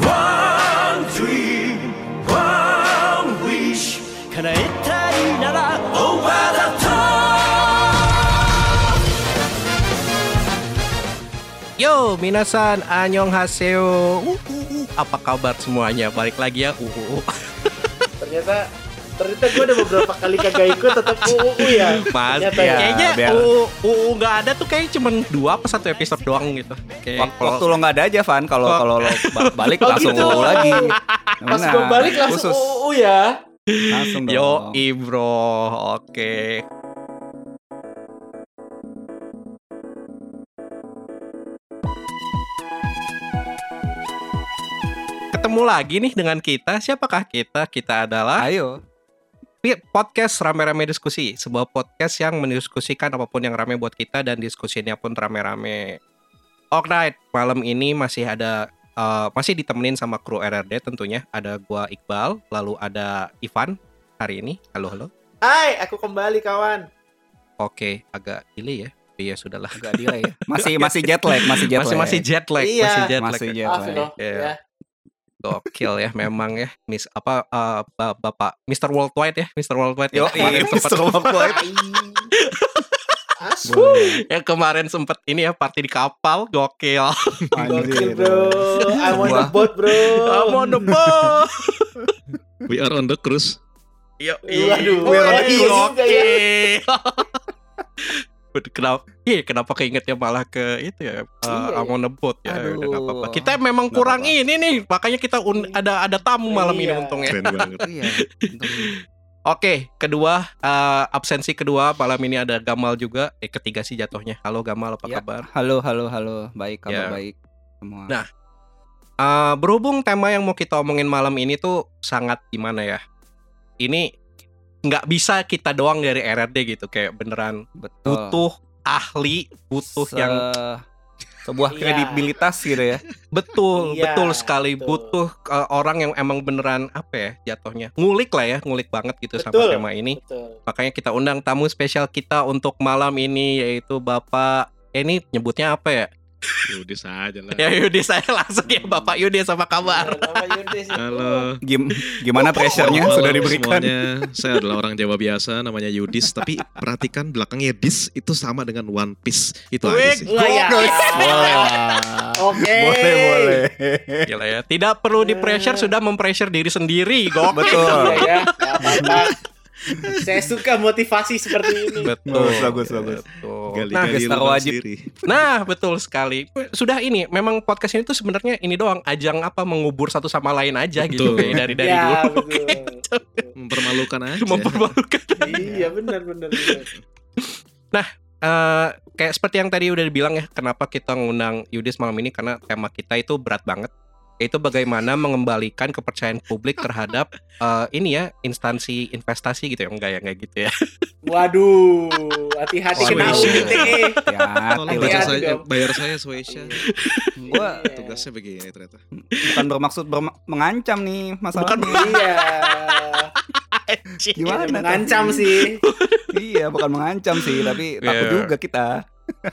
One dream, one wish 叶えたいなら Over the top Yo, minasan, annyeonghaseyo. Uh, uh, uh. Apa kabar semuanya? Balik lagi ya. Uh, uh, uh. ternyata ternyata gue udah beberapa kali kagak ikut tetap UU ya Mas, Ternyata ya, ya. kayaknya biar- UU, UU nggak ada tuh kayak cuman dua apa satu episode doang gitu. Kayak Wak- Waktu lo nggak ada aja Van kalau Oh. kalau lo ba- balik Oh, langsung gitu. UU lagi. pas Benar, gue balik langsung khusus. UU ya Langsung dong. Yo, bro. Oke. Ketemu lagi nih dengan kita. Siapakah kita? Kita adalah Ayo. Pi- podcast rame-rame diskusi, sebuah podcast yang mendiskusikan apa pun yang rame buat kita dan diskusinya pun rame-rame. Alright, malam ini masih ada eh, masih ditemenin sama kru RRD tentunya. Ada gua Iqbal, lalu ada Ivan hari ini. Halo halo. Hai aku kembali kawan Oke, agak delay ya. Iya sudahlah. Agak delay ya. Masih masih jet lag, masih jet Masih lag. masih jet lag, Iya. masih jet lag. Masih ya. jet maaf lag. loh Iya. ya Gokil ya memang ya. Miss apa ba- Bapak Mr. Worldwide ya, Mr. Worldwide. Yo, ya. Kemarin iya, sempet- Mr. Worldwide. asu yang kemarin sempet ini ya party di kapal gokil gokil bro I'm on the boat bro I'm on the boat We are on the cruise. Yo, Waduh, Wih, iya juga ya. Waduh, kenapa? Iya, kenapa keingetnya malah ke itu ya? Uh, Iya, ya. Aduh. Udah apa-apa. Kita memang Nggak kurang apa-apa. ini nih, makanya kita un- ada ada tamu malam ini Iya. untungnya. Keren banget. Iya. untung. Oke, kedua uh, absensi kedua malam ini ada Gamal juga. Eh ketiga sih jatuhnya. Halo Gamal, apa Ya. kabar? Halo, halo, halo. Baik, kabar Ya. baik semua. Nah. Uh, berhubung tema yang mau kita omongin malam ini tuh sangat gimana ya? Ini nggak bisa kita doang dari RRD gitu, kayak beneran betul. butuh ahli, butuh Se- yang sebuah Iya. kredibilitas gitu ya. betul, Iya, betul sekali, betul. butuh uh, orang yang emang beneran apa ya jatuhnya ngulik lah ya, ngulik banget gitu sama Betul. tema ini. betul Makanya kita undang tamu spesial kita untuk malam ini yaitu Bapak eh, ini nyebutnya apa ya? Yudi saja lah. Ya Yudi saya langsung ya Bapak Yudi sama kabar. Yudis itu. Halo. Gim- gimana pressure-nya Malam sudah diberikan? Semuanya. Saya adalah orang Jawa biasa, namanya Yudis. Tapi perhatikan belakangnya dis itu sama dengan One Piece. Itu aja sih. Ya. Boleh lah. Oke. Boleh, boleh. Gila ya. Tidak perlu di pressure sudah mempressure diri sendiri. Gokil. Betul. Iya ya. Saya suka motivasi seperti ini. Betul. Bagus, bagus, bagus. Betul. Gali-gali Nah, gestar lubang wajib. sendiri. nah, betul sekali. Sudah ini memang podcast ini tuh sebenarnya ini doang ajang apa mengubur satu sama lain aja gitu Betul. kayak dari dari ya, dulu. betul. Mempermalukan aja. Mempermalukan. iya, benar benar. benar. Eh, kayak seperti yang tadi udah dibilang ya, kenapa kita ngundang Yudis malam ini karena tema kita itu berat banget. Yaitu bagaimana mengembalikan kepercayaan publik terhadap eh, ini ya instansi investasi gitu ya enggak ya enggak gitu ya. Waduh, hati-hati kena. Ya, Tolong baca saya, dong. bayar saya Suesha. gua Tugasnya begini ternyata. bukan bermaksud berma- mengancam nih masalahnya. Iya. Gimana? Mengancam tapi? sih. iya, bukan mengancam sih, tapi takut Iya. juga kita.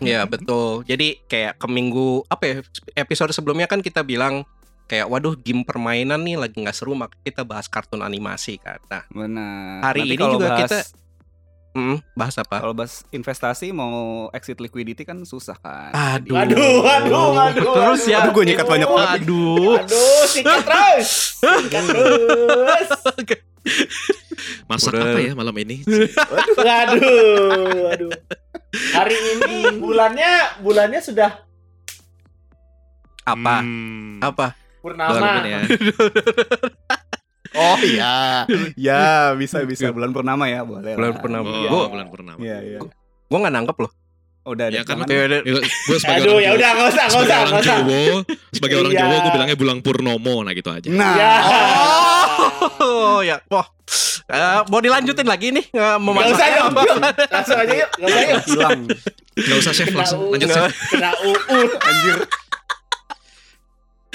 Ya betul. Jadi kayak ke minggu apa ya episode sebelumnya kan kita bilang kayak waduh game permainan nih lagi nggak seru maka kita bahas kartun animasi kan. Nah Benar. Hari Nanti ini kalau juga bahas, kita- mm, bahas apa? kalau bahas investasi mau exit liquidity kan susah kan. Aduh. Aduh, aduh, aduh. Terus ya. Aduh, gua nyikat banyak banget. Aduh. Aduh, sikat terus. Sikat terus. Masak Udah. apa ya malam ini? Waduh, waduh. Hari ini bulannya bulannya sudah Apa? Hmm. Apa? Purnama. Bulan ya. Oh iya. ya, bisa bisa bulan purnama ya, boleh. Bulan lah. purnama. Oh, Gua- bulan purnama. Iya, iya. Gue nggak nangkep loh. Udah Ya kan Ya udah. gue sebagai Aduh, orang ya Jawa- udah enggak usah, enggak sebagai usah, orang enggak usah. Jawa, sebagai orang Iya. Jawa gue bilangnya bulan purnomo nah gitu aja. Nah, Ya. Oh ya, wah. Eh, mau dilanjutin lagi nih nggak mau Enggak masak usah yuk, yuk. Langsung aja yuk, enggak usah yuk. hilang. Gak usah chef langsung U, lanjut Nggak. chef. Kena UU. Anjir.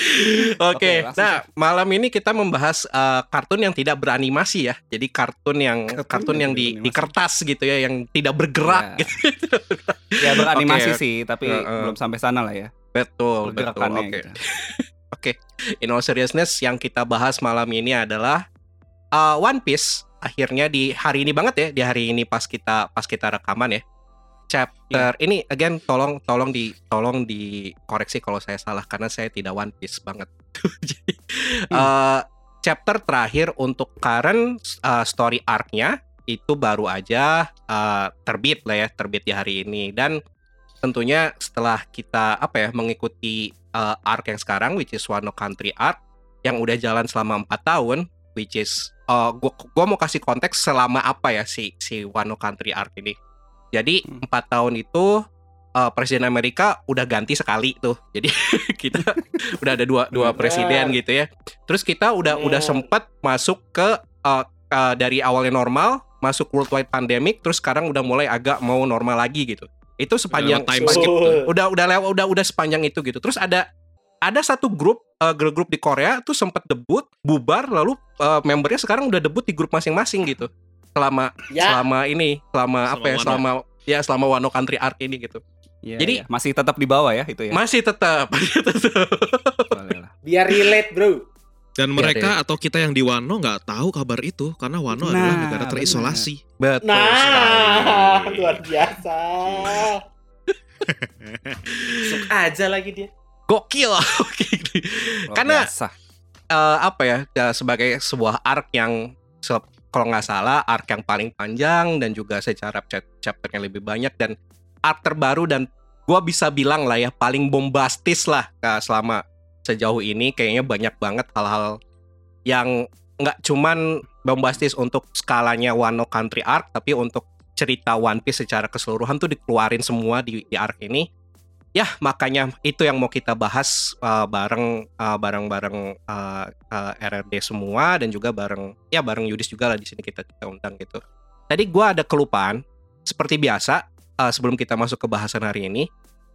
Oke, langsung, nah malam ini kita membahas eh, kartun yang tidak beranimasi ya. Jadi kartun yang Kartun kartun, yang yang di, di kertas gitu ya, yang tidak bergerak. Ya. Gitu. Ya beranimasi Oke. sih, tapi Heeh. belum sampai sana lah ya. Betul, betul. Oke. gitu. Oke, in all seriousness yang kita bahas malam ini adalah uh, One Piece. Akhirnya di hari ini banget ya, di hari ini pas kita pas kita rekaman ya. Chapter ini again tolong tolong di tolong dikoreksi kalau saya salah karena saya tidak One Piece banget. Jadi uh, chapter terakhir untuk current uh, story arc-nya itu baru aja uh, terbit lah ya, terbit di hari ini dan tentunya setelah kita apa ya mengikuti uh, arc yang sekarang which is Wano Country arc yang udah jalan selama empat tahun which is uh, gua, gua mau kasih konteks selama apa ya si si Wano Country arc ini. Jadi Hmm. empat tahun itu uh, presiden Amerika udah ganti sekali tuh. Jadi kita udah ada dua dua presiden gitu ya. Terus kita udah udah Benar. sempat masuk ke uh, uh, dari awalnya normal masuk worldwide pandemic terus sekarang udah mulai agak mau normal lagi gitu. Itu sepanjang time skip. Betul. udah udah lewat udah udah sepanjang itu gitu. Terus ada ada satu grup uh, girl group di Korea tuh sempat debut, bubar lalu uh, membernya sekarang udah debut di grup masing-masing gitu. Selama Ya, selama ini, selama, Selama apa ya? Wano. Selama ya selama Wano Country Arc ini gitu. Iya, Jadi- iya. masih tetap di bawah ya itu ya. Masih tetap masih biar relate bro. Dan Iya, mereka atau kita yang di Wano nggak tahu kabar itu karena Wano Nah, adalah negara terisolasi. Betul Nah, sekali. luar biasa. Masuk aja lagi dia. Gokil. Karena- biasa. Eh, apa ya? ya, sebagai sebuah arc yang kalau nggak salah arc yang paling panjang dan juga secara chap- chapternya lebih banyak dan arc terbaru dan gua bisa bilang lah ya paling bombastis lah selama sejauh ini kayaknya banyak banget hal-hal yang nggak cuman bombastis untuk skalanya Wano Country Arc tapi untuk cerita One Piece secara keseluruhan tuh dikeluarin semua di, di arc ini ya makanya itu yang mau kita bahas uh, bareng uh, bareng-bareng uh, uh, RRD semua dan juga bareng ya bareng Yudis juga lah di sini kita kita undang gitu. Tadi gua ada kelupaan seperti biasa uh, sebelum kita masuk ke bahasan hari ini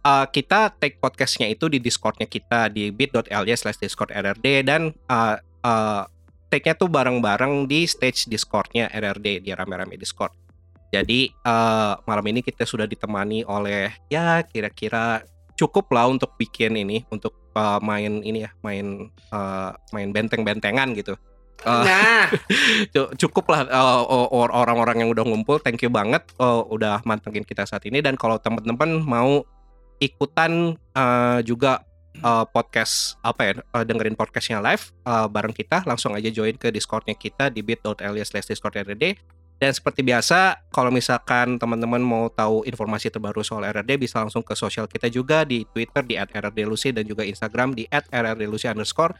uh, kita take podcastnya itu di Discordnya kita di bit.ly slash discord RRD dan uh, uh, take-nya tuh bareng-bareng di stage Discordnya RRD di rame-rame Discord. Jadi eh, malam ini kita sudah ditemani oleh ya kira-kira cukup lah untuk bikin ini untuk eh, main ini ya main eh, main benteng-bentengan gitu. Eh, Nah, cu- cukup lah or- orang-orang yang udah ngumpul thank you banget eh, udah mantengin kita saat ini. Dan kalau teman-teman mau ikutan eh, juga eh, podcast apa ya eh, dengerin podcastnya live eh, bareng kita langsung aja join ke discordnya kita di bit.ly slash discord dan seperti biasa kalau misalkan teman-teman mau tahu informasi terbaru soal RRD bisa langsung ke sosial kita juga di Twitter di @rrdlucy dan juga Instagram di @rrdlucy underscore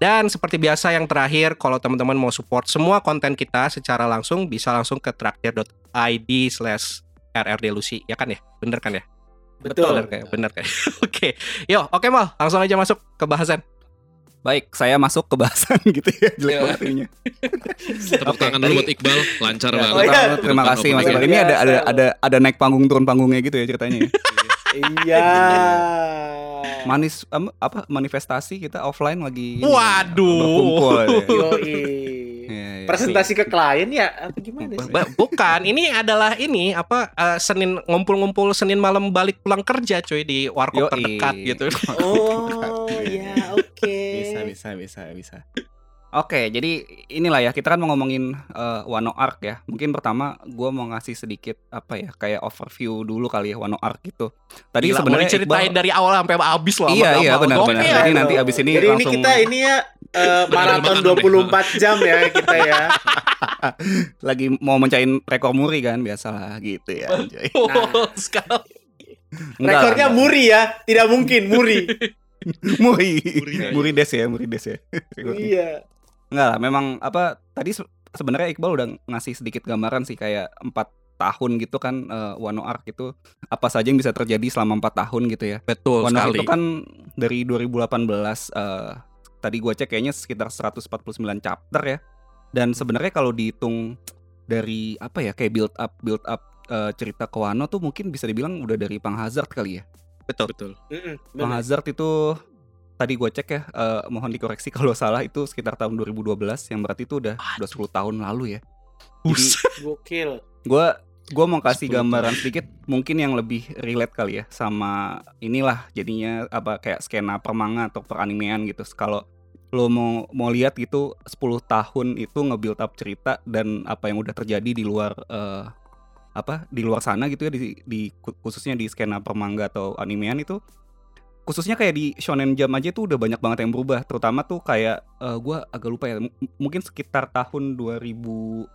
dan seperti biasa yang terakhir, kalau teman-teman mau support semua konten kita secara langsung, bisa langsung ke traktir.id slash rrdlucy. Ya kan ya? Bener kan ya? betul. Bener kan? ya? Bener kan? oke. Yo, oke Mal. Langsung aja masuk ke bahasan. Baik, saya masuk ke bahasan gitu ya. Jelek Iya. banget ininya. Tepuk tangan dulu buat Iqbal, lancar Ya, banget. Oh, iya. terima kasih Mas. Iqbal. Ini ada ada ada ada naik panggung turun panggungnya gitu ya ceritanya ya. Iya. Manis apa manifestasi kita offline lagi ini, Waduh. berkumpul ya. Yoi. Iya, iya. Presentasi ke klien ya apa gimana sih? Bukan, ini adalah ini apa eh, Senin ngumpul-ngumpul Senin malam balik pulang kerja cuy di warkop terdekat gitu. Oh, ya oke. Bisa bisa bisa bisa Oke, jadi inilah ya kita kan mau ngomongin eh, Wano Arc ya. Mungkin pertama gue mau ngasih sedikit apa ya kayak overview dulu kali ya Wano Arc gitu. Tadi sebenarnya diceritain Iqbal- dari awal sampai habis loh. Iya iya Gamal. benar Gokil. benar. Jadi nanti abis ini Jadi langsung ini kita ini ya eh, maraton Makan-makan 24 jam ya kita ya. lagi mau mencain rekor muri kan biasalah gitu ya. anjay. Enggak, Rekornya muri ya, tidak mungkin muri. muri. Muri. muri des ya, muri des ya. iya. Enggak lah, memang apa tadi se- sebenarnya Iqbal udah ngasih sedikit gambaran sih kayak empat tahun gitu kan eh, Wano Arc itu apa saja yang bisa terjadi selama empat tahun gitu ya. Betul Wano Arc sekali. itu kan dari 2018 eh, tadi gua cek kayaknya sekitar 149 chapter ya. Dan sebenarnya kalau dihitung dari apa ya kayak build up build up eh, cerita ke Wano tuh mungkin bisa dibilang udah dari Pang Hazard kali ya. Betul. Betul. Mm-mm, Bang. Hazard itu tadi gue cek ya, eh, mohon dikoreksi kalau salah itu sekitar tahun 2012 yang berarti itu udah udah 10 tahun lalu ya. Jadi Gokil. gue gue mau kasih 10 tahun. gambaran sedikit mungkin yang lebih relate kali ya sama inilah jadinya apa kayak skena per manga atau per animean gitu kalau lo mau mau lihat gitu 10 tahun itu nge-build up cerita dan apa yang udah terjadi di luar eh, apa di luar sana gitu ya di, di khususnya di skena per manga atau animean itu khususnya kayak di Shonen Jump aja tuh udah banyak banget yang berubah. Terutama tuh kayak eh, gua agak lupa ya m- mungkin sekitar tahun 2000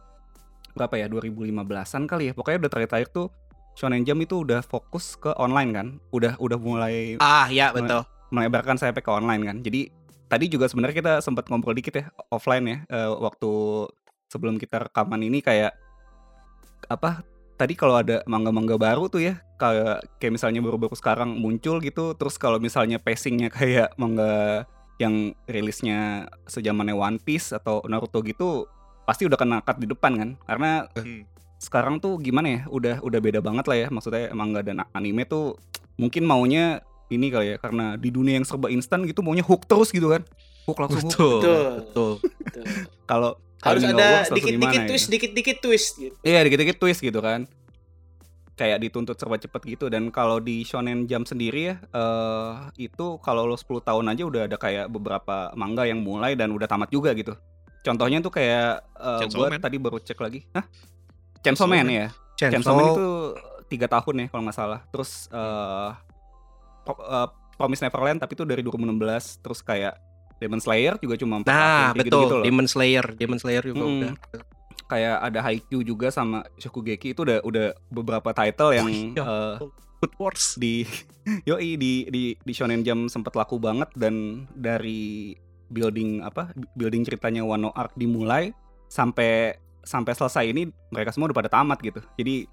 berapa ya 2015-an kali ya. Pokoknya udah terakhir-terakhir tuh Shonen Jump itu udah fokus ke online kan. Udah udah mulai Ah, ya betul. melebarkan sayapnya ke online kan. Jadi tadi juga sebenarnya kita sempat ngobrol dikit ya offline ya eh, waktu sebelum kita rekaman ini kayak apa tadi kalau ada mangga-mangga baru tuh ya kayak kayak misalnya baru-baru sekarang muncul gitu terus kalau misalnya pacingnya kayak mangga yang rilisnya sejamannya One Piece atau Naruto gitu pasti udah kena cut di depan kan karena Hmm. sekarang tuh gimana ya udah udah beda banget lah ya maksudnya manga dan anime tuh mungkin maunya ini kali ya karena di dunia yang serba instan gitu maunya hook terus gitu kan hook langsung hook Betul. Betul. Betul. Betul. kalau Harus ada dikit-dikit twist, gitu. dikit-dikit twist gitu. Iya dikit-dikit twist gitu kan Kayak dituntut serba cepet gitu Dan kalau di Shonen Jump sendiri ya eh Itu kalau lo 10 tahun aja udah ada kayak beberapa manga yang mulai dan udah tamat juga gitu Contohnya tuh kayak eh Chainsaw Gue Man. tadi baru cek lagi Hah? Chainsaw Chainsaw Man Man. ya Chainsaw, Chainsaw Man itu tiga tahun ya kalau nggak salah Terus eh Pro- eh, Promise Neverland tapi itu dari 2016 Terus kayak Demon Slayer juga cuma 4 Nah, kayak betul. gitu-gitu loh. Demon Slayer, Demon Slayer juga Mm. udah. kayak ada Haikyuu juga sama Shokugeki itu udah udah beberapa title yang iya. eh, Food Wars. di yoi di di di Shonen Jump sempat laku banget dan dari building apa building ceritanya Wano Arc dimulai sampai sampai selesai ini mereka semua udah pada tamat gitu. Jadi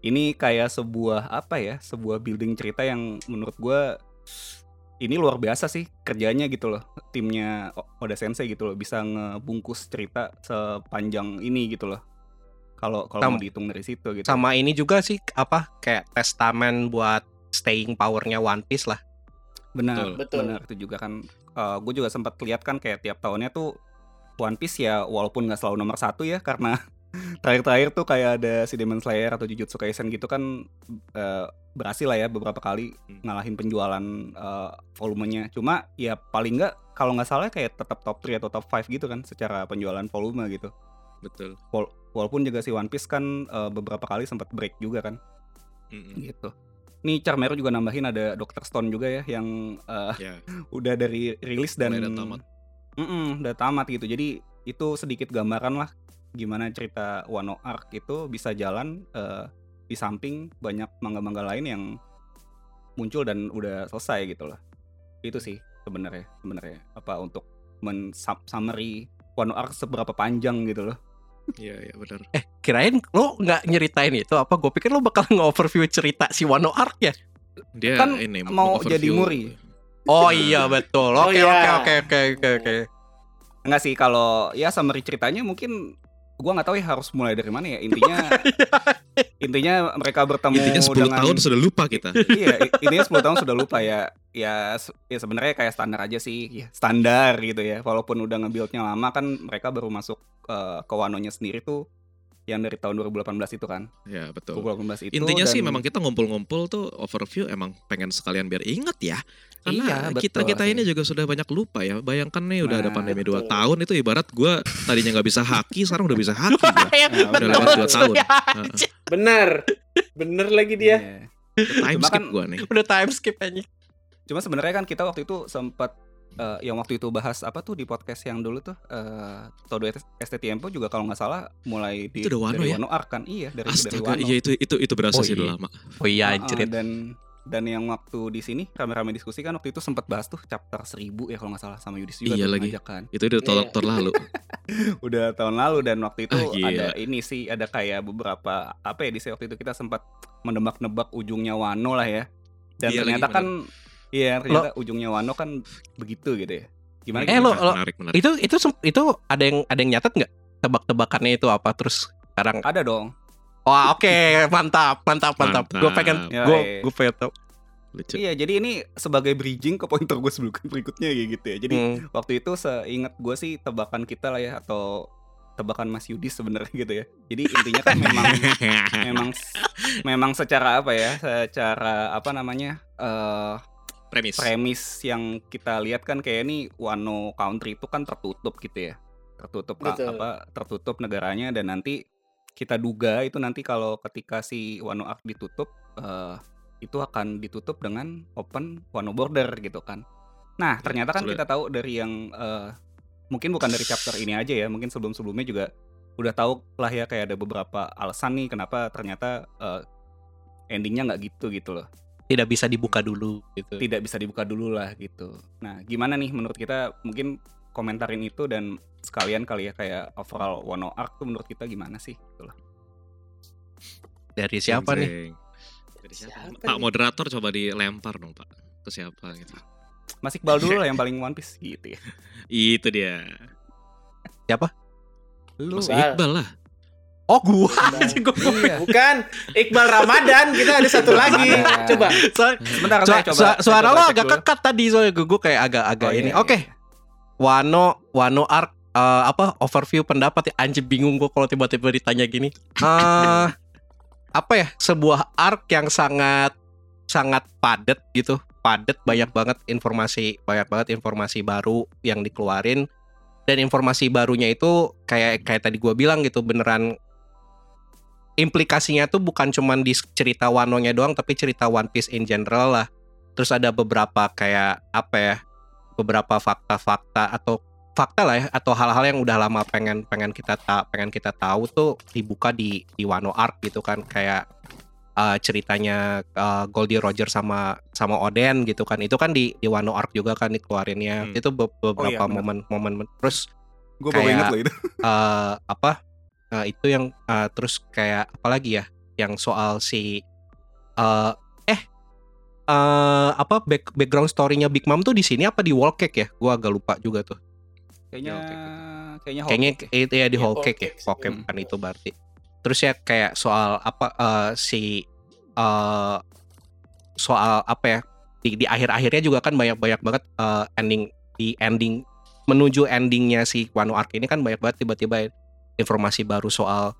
ini kayak sebuah apa ya sebuah building cerita yang menurut gua ini luar biasa sih kerjanya gitu loh timnya Oda Sensei gitu loh bisa ngebungkus cerita sepanjang ini gitu loh kalau kalau mau dihitung dari situ gitu Sama ini juga sih apa kayak testamen buat staying powernya One Piece lah. benar Betul. benar itu juga kan gue juga sempat lihat kan kayak tiap tahunnya tuh One Piece ya walaupun nggak selalu nomor satu ya karena terakhir-terakhir tuh kayak ada si Demon Slayer atau Jujutsu Kaisen gitu kan eh, berhasil lah ya beberapa kali Hmm. ngalahin penjualan eh, volumenya cuma ya paling nggak kalau nggak salah kayak tetap top 3 atau top 5 gitu kan secara penjualan volume gitu Betul. Wal- walaupun juga si One Piece kan eh, beberapa kali sempat break juga kan Mm-mm. gitu Nih Charmero juga nambahin ada Dr. Stone juga ya yang eh, Ya. udah dari rilis dan udah tamat. Mm-mm, udah tamat gitu. Jadi itu sedikit gambaran lah gimana cerita Wano Arc itu bisa jalan eh, di samping banyak mangga-mangga lain yang muncul dan udah selesai gitu lah. Itu sih sebenarnya sebenarnya apa untuk men summary Wano Arc seberapa panjang gitu loh. Iya, iya benar. Eh, kirain lo nggak nyeritain itu apa? Gue pikir lo bakal nge-overview cerita si Wano Arc ya. Dia Kan ini mau overview- jadi Muri. Oh iya betul. Oh Oke iya. oke oke oke oke oke. Enggak sih kalau ya summary ceritanya mungkin gua nggak tahu ya harus mulai dari mana ya. Intinya intinya mereka bertemu Intinya 10 dengan tahun sudah lupa kita. iya intinya 10 tahun sudah lupa ya. Ya ya sebenarnya kayak standar aja sih. Ya, standar gitu ya. Walaupun udah nge-buildnya lama kan mereka baru masuk eh, ke Wanonya sendiri tuh yang dari tahun 2018 itu kan Ya, betul. 2018 itu Intinya sih dan- memang kita ngumpul-ngumpul tuh overview emang pengen sekalian biar inget ya. Karena Iya, betul kita-kita sih. ini juga sudah banyak lupa ya. Bayangkan nih udah ada Nah, pandemi betul. 2 tahun itu ibarat gua tadinya nggak bisa haki, sekarang udah bisa haki. Ya, Nah, Udah lewat 2 tahun. Heeh. Bener. Bener lagi dia. Iya. Time skip kan- gua nih. Udah time skip aja. Cuma sebenarnya kan kita waktu itu sempat eh, yang waktu itu bahas apa tuh di podcast yang dulu tuh eh Todo ST Tempo juga kalau nggak salah mulai di Itu udah Wano dari ya? Wano kan iya dari dari Astaga, Wano. iya itu itu itu berasa Oh, sih udah iya. lama. Oh iya anjir. dan dan yang waktu di sini rame-rame diskusi kan waktu itu sempat bahas tuh chapter 1000 ya kalau nggak salah sama Yudis juga Iya lagi. ngajak kan. Itu udah tahun Iya. tahun lalu. Udah tahun lalu dan waktu itu Ah, gila. ada ini sih ada kayak beberapa apa ya di waktu itu kita sempat menebak-nebak ujungnya Wano lah ya. Dan Iya ternyata lagi, kan iya ternyata ujungnya Wano kan begitu gitu ya. Gimana Eh, gitu? lo- lo- menarik menarik. Itu itu itu ada yang ada yang nyatet nggak tebak-tebakannya itu apa terus sekarang Ada dong. Wah oke mantap mantap mantap. Gue pengen Mantap. gue gue pengen tahu. Lucu. Iya, jadi ini sebagai bridging ke pointer gue sebelum berikutnya kayak gitu ya. Jadi Hmm. waktu itu seingat gue sih tebakan kita lah ya atau tebakan Mas Yudi sebenarnya gitu ya. Jadi intinya kan memang memang memang secara apa ya? Secara apa namanya? eh Premis. premis yang kita lihat kan kayak ini Wano Country itu kan tertutup gitu ya. Tertutup Betul. apa? Tertutup negaranya dan nanti kita duga itu nanti kalau ketika si Wano Arc ditutup eh itu akan ditutup dengan open Wano Border gitu kan. Nah, ternyata kan kita tahu dari yang eh, mungkin bukan dari chapter ini aja ya, mungkin sebelum-sebelumnya juga udah tahu lah ya kayak ada beberapa alasan nih kenapa ternyata eh, endingnya nggak gitu gitu loh Tidak bisa dibuka dulu gitu. tidak bisa dibuka dulu lah gitu. Nah, gimana nih menurut kita mungkin komentarin itu dan sekalian kali ya kayak overall Wano Arc tuh menurut kita gimana sih gitu loh. Dari siapa nih? Jeng. Dari siapa? Siapa Pak nih? moderator coba dilempar dong Pak. Ke siapa gitu. Mas Iqbal dulu lah yang paling One Piece gitu ya. Itu dia. Lu Mas. Iqbal lah. Oh gua anjing gua. Iya. Bukan Iqbal Ramadan, kita ada satu lagi. Ramadan. Coba. So- Sebentar saya coba. saya suara coba lo agak kekat tadi soalnya gue, gue kayak agak-agak Oh, ini. iya, Oke. iya. Wano Wano Arc eh, apa overview pendapat ya anjing bingung gue kalau tiba-tiba ditanya gini. Eh apa ya? Sebuah arc yang sangat sangat padat gitu. Padat banyak banget informasi, banyak banget informasi baru yang dikeluarin dan informasi barunya itu kayak kayak tadi gue bilang gitu beneran implikasinya tuh bukan cuman di cerita Wano-nya doang tapi cerita One Piece in general lah. Terus ada beberapa kayak apa ya? beberapa fakta-fakta atau fakta lah ya atau hal-hal yang udah lama pengen pengen kita ta pengen kita tahu tuh dibuka di di Wano Arc gitu kan kayak uh, ceritanya uh, Goldie Roger sama sama Oden gitu kan itu kan di di Wano Arc juga kan dikeluarinnya Hmm. itu be- beberapa momen-momen terus Gue baru inget loh itu. eh apa eh, itu yang eh, terus kayak apa lagi ya yang soal si eh eh eh apa back, background story-nya Big Mom tuh di sini apa di Wall Cake ya? Gua agak lupa juga tuh. Kayaknya kayaknya Kayaknya itu ya di Iya, Whole Whole Cake ya. Cake sih. Whole Cake Hmm. bukan itu berarti. Terus ya kayak soal apa eh, si eh soal apa ya? Di, di akhir-akhirnya juga kan banyak-banyak banget eh, ending di ending menuju endingnya si Wano Arc ini kan banyak banget tiba-tiba informasi baru soal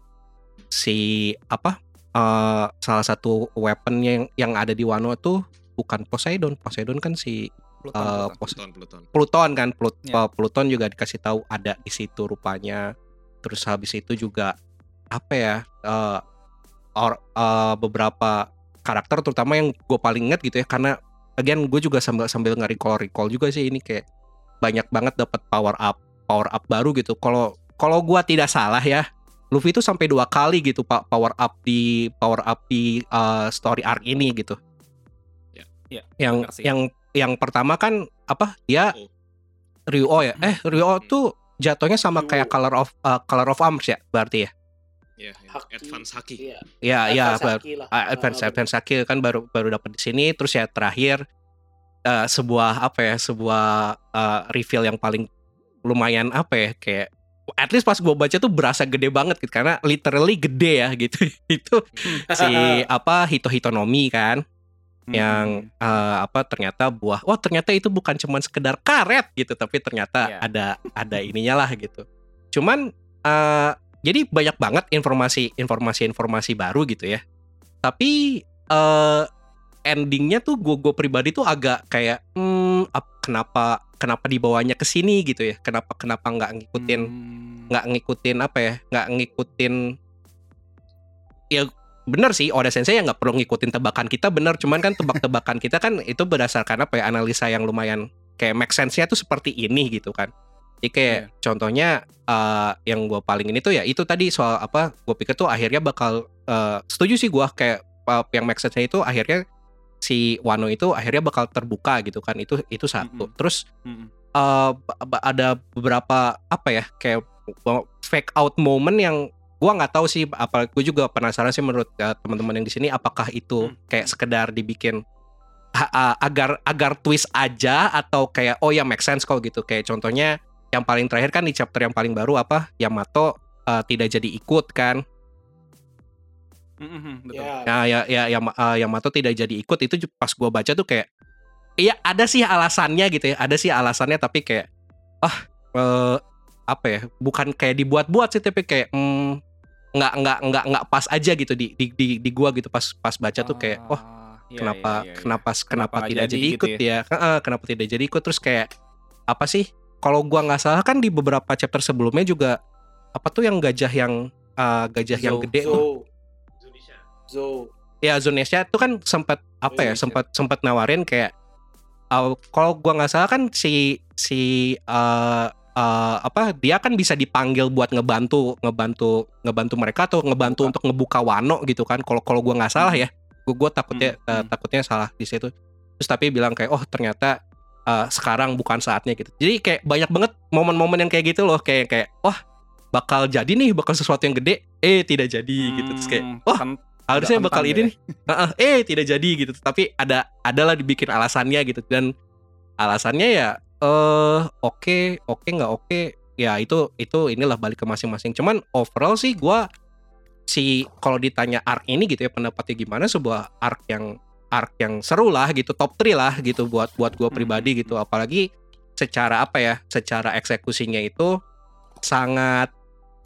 si apa eh, salah satu weapon yang yang ada di Wano itu bukan Poseidon. Poseidon kan si Pluton, eh, Pluton. Pos- Pluton, Pluton. Pluton kan Plut- Ya. uh, Pluton juga dikasih tahu ada di situ rupanya terus habis itu juga apa ya uh, or- uh, beberapa karakter terutama yang gue paling inget gitu ya karena again gue juga sambil sambil nge-recall recall juga sih ini kayak banyak banget dapat power up power up baru gitu kalau kalau gue tidak salah ya Luffy itu sampai dua kali gitu pak power up di power up di uh, story arc ini gitu Ya. Ya, yang yang yang pertama kan apa dia Oh. Ryuo ya eh Ryuo Hmm. tuh jatuhnya sama kayak color of uh, color of arms ya berarti ya Ya, Haki. advance haki. Iya. ya ya Advance ah, advance advance Haki kan baru baru dapat di sini terus ya terakhir eh, sebuah apa ya sebuah eh, reveal yang paling lumayan apa ya kayak at least pas gue baca tuh berasa gede banget gitu karena literally gede ya gitu itu si apa Hito Hitonomi kan yang Hmm. eh, apa ternyata buah wah ternyata itu bukan cuman sekedar karet gitu tapi ternyata Iya. ada ada ininya lah gitu cuman eh, jadi banyak banget informasi informasi informasi baru gitu ya tapi eh endingnya tuh gue gue pribadi tuh agak kayak hmm, ap- kenapa kenapa dibawanya ke sini gitu ya? Kenapa kenapa nggak ngikutin Hmm. nggak ngikutin apa ya? Nggak ngikutin ya bener sih Oda Sensei yang nggak perlu ngikutin tebakan kita bener. Cuman kan tebak-tebakan kita kan itu berdasarkan apa ya? Analisa yang lumayan kayak make sense-nya tuh seperti ini gitu kan. Jadi kayak contohnya eh, yang gue paling ini tuh ya itu tadi soal apa? Gue pikir tuh akhirnya bakal eh, setuju sih gue kayak eh, yang make sense-nya itu akhirnya si Wano itu akhirnya bakal terbuka gitu kan itu itu satu Mm-mm. terus Mm-mm. eh, ba- ba- ada beberapa apa ya kayak fake out moment yang gua nggak tahu sih apa gue juga penasaran sih menurut eh, teman-teman yang di sini apakah itu Hmm. kayak sekedar dibikin a- agar agar twist aja atau kayak oh ya make sense kok gitu kayak contohnya yang paling terakhir kan di chapter yang paling baru apa Yamato eh, tidak jadi ikut kan Mm-mm, betul. Ya. Nah, ya ya yang Yamato tidak jadi ikut itu pas gua baca tuh kayak iya ada sih alasannya gitu ya. Ada sih alasannya tapi kayak ah eh, apa ya bukan kayak dibuat-buat sih tapi kayak mm, nggak nggak nggak nggak pas aja gitu di di di, di gua gitu pas pas baca tuh kayak wah Ah, iya, kenapa iya, iya, iya. kenapa kenapa Kenapa tidak jadi jadi gitu ikut ya, Heeh, kenapa tidak jadi ikut terus kayak apa sih kalau gua nggak salah kan di beberapa chapter sebelumnya juga apa tuh yang gajah yang eh, gajah yang Zo- gede tuh Zo. Zo. ya Zonesia itu kan sempat apa ya Indonesia. sempat sempat nawarin kayak uh, kalau gua nggak salah kan si si uh, uh, apa dia kan bisa dipanggil buat ngebantu ngebantu ngebantu mereka atau ngebantu untuk ngebuka wano gitu kan. Kalau kalau gua nggak salah ya gua gua takutnya Hmm, uh, hmm. takutnya salah di situ. Terus tapi bilang kayak oh ternyata uh, sekarang bukan saatnya gitu. Jadi kayak banyak banget momen-momen yang kayak gitu loh kayak kayak wah bakal jadi nih bakal sesuatu yang gede. Eh tidak jadi gitu. Terus kayak Hmm, wah harusnya bakal kentang ini ya. nih. Heeh, eh tidak jadi gitu. Tapi ada adalah dibikin alasannya gitu. Dan alasannya ya eh oke oke nggak oke ya itu itu inilah balik ke masing-masing. Cuman overall sih gua si kalau ditanya arc ini gitu ya pendapatnya gimana sebuah arc yang arc yang seru lah gitu top 3 lah gitu buat buat gua Hmm, pribadi gitu. Apalagi secara apa ya secara eksekusinya itu sangat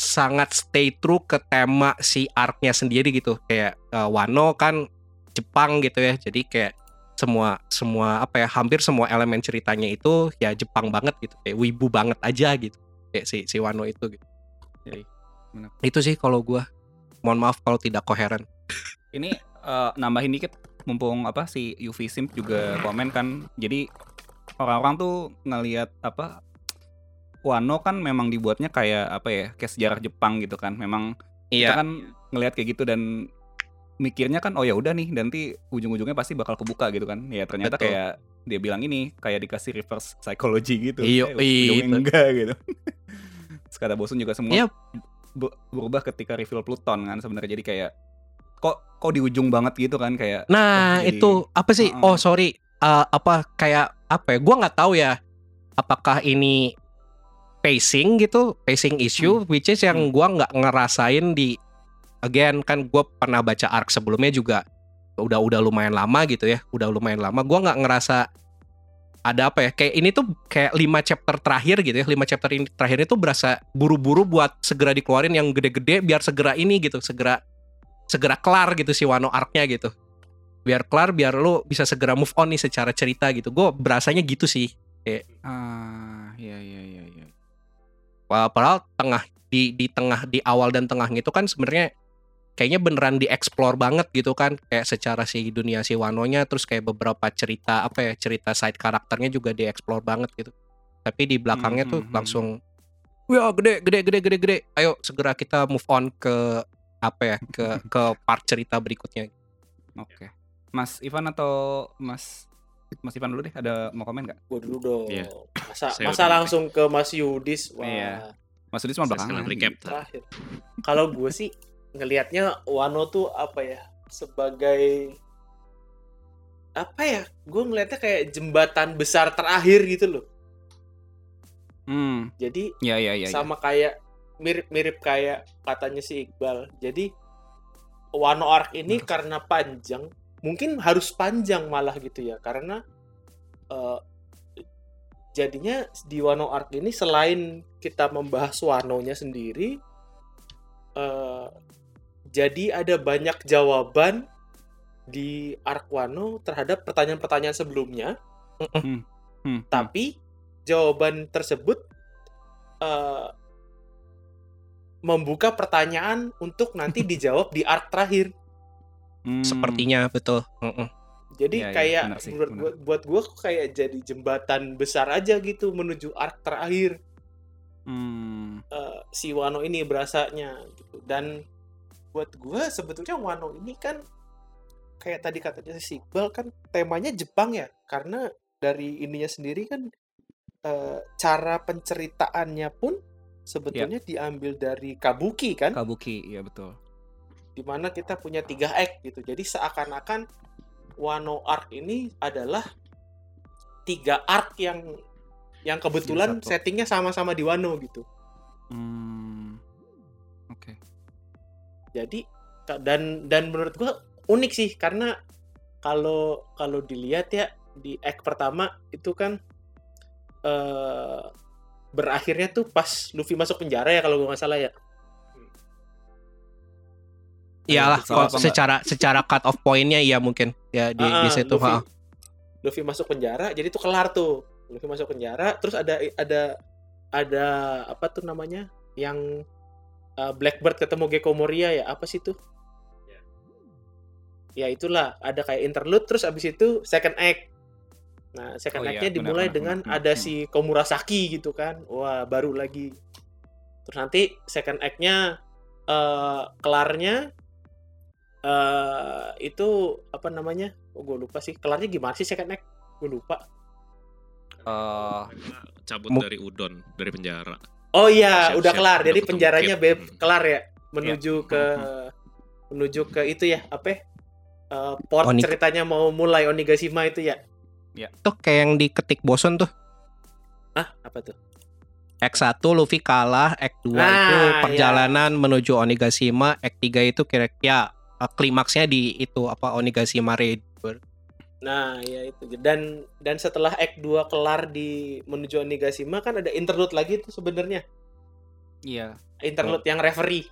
sangat stay true ke tema si arc-nya sendiri gitu. Kayak uh, Wano kan Jepang gitu ya. Jadi kayak semua semua apa ya hampir semua elemen ceritanya itu ya Jepang banget gitu. Kayak wibu banget aja gitu. Kayak si si Wano itu gitu. Jadi itu sih kalau gua. Mohon maaf kalau tidak koheren. Ini eh, nambahin dikit mumpung apa si UV Simp juga komen kan. Jadi orang-orang tuh ngelihat apa Wano kan memang dibuatnya kayak apa ya? Kayak sejarah Jepang gitu kan. Memang kita iya kan ngelihat kayak gitu dan mikirnya kan oh ya udah nih nanti ujung-ujungnya pasti bakal kebuka gitu kan. Ya ternyata Betul. kayak dia bilang ini kayak dikasih reverse psychology gitu. Iya, Eh, iya. enggak gitu. Kata bosun juga semua Iya. be- berubah ketika reveal Pluton kan sebenarnya jadi kayak kok kok di ujung banget gitu kan kayak Nah wah, jadi- itu apa sih? Heeh. Oh sorry, Eh, apa kayak apa ya? Gua nggak tahu ya. Apakah ini pacing gitu, pacing issue, which is yang Hmm. gua nggak ngerasain di again kan gua pernah baca arc sebelumnya juga udah udah lumayan lama gitu ya, udah lumayan lama. Gua nggak ngerasa ada apa ya? Kayak ini tuh kayak lima chapter terakhir gitu ya, lima chapter ini terakhir itu berasa buru-buru buat segera dikeluarin yang gede-gede biar segera ini gitu, segera segera kelar gitu si Wano arc-nya gitu biar kelar biar lu bisa segera move on nih secara cerita gitu gue berasanya gitu sih ah iya iya iya iya Wah, padahal tengah di di tengah di awal dan tengah itu kan sebenarnya kayaknya beneran dieksplor banget gitu kan. Kayak secara si dunia si Wanonya terus kayak beberapa cerita apa ya cerita side karakternya juga dieksplor banget gitu. Tapi di belakangnya tuh Mhm. langsung wah gede gede gede gede gede. Ayo segera kita move on ke apa ya ke ke part cerita berikutnya. Oke. Mas Ivan atau Mas Mas Ivan dulu deh ada mau komen nggak Gue dulu dong. Iya. Masa, Saya masa langsung ke Mas Yudis. Wah. Iya. Mas Udis mah Saya belakangan recap. Terakhir. Kalau gue sih ngelihatnya Wano tuh apa ya? Sebagai apa ya? Gue ngelihatnya kayak jembatan besar terakhir gitu loh. hmm Jadi ya ya ya ya. sama kayak mirip-mirip kayak katanya si Iqbal. Jadi Wano Arc ini karena panjang, mungkin harus panjang malah gitu ya, karena eh, jadinya di Wano Arc ini selain kita membahas Wanonya sendiri, eh, jadi ada banyak jawaban di Arc Wano terhadap pertanyaan-pertanyaan sebelumnya Hmm, hmm. tapi jawaban tersebut eh, membuka pertanyaan untuk nanti dijawab di arc terakhir. Hmm. sepertinya betul Mm-mm. Jadi Iya, iya, kayak benar sih, menurut gua, buat gue kayak jadi jembatan besar aja gitu menuju arc terakhir Hmm. eh, si Wano ini berasanya gitu. Dan buat gue sebetulnya Wano ini kan kayak tadi katanya si Iqbal kan temanya Jepang ya karena dari ininya sendiri kan eh, cara penceritaannya pun sebetulnya diambil dari kabuki kan Kabuki ya betul di mana kita punya tiga act gitu jadi seakan-akan Wano arc ini adalah tiga arc yang yang kebetulan satu. settingnya sama-sama di Wano gitu hmm. oke jadi ka- dan dan menurut gua unik sih karena kalau kalau dilihat ya di act pertama itu kan eh berakhirnya tuh pas Luffy masuk penjara ya kalau gue nggak salah ya. Iyalah, apa secara secara cut off pointnya iya mungkin ya di di Ah, situ. Luffy, ha. Luffy masuk penjara, jadi tuh kelar tuh. Luffy masuk penjara, terus ada ada ada apa tuh namanya yang uh, Blackbird ketemu Gecko Moria ya apa sih tuh? Ya itulah ada kayak interlude terus abis itu second act. Nah second Oh iya, act-nya benar, dimulai benar, dengan benar. ada Hmm. si Komurasaki gitu kan, wah baru lagi. Terus nanti second act-nya eh kelarnya eh itu apa namanya? Oh gue lupa sih. Kelarnya gimana sih second act? Gue lupa. Eh, cabut dari udon dari penjara Oh iya, Siap-siap, udah kelar. udah Jadi penjaranya beb kelar ya, menuju ke menuju ke itu ya, apa? ya? Eh, port Onig- ceritanya mau mulai Onigashima itu ya. Tuh kayak yang diketik boson tuh. Ah, apa tuh? Act 1 Luffy kalah, Act 2 Nah, itu iya. perjalanan menuju Onigashima, Act 3 itu kira-kira uh, klimaksnya di itu apa Onigashima Raid. Nah, ya itu. Dan dan setelah Act 2 kelar di menuju Onigashima kan ada interlude lagi tuh sebenarnya. iya, Interlude yang referee.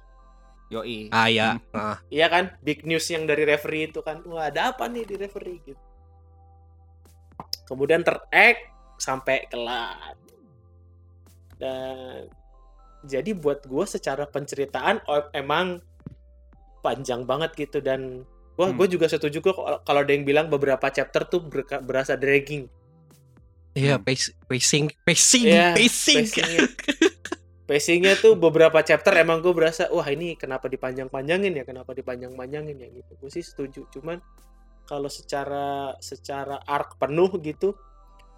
yoi. Ah ya, Hmm. ah. Iya kan? Big news yang dari referee itu kan. Wah, ada apa nih di referee gitu. Kemudian ter-act sampai kelar. Dan jadi buat gue secara penceritaan oh, emang panjang banget gitu dan gua Hmm. gue juga setuju kok kalau- ada yang bilang beberapa chapter tuh berka- berasa dragging. Iya, Hmm. pace- pacing, pacing, Iya, pacing. pacingnya. Pacingnya tuh beberapa chapter emang gue berasa wah ini kenapa dipanjang-panjangin ya kenapa dipanjang-panjangin ya gitu gue sih setuju cuman kalau secara secara arc penuh gitu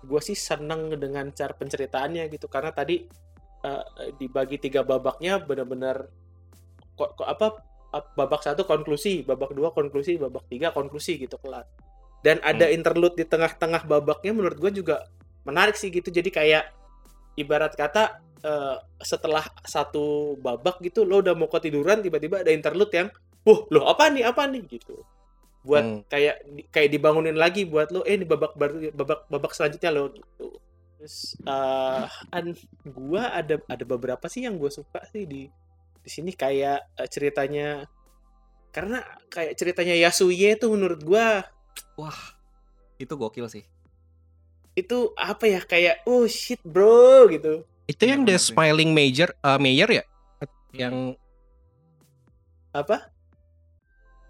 gue sih seneng dengan cara penceritaannya gitu karena tadi eh, dibagi tiga babaknya benar-benar kok kok apa ap- babak satu konklusi babak dua konklusi babak tiga konklusi gitu kelar. Dan ada interlude di tengah-tengah babaknya menurut gue juga menarik sih gitu. Jadi kayak ibarat kata eh, setelah satu babak gitu lo udah mau ketiduran tiba-tiba ada interlude yang wah lo apa nih apa nih? gitu. Buat Hmm. kayak kayak dibangunin lagi buat lo eh ini babak baru babak babak selanjutnya lo gitu. Terus eh an gua ada ada beberapa sih yang gue suka sih di di sini kayak eh, ceritanya karena kayak ceritanya Yasuye tuh menurut gua Wah, itu gokil sih. itu apa ya kayak oh shit bro gitu Itu yang The. Smiling Major, uh, Mayor ya? Hmm. Yang apa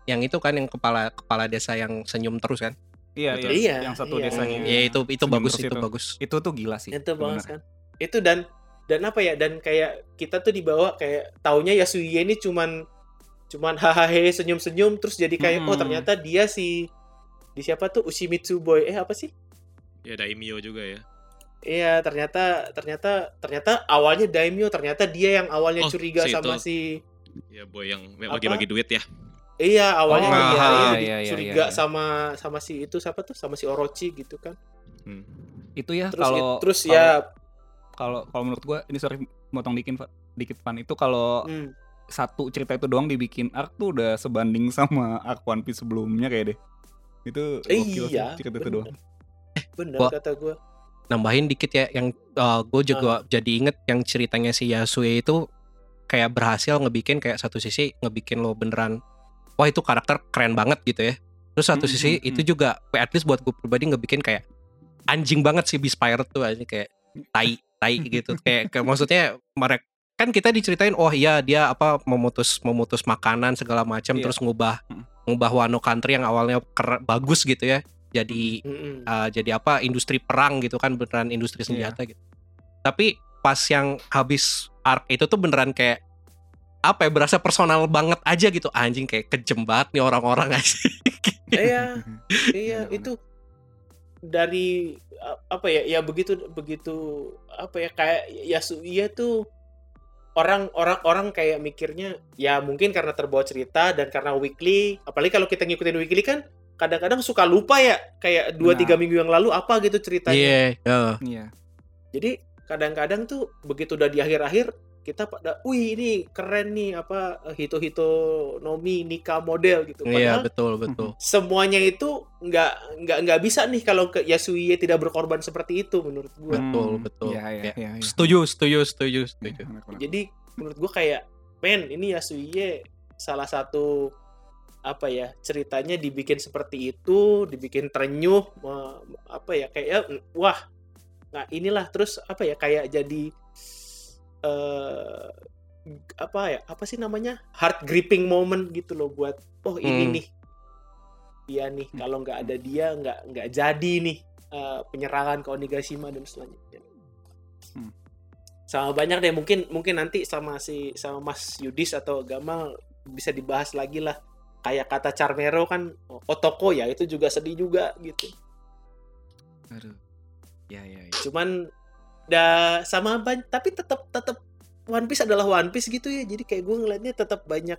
yang itu kan yang kepala kepala desa yang senyum terus kan? Iya, Betul. iya, Iya, yang satu iya. desanya. Iya, itu itu Senyum bagus itu itu. bagus. Itu tuh gila sih. itu bener. kan itu dan dan apa ya dan kayak kita tuh dibawa kayak taunya Yasuye ini cuman cuman hahaha senyum senyum terus jadi kayak oh Hmm. ternyata dia si di siapa tuh Ushimitsu boy eh apa sih ya Daimyo juga ya iya ternyata ternyata ternyata awalnya Daimyo ternyata dia yang awalnya Oh, curiga si sama itu. si ya boy yang Apa? bagi-bagi duit ya iya awalnya Oh, dia ah, dia iya, iya, curiga iya. sama sama si itu siapa tuh sama si Orochi gitu kan Hmm. Itu ya terus kalau terus kalau- ya kalau kalau menurut gua ini sorry motong dikit dikit Pan itu kalau hmm, satu cerita itu doang dibikin arc tuh udah sebanding sama arc One Piece sebelumnya kayak deh. Itu sih iya cerita itu bener. doang. bener Gua- kata gue Nambahin dikit ya yang gue juga jadi inget yang ceritanya si Yasue itu kayak berhasil ngebikin kayak satu sisi ngebikin lo beneran wah itu karakter keren banget gitu ya. Terus satu Hmm, sisi hmm, itu juga at least buat gue pribadi ngebikin kayak anjing banget sih Beast Pirate tuh aja kayak tai tai gitu kayak, kayak maksudnya mereka kan kita diceritain oh iya dia apa memutus memutus makanan segala macam Iya. terus ngubah Hmm. ngubah Wano Country yang awalnya ker- bagus gitu ya jadi Mm-mm. uh, jadi apa industri perang gitu kan beneran industri senjata gitu. Tapi pas yang habis arc itu tuh beneran kayak apa ya berasa personal banget aja gitu anjing kayak kejem banget nih orang-orang aja. iya iya Bener-bener. itu dari apa ya ya begitu begitu apa ya kayak Yasuya tuh orang orang orang kayak mikirnya ya mungkin karena terbawa cerita dan karena weekly apalagi kalau kita ngikutin weekly kan kadang-kadang suka lupa ya kayak dua tiga minggu yang lalu apa gitu ceritanya Iya, heeh. Iya. jadi kadang-kadang tuh begitu udah di akhir-akhir kita pada, wih ini keren nih apa Hito Hito Nomi Nika model gitu. Iya Padahal betul betul. semuanya itu nggak nggak nggak bisa nih kalau ke Yasuie tidak berkorban seperti itu menurut gue. Betul, Hmm, betul. Iya, iya, Kayak, iya, iya. Setuju setuju setuju setuju. Benar, benar. Jadi menurut gue kayak, men ini Yasuie salah satu apa ya ceritanya dibikin seperti itu, dibikin terenyuh, apa ya kayak ya, wah, nah inilah terus apa ya kayak jadi eh apa ya apa sih namanya heart gripping moment gitu loh buat oh ini Hmm. nih dia nih kalau nggak ada dia nggak nggak jadi nih eh, penyerangan ke Onigashima dan selanjutnya Hmm. sama banyak deh mungkin mungkin nanti sama si sama Mas Yudis atau Gamal bisa dibahas lagi lah kayak kata Charmero kan Otoko ya itu juga sedih juga gitu Aduh. Ya, ya, ya. cuman da sama ban tapi tetap tetap One Piece adalah One Piece gitu ya jadi kayak gue ngeliatnya tetap banyak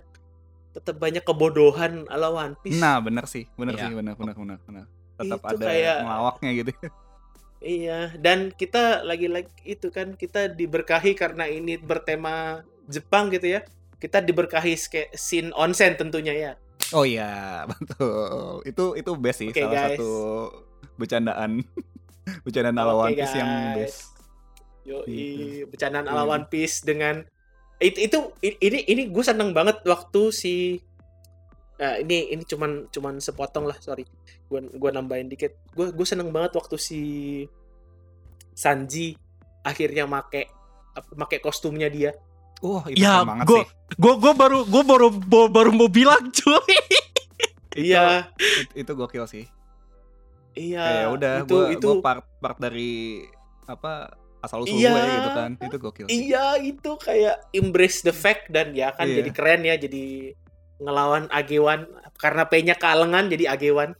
tetap banyak kebodohan ala One Piece Nah, benar sih. Benar Iya. sih, benar, benar, benar. Tetap ada kayak- ngelawaknya gitu. iya dan kita lagi-lagi itu kan kita diberkahi karena ini bertema Jepang gitu ya kita diberkahi scene onsen tentunya ya Oh iya, betul. Itu itu best sih Oke, salah guys. satu bercandaan bercandaan ala Oke, One Piece yang guys. best. Yo, Gitu. bercandaan ala Iya. One Piece dengan itu itu ini ini gue seneng banget waktu si Nah, ini ini cuman cuman sepotong lah, sorry. Gua gua nambahin dikit. Gue gue seneng banget waktu si Sanji akhirnya make make kostumnya dia. Wah, itu Ya, banget gua- sih. Gue gue baru gue baru baru, baru mau bilang cuy. Iya, Itu, itu gokil sih. iya. Kayak udah itu gua, itu gua part part dari apa asal usul Iya. gue gitu kan. Itu gokil. sih. Iya itu kayak embrace the fact dan ya kan Iya. jadi keren ya jadi ngelawan Agewan karena P-nya kalengan jadi Agewan.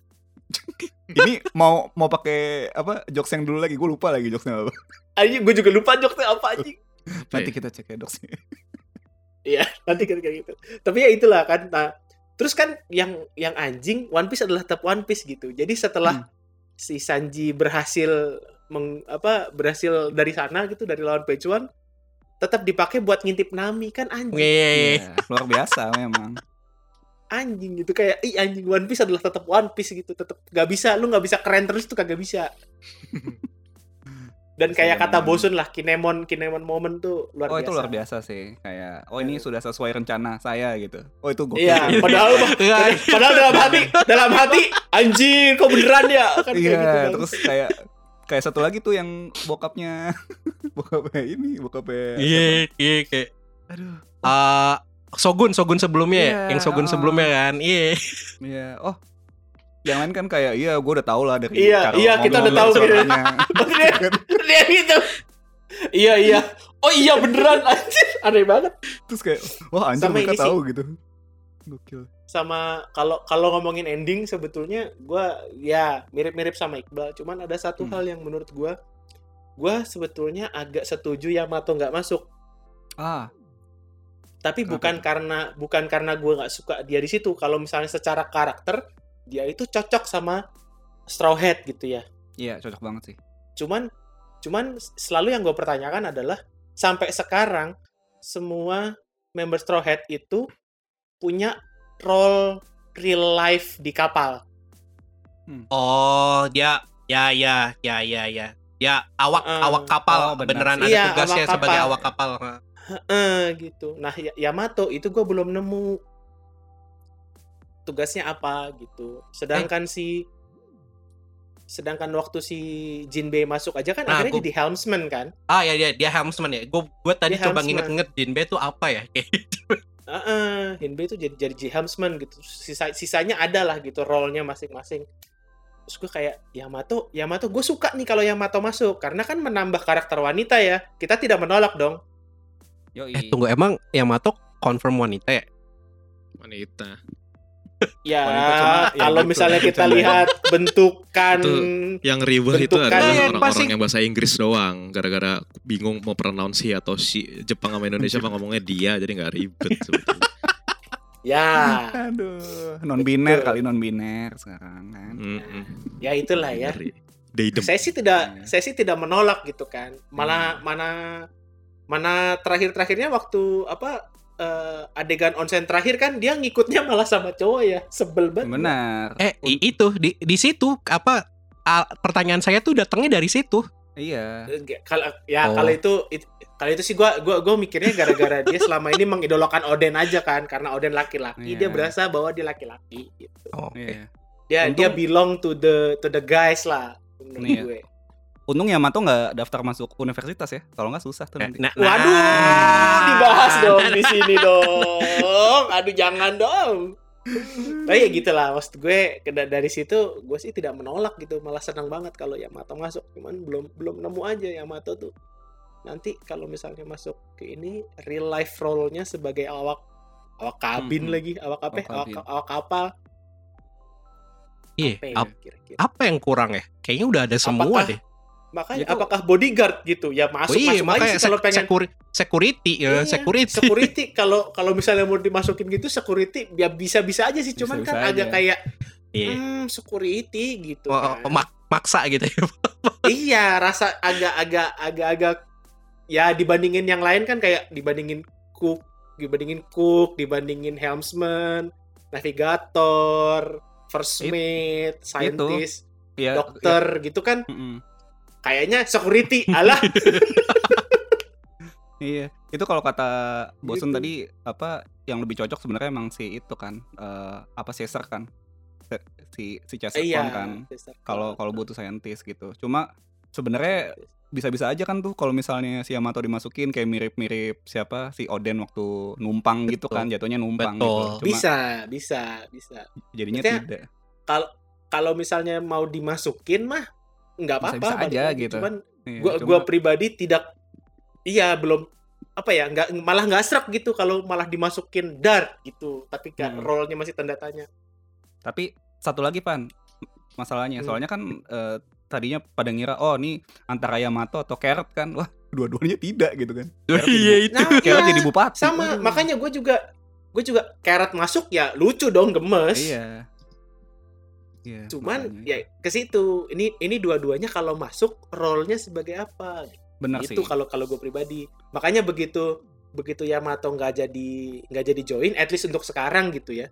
Ini mau mau pakai apa jokes yang dulu lagi gue lupa lagi jokesnya apa. Anjing gue juga lupa jokesnya apa anjing. Nanti kita cek ya jokesnya. Iya nanti kan kayak gitu. Tapi ya itulah kan. Nah, terus kan yang yang anjing One Piece adalah tetap One Piece gitu. Jadi setelah Hmm. si Sanji berhasil meng, apa berhasil dari sana gitu dari lawan Pecuan tetap dipakai buat ngintip Nami kan anjing. Iya, luar biasa memang. anjing gitu kayak ih anjing One Piece adalah tetap One Piece gitu tetap gak bisa lu nggak bisa keren terus tuh kagak bisa dan kayak kata bosun lah kinemon kinemon moment tuh luar oh biasa itu luar biasa sih kayak oh ini sudah sesuai rencana saya gitu oh itu gokil iya padahal Iya. padahal dalam hati dalam hati anjing kok beneran ya kan kayak iya gitu kan. terus kayak kayak satu lagi tuh yang bokapnya. Bokapnya ini bokapnya Iya, iya kayak aduh. eh Sogun Sogun sebelumnya ya? Iya, yang Sogun ah. sebelumnya kan. Iya. iya oh. Yang lain kan kayak iya gue udah tahu lah dari Iya, iya, kita udah tahu gitu. dia, dia gitu. Iya iya. Oh iya beneran anjir. Aneh banget. Terus kayak wah anjir Sama mereka tahu gitu. Gokil sama kalau kalau ngomongin ending sebetulnya gua ya mirip-mirip sama Iqbal. Cuman ada satu Hmm. hal yang menurut gua gua sebetulnya agak setuju Yamato nggak masuk. Ah. Tapi Kenapa bukan karena bukan karena gua nggak suka dia di situ. Kalau misalnya secara karakter dia itu cocok sama Straw Hat gitu ya. Iya cocok banget sih. Cuman cuman selalu yang gue pertanyakan adalah sampai sekarang semua member Straw Hat itu punya role real life di kapal Oh, dia ya ya ya ya ya. Ya awak Eh, awak kapal oh, benar beneran ada Iya, tugasnya awak sebagai kapal. awak kapal. Eh gitu. Nah, Ya- Yamato itu gue belum nemu tugasnya apa gitu. Sedangkan si sedangkan waktu si Jinbei masuk aja kan Nah, akhirnya gua- jadi helmsman kan. Ah ya dia dia helmsman ya. Gue gue tadi Dia coba helmsman. nginget-nginget Jinbe itu apa ya? Kayak gitu. Heeh, Jinbei itu jadi jadi helmsman gitu. Sisa sisanya ada lah gitu role-nya masing-masing. Terus gue kayak Yamato, Yamato gue suka nih kalau Yamato masuk karena kan menambah karakter wanita ya. Kita tidak menolak dong. Yoi. Eh tunggu emang Yamato confirm wanita ya? Wanita. Ya, ya kalau misalnya kita lihat bentukan Itu Yang ribet itu adalah orang-orang yang bahasa Inggris doang. Gara-gara bingung mau pronounce atau si Jepang sama Indonesia mah ngomongnya dia, jadi nggak ribet sebetulnya. ya, aduh non biner kali non biner sekarang kan Mm-mm. ya itulah ya. Daidem. Saya sih tidak Iya. saya sih tidak menolak gitu kan. Mana mana mana terakhir-terakhirnya waktu apa eh, adegan onsen terakhir kan dia ngikutnya malah sama cowok ya sebel banget Benar. Eh itu di di situ apa a- pertanyaan saya tuh datangnya dari situ. Iya. Kalau ya Oh. kalau itu it- kalau itu sih gua gua gua mikirnya gara-gara dia selama ini mengidolakan Oden aja kan karena Oden laki-laki dia Iya. berasa bahwa dia laki-laki gitu Oh, Oke. Iya. dia Untung- dia belong to the to the guys lah menurut Iya. gue Untung Yamato nggak daftar masuk universitas ya. Kalau nggak susah tuh nanti. Nah, Waduh, nah. dibahas dong di sini dong. Aduh, jangan dong. Tapi ya gitu lah, maksud gue dari situ gue sih tidak menolak gitu, malah senang banget kalau Yamato masuk. Cuman belum belum nemu aja Yamato tuh. Nanti kalau misalnya masuk ke ini real life role-nya sebagai awak awak kabin Mhm. lagi, awak apa? ya? Awak Awak, kabin. awak kapal. Iya, Apa ya apa yang kurang ya? Kayaknya udah ada semua Apakah- deh. Makanya Itu- apakah bodyguard gitu? Ya masuk oh iya, masuk aja sih kalau pengen securi- security ya, Iya, security. security kalau kalau misalnya mau dimasukin gitu security ya bisa-bisa aja sih cuman Bisa-bisa kan agak aja. kayak Iya. hmm security gitu Oh, kan. oh, mak- maksa gitu ya. iya rasa agak-agak agak-agak ya dibandingin yang lain kan kayak dibandingin cook dibandingin cook dibandingin helmsman navigator first It- mate scientist Iya. dokter gitu kan iya. Mm-mm. Kayaknya security alah Iya. Itu kalau kata bosun Gitu. tadi apa yang lebih cocok sebenarnya emang si itu kan eh, apa Caesar kan. Si si Caesar iya kan. Kalau kalau butuh scientist gitu. Cuma sebenarnya bisa-bisa aja kan tuh kalau misalnya si Yamato dimasukin kayak mirip-mirip siapa si Oden waktu numpang gitu Betul. kan jatuhnya numpang Betul. gitu. Cuma bisa bisa bisa jadinya Maksudnya, tidak. kalau kalau misalnya mau dimasukin mah nggak apa-apa aja lagi. gitu. cuman Iya, gua cuma- gua pribadi tidak iya belum apa ya nggak malah nggak serak gitu kalau malah dimasukin dar gitu tapi kayak Hmm. role-nya masih tanda tanya Tapi satu lagi pan masalahnya Hmm. soalnya kan eh, tadinya pada ngira oh ini antara Yamato atau Carrot kan wah dua-duanya tidak gitu kan. Iya jadi, itu. nah Carrot iya, jadi bupati. sama makanya gue juga gue juga carrot masuk ya lucu dong gemes Iya. Iya. cuman makanya. ya ke situ ini ini dua-duanya kalau masuk role-nya sebagai apa benar sih. itu kalau kalau gue pribadi makanya begitu begitu Yamato nggak jadi nggak jadi join at least untuk sekarang gitu ya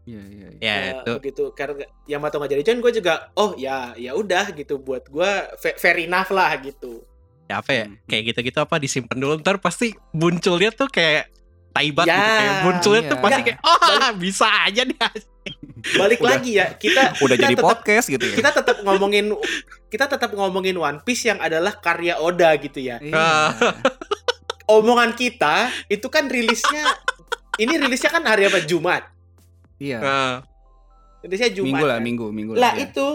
Iya, iya, iya. Ya Ya, itu. begitu karena Yamato nggak jadi join gue juga oh ya ya udah gitu buat gue fa- fair enough lah gitu Ya apa ya? Hmm. Kayak gitu-gitu apa disimpan dulu ntar pasti munculnya tuh kayak taibat Ya, gitu kayak munculnya tuh iya. pasti Nggak, kayak oh bisa aja nih. balik Udah- lagi ya kita Udah kita jadi tetap, podcast gitu ya. kita tetap ngomongin kita tetap ngomongin One Piece yang adalah karya Oda gitu ya Iya. Omongan kita itu kan rilisnya ini rilisnya kan hari apa Jumat Iya. Nah, rilisnya Jumat Minggu lah, kan? minggu, minggu lah iya. itu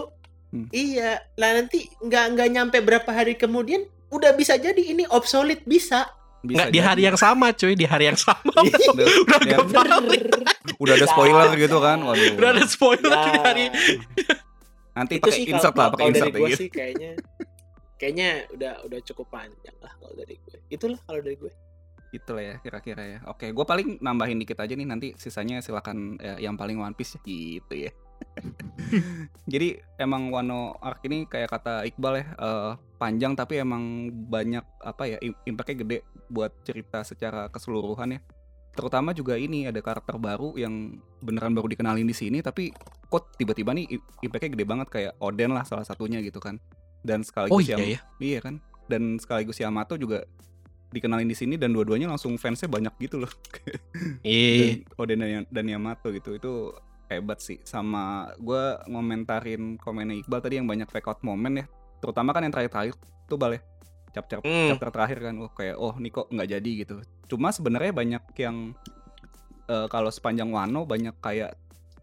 Hmm. iya lah nanti nggak nggak nyampe berapa hari kemudian udah bisa jadi ini obsolete bisa Bisa nggak di hari yang sama cuy, di hari yang sama. udah, Udah ya, gak balik. udah ada spoiler gitu kan. Waduh. Udah ada spoiler Ya. di hari. Nanti itu pakai insert kalau lah, kalau pakai dari insert gue gitu. sih kayaknya kayaknya udah udah cukup panjang lah kalau dari gue itulah kalau dari gue Gitu lah ya kira-kira ya. Oke, gue paling nambahin dikit aja nih nanti sisanya silakan ya, yang paling One Piece ya, gitu ya. Jadi emang Wano Arc ini kayak kata Iqbal ya eh, panjang tapi emang banyak apa ya im- impactnya gede buat cerita secara keseluruhan ya. Terutama juga ini ada karakter baru yang beneran baru dikenalin di sini tapi kok tiba-tiba nih im- impactnya gede banget kayak Oden lah salah satunya gitu kan. Dan sekaligus Oh iya yang ya. Iya kan. Dan sekaligus Yamato juga dikenalin di sini dan dua-duanya langsung fansnya banyak gitu loh. Iya. Oden dan, dan Yamato gitu itu hebat sih. Sama gue ngomentarin komennya Iqbal tadi yang banyak fake out moment ya. Terutama kan yang terakhir-terakhir tuh bal ya. Chapter, Hmm. chapter terakhir kan. Oh kayak oh ini kok nggak jadi gitu. Cuma sebenarnya banyak yang eh, kalau sepanjang Wano banyak kayak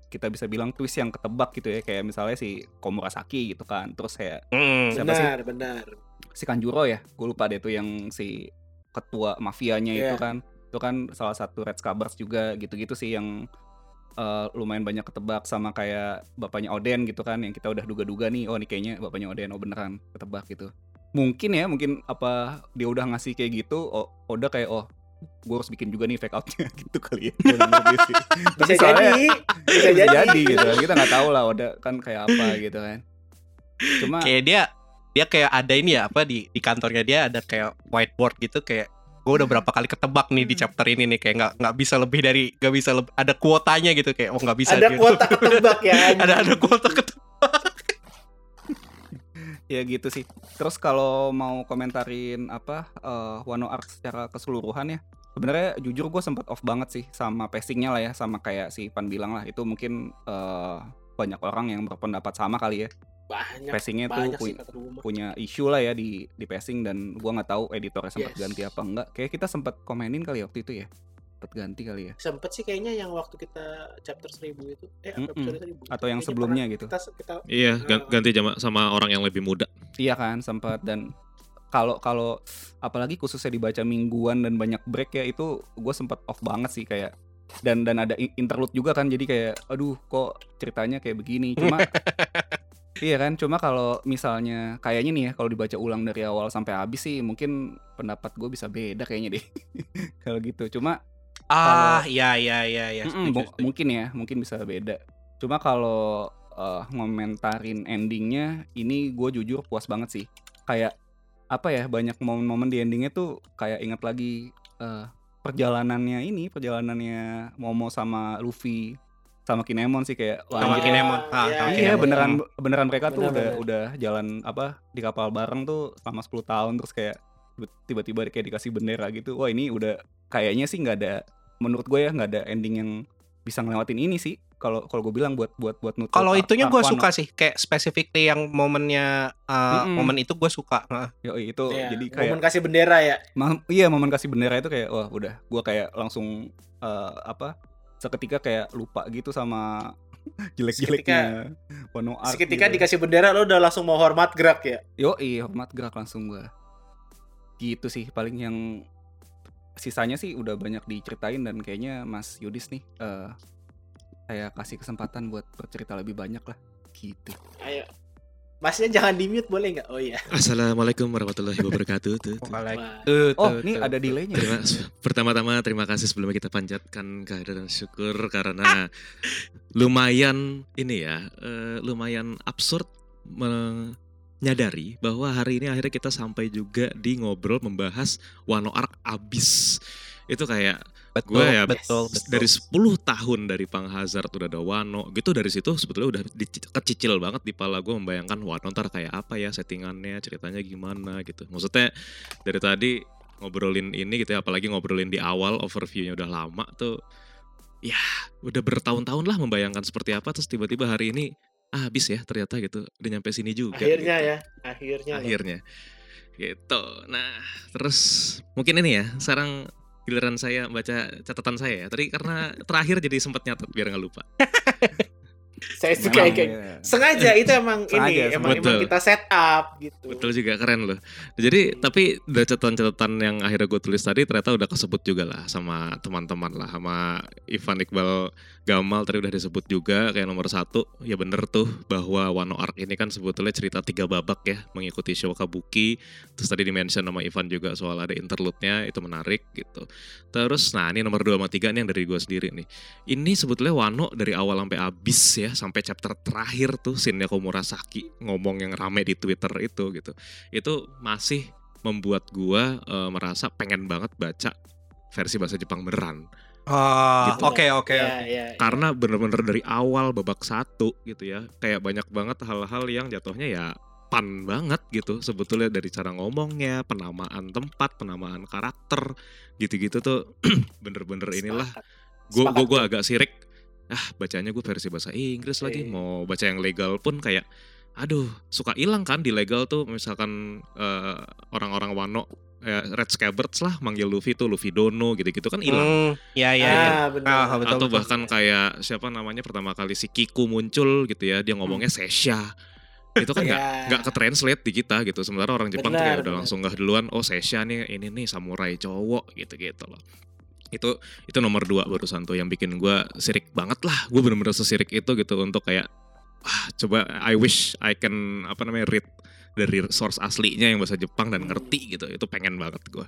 kita bisa bilang twist yang ketebak gitu ya kayak misalnya si Komurasaki gitu kan terus kayak Mm. Siapa sih? benar benar si Kanjuro ya gue lupa deh tuh yang si ketua mafianya itu Iya. kan itu kan salah satu Red Scabbers juga gitu-gitu sih yang eh, lumayan banyak ketebak sama kayak bapaknya Oden gitu kan yang kita udah duga-duga nih oh ini kayaknya bapaknya Oden oh beneran ketebak gitu. Mungkin ya mungkin apa dia udah ngasih kayak gitu oh Oda kayak oh gue harus bikin juga nih fake outnya gitu kali ya. Sih. bisa soalnya- jadi bisa bisa jadi. jadi gitu kan kita nggak tahu lah Oda kan kayak apa gitu kan. Cuma Kayak dia dia kayak ada ini ya apa di di kantornya dia ada kayak whiteboard gitu kayak gue udah berapa kali ketebak nih di chapter ini nih kayak nggak nggak bisa lebih dari nggak bisa lebih, ada kuotanya gitu kayak oh nggak bisa ada gitu. kuota ketebak ya ada ada kuota ketebak ya gitu sih. Terus kalau mau komentarin apa eh, Wano Arc secara keseluruhan ya, sebenarnya jujur gue sempat off banget sih sama pacingnya lah ya, sama kayak si Ivan bilang lah itu mungkin eh, banyak orang yang berpendapat sama kali ya. Banyak Pacingnya tuh banyak sih punya, punya isu lah ya di di pacing dan gua nggak tahu editornya sempat Yes. ganti apa enggak. Kayak kita sempat komenin kali ya waktu itu ya. Sempat ganti kali ya. sempet sih kayaknya yang waktu kita chapter 1000 itu eh Mm-mm. episode 1000 Atau yang Kayaknya sebelumnya gitu. kita, kita Iya, gan- ganti sama, sama orang yang lebih muda. Iya kan sempat dan kalau kalau apalagi khususnya dibaca mingguan dan banyak break ya itu gue sempat off banget sih kayak dan dan ada in- interlude juga kan jadi kayak aduh kok ceritanya kayak begini cuma iya kan cuma kalau misalnya kayaknya nih ya kalau dibaca ulang dari awal sampai habis sih mungkin pendapat gue bisa beda kayaknya deh kalau gitu cuma ah ya ya ya ya setuju, mu- setuju. mungkin ya, mungkin bisa beda. Cuma kalau eh, ngomentarin endingnya, ini gue jujur puas banget sih. Kayak apa ya, banyak momen-momen di endingnya tuh kayak inget lagi eh, perjalanannya ini, perjalanannya Momo sama Luffy sama Kinemon sih kayak wah, Sama. Kinemon. Ah, Iya, sama Iya Kinemon. beneran beneran mereka tuh Bener, udah bener. udah jalan apa di kapal bareng tuh selama 10 tahun terus kayak tiba-tiba kayak dikasih bendera gitu. Wah ini udah kayaknya sih nggak ada menurut gue ya nggak ada ending yang bisa ngelewatin ini sih. Kalau kalau gue bilang buat buat buat nutup. Kalau itunya gue suka sih, kayak specifically yang momennya uh, Mm-mm. momen itu gue suka. Heeh. Yoi, itu Iya, jadi kayak momen kasih bendera ya Ma- iya momen kasih bendera itu kayak wah udah gue kayak langsung eh, apa seketika kayak lupa gitu sama jelek-jeleknya Wano Arc seketika gitu. dikasih bendera lo udah langsung mau hormat gerak ya Yo, hormat gerak langsung gua. Gitu sih paling yang sisanya sih udah banyak diceritain dan kayaknya Mas Yudis nih eh saya kasih kesempatan buat bercerita lebih banyak lah. Gitu. ayo masnya jangan di mute boleh nggak oh iya Assalamualaikum warahmatullahi wabarakatuh. Tuh, tuh. Oh, nih tuh. ada delaynya. Terima, pertama-tama terima kasih sebelumnya kita panjatkan kehadiran syukur karena lumayan ini ya, eh, lumayan absurd menyadari bahwa hari ini akhirnya kita sampai juga di ngobrol membahas Wano Arc abis. Itu kayak betul, gue ya betul, betul. dari 10 tahun dari Pang Hazard udah ada Wano gitu dari situ sebetulnya udah dici- kecicil banget di pala gue membayangkan Wano ntar kayak apa ya settingannya ceritanya gimana gitu maksudnya dari tadi ngobrolin ini gitu ya apalagi ngobrolin di awal overviewnya udah lama tuh ya udah bertahun-tahun lah membayangkan seperti apa terus tiba-tiba hari ini ah, habis ya ternyata gitu udah nyampe sini juga akhirnya gitu ya akhirnya loh. akhirnya gitu nah terus mungkin ini ya sekarang giliran saya baca catatan saya ya. Tadi karena terakhir jadi sempat nyatet biar nggak lupa saya suka kayak ya. sengaja itu emang Sengaja, ini emang, betul. emang kita set up gitu. Betul juga keren loh. Jadi tapi dari catatan-catatan yang akhirnya gue tulis tadi ternyata udah kesebut juga lah sama teman-teman lah sama Ivan Iqbal Gamal tadi udah disebut juga kayak nomor satu. Ya bener tuh bahwa Wano Arc ini kan sebetulnya cerita tiga babak ya mengikuti show Kabuki. Terus tadi dimention sama Ivan juga soal ada interlude-nya itu menarik gitu. Terus nah ini nomor dua sama tiga nih yang dari gue sendiri nih. Ini sebetulnya Wano dari awal sampai abis ya sampai chapter terakhir tuh scene-nya Komurasaki ngomong yang rame di Twitter itu gitu itu masih membuat gua eh, merasa pengen banget baca versi bahasa Jepang beneran Ah, Gitu. Oke oke. Ya, oke. ya, ya. karena bener-bener dari awal babak satu gitu ya kayak banyak banget hal-hal yang jatuhnya ya pan banget gitu sebetulnya dari cara ngomongnya penamaan tempat penamaan karakter gitu-gitu tuh bener-bener inilah gue gue agak sirik ah bacanya gue versi bahasa Inggris lagi Iya. mau baca yang legal pun kayak aduh suka hilang kan di legal tuh misalkan eh, orang-orang Wano eh, Red Scabbards lah manggil Luffy tuh Luffy Dono gitu-gitu kan hilang Hmm, ya ya ya. ah. Ah, betul, atau betul. bahkan kayak siapa namanya pertama kali si Kiku muncul gitu ya dia ngomongnya Sesha itu kan nggak Ya. nggak ke translate di kita gitu sementara orang Jepang tuh Benar, kayak udah benar. langsung nggak duluan oh Sesha nih ini nih samurai cowok gitu gitu loh itu itu nomor dua barusan tuh yang bikin gua sirik banget lah gue bener-bener sesirik itu gitu untuk kayak ah coba I wish I can apa namanya read dari source aslinya yang bahasa Jepang dan ngerti gitu itu pengen banget gua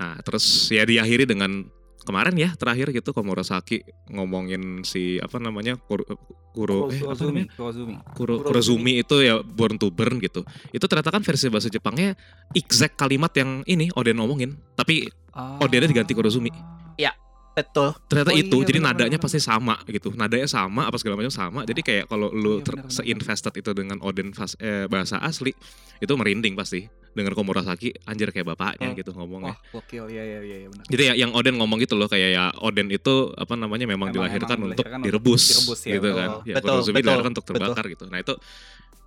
nah terus ya diakhiri dengan kemarin ya terakhir gitu Komurasaki ngomongin si apa namanya Kuro, Kuro eh, apa namanya? Kurozumi. Kuro, Kurozumi itu ya Born to Burn gitu. Itu ternyata kan versi bahasa Jepangnya exact kalimat yang ini Oden ngomongin, tapi Odennya diganti Kurozumi. Betul. ternyata Oh itu iya, jadi benar, nadanya pasti sama gitu nadanya sama apa segala macam sama jadi kayak kalau lu Iya, se-invested itu dengan Oden fas- eh, bahasa asli itu merinding pasti dengan Komurasaki anjir kayak bapaknya Hmm. gitu ngomongnya Wah, gokil ya ya ya, ya benar. jadi ya yang Oden ngomong gitu loh kayak ya Oden itu apa namanya memang, Emang- dilahirkan emang untuk dilahirkan untuk direbus, direbus ya, gitu betul. kan ya Betul, betul, dilahirkan untuk betul. terbakar gitu nah itu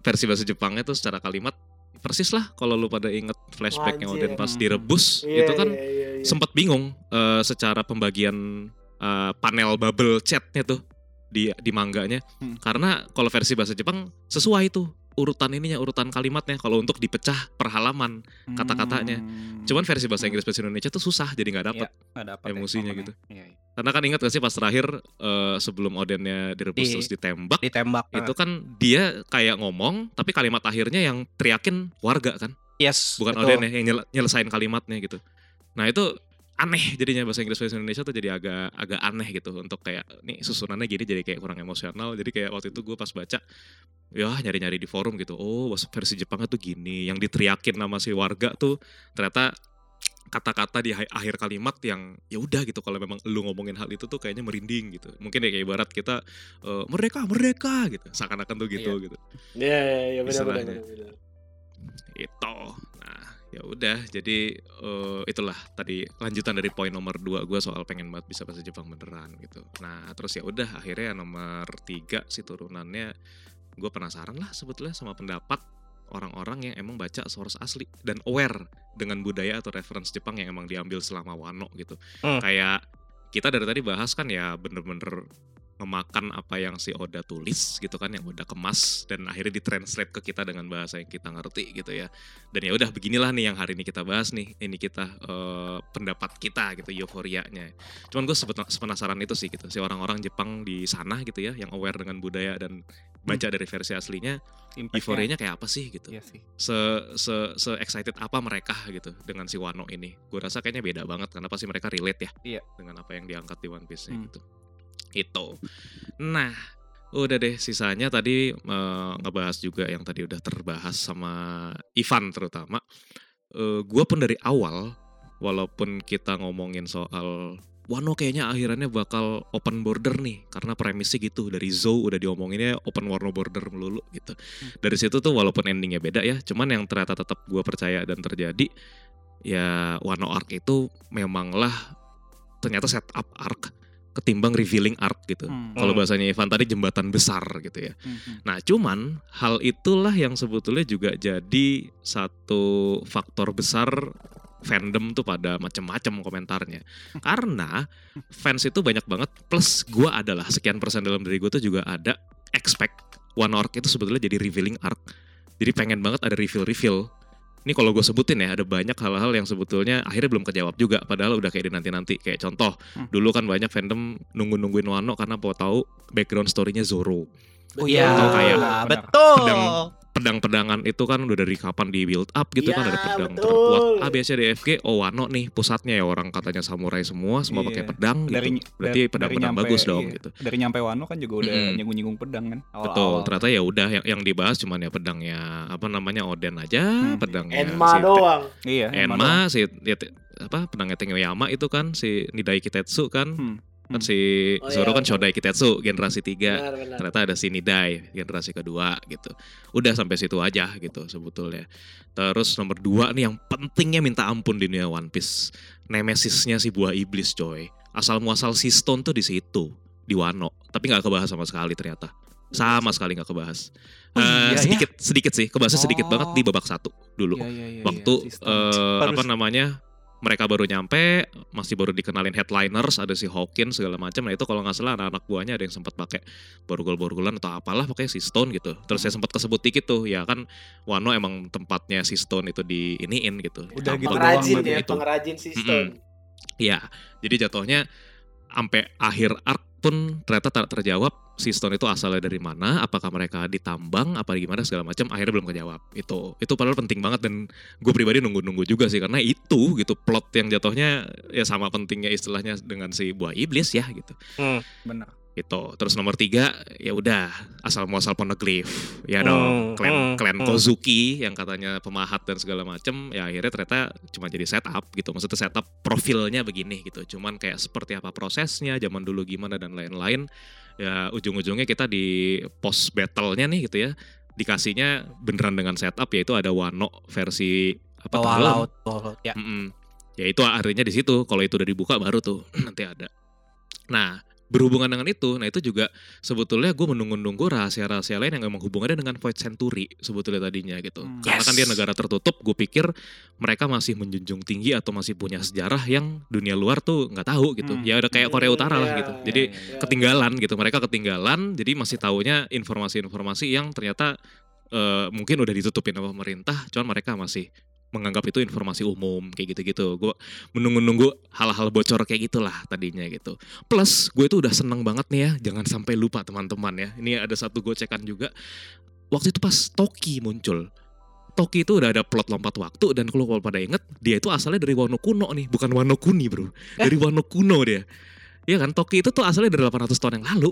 versi bahasa Jepangnya tuh secara kalimat persis lah kalau lu pada inget flashbacknya. Oden pas direbus Iya, itu kan iya, iya, iya. sempat bingung eh, secara pembagian eh, panel bubble chatnya tuh di di mangganya Hmm. karena kalau versi bahasa Jepang sesuai tuh urutan ininya urutan kalimatnya kalau untuk dipecah per halaman kata-katanya. Hmm. cuman versi bahasa Inggris versi Indonesia tuh susah jadi nggak dapet nggak dapat emosinya momennya. gitu. Iya, iya. karena kan ingat gak sih pas terakhir eh, sebelum Odennya direbus Di- terus ditembak Ditembak. itu kan dia kayak ngomong tapi kalimat akhirnya yang teriakin warga kan yes. bukan betul. Oden ya yang nyel- nyelesain kalimatnya gitu. Nah itu aneh jadinya bahasa Inggris versi Indonesia tuh jadi agak agak aneh gitu untuk kayak nih susunannya gini jadi kayak kurang emosional. Jadi kayak waktu itu gue pas baca ya nyari-nyari di forum gitu. Oh versi Jepangnya tuh gini. Yang diteriakin nama si warga tuh ternyata kata-kata di akhir kalimat yang ya udah gitu kalau memang lu ngomongin hal itu tuh kayaknya merinding gitu mungkin ya kayak ibarat kita eh, mereka mereka gitu seakan-akan tuh gitu gitu Iya, iya, iya, benar, benar, Istilahnya. benar, benar. itu nah ya udah jadi eh, itulah tadi lanjutan dari poin nomor dua gue soal pengen banget bisa bahasa Jepang beneran gitu nah terus ya udah akhirnya nomor tiga si turunannya gue penasaran lah sebetulnya sama pendapat orang-orang yang emang baca source asli dan aware dengan budaya atau reference Jepang yang emang diambil selama Wano gitu Hmm. kayak kita dari tadi bahas kan ya bener-bener memakan apa yang si Oda tulis gitu kan yang Oda kemas dan akhirnya ditranslate ke kita dengan bahasa yang kita ngerti gitu ya dan ya udah beginilah nih yang hari ini kita bahas nih ini kita eh, pendapat kita gitu euforianya cuman gue sepenasaran itu sih gitu si orang-orang Jepang di sana gitu ya yang aware dengan budaya dan baca dari versi aslinya Impact-nya, euforianya kayak apa sih gitu Iya sih. se se se excited apa mereka gitu dengan si Wano ini. Gue rasa kayaknya beda banget karena pasti mereka relate ya Iya. dengan apa yang diangkat di One Piece Hmm. gitu. Itu. Nah, udah deh sisanya tadi eh, ngebahas juga yang tadi udah terbahas sama Ivan terutama. Eh gue pun dari awal walaupun kita ngomongin soal Wano kayaknya akhirannya bakal open border nih karena premisnya gitu dari Zou udah diomonginnya open Wano border melulu gitu. Dari situ tuh walaupun endingnya beda ya, cuman yang ternyata tetap gue percaya dan terjadi ya Wano arc itu memanglah ternyata setup arc ketimbang revealing arc gitu. Hmm. Kalau Hmm. bahasanya Ivan tadi jembatan besar gitu ya. Hmm, hmm. Nah, cuman hal itulah yang sebetulnya juga jadi satu faktor besar fandom tuh pada macam-macam komentarnya. Karena fans itu banyak banget plus gua adalah sekian persen dalam diri gue tuh juga ada expect One Arc itu sebetulnya jadi revealing arc. Jadi pengen banget ada reveal-reveal. Ini kalau gue sebutin ya ada banyak hal-hal yang sebetulnya akhirnya belum kejawab juga padahal udah kayak di nanti-nanti kayak contoh Hmm. dulu kan banyak fandom nunggu-nungguin Wano karena mau tahu background story-nya Zoro. Oh iya, kayak betul. pedang- pedang-pedangan itu kan udah dari kapan di build up gitu kan Ya, ada pedang betul. terkuat A B C D F G oh Wano nih pusatnya ya orang katanya samurai semua semua pakai Iya. pedang gitu Dari berarti dari- pedang-pedang bagus nyampe- dong iya. gitu Dari nyampe Wano kan juga udah Mm-mm. nyinggung-nyinggung pedang kan. betul awal-awal. ternyata ya udah yang yang dibahas cuman ya pedangnya apa namanya Oden aja Hmm. pedangnya Enma si doang. Iya. Enma doang. Enma si ya, apa pedangnya Tengoyama itu kan si Nidai Kitetsu kan Hmm. Kan si Oh, Zoro iya, kan. Shodai Kitetsu generasi 3 Benar, benar. ternyata ada si Nidai generasi kedua gitu. Udah sampai situ aja gitu sebetulnya. Terus nomor dua nih yang pentingnya minta ampun di dunia One Piece. Nemesisnya si buah iblis coy. Asal muasal si Stone tuh di situ di Wano. Tapi nggak kebahas sama sekali ternyata. Sama sekali nggak kebahas. Oh Eh, iya, ya? sedikit sedikit sih. Kebahasnya sedikit Oh. banget di babak satu dulu. Iya, iya, iya, waktu iya, sistem. eh, Baru- apa namanya mereka baru nyampe masih baru dikenalin headliners ada si Hawkins segala macam nah itu kalau nggak salah anak-anak buahnya ada yang sempat pakai borgol-borgolan atau apalah pakai si Stone gitu. Terus saya sempat kesebut dikit tuh ya kan Wano emang tempatnya si Stone itu di iniin gitu. Udah gitu pengrajin ya, itu. pengrajin sistem. Ya, jadi jatuhnya sampai akhir arc pun ternyata tak terjawab si stone itu asalnya dari mana apakah mereka ditambang apa gimana segala macam akhirnya belum kejawab itu itu padahal penting banget dan gue pribadi nunggu-nunggu juga sih karena itu gitu plot yang jatuhnya ya sama pentingnya istilahnya dengan si buah iblis ya gitu Bener. Gitu terus nomor tiga ya udah asal muasal poneglyph ya Hmm, dong klan hmm, klan hmm. Kozuki yang katanya pemahat dan segala macem ya akhirnya ternyata cuma jadi setup gitu maksudnya setup profilnya begini gitu cuman kayak seperti apa prosesnya zaman dulu gimana dan lain-lain ya ujung-ujungnya kita di post battle-nya nih gitu ya dikasihnya beneran dengan setup yaitu ada Wano versi apa tenggelam. laut ya Mm-mm. Ya itu artinya di situ. Kalau itu udah dibuka baru tuh nanti ada. Nah berhubungan dengan itu, nah itu juga sebetulnya gue menunggu-nunggu rahasia-rahasia lain yang emang hubungannya dengan Void Century sebetulnya tadinya gitu. Hmm. Karena kan dia negara tertutup, gue pikir mereka masih menjunjung tinggi atau masih punya sejarah yang dunia luar tuh nggak tahu gitu. Hmm. Ya udah kayak Korea Utara lah Ya, gitu. ya, Jadi ya. ketinggalan gitu. Mereka ketinggalan, jadi masih taunya informasi-informasi yang ternyata eh, mungkin udah ditutupin sama pemerintah, cuman mereka masih menganggap itu informasi umum kayak gitu-gitu. Gue menunggu-nunggu hal-hal bocor kayak gitulah tadinya gitu. Plus gue itu udah seneng banget nih ya, jangan sampai lupa teman-teman ya. Ini ada satu gocekan juga. Waktu itu pas Toki muncul. Toki itu udah ada plot lompat waktu dan kalau kalau pada inget dia itu asalnya dari Wano Kuno nih, bukan Wano Kuni bro. Dari Wano Kuno dia. Iya kan, Toki itu tuh asalnya dari 800 tahun yang lalu.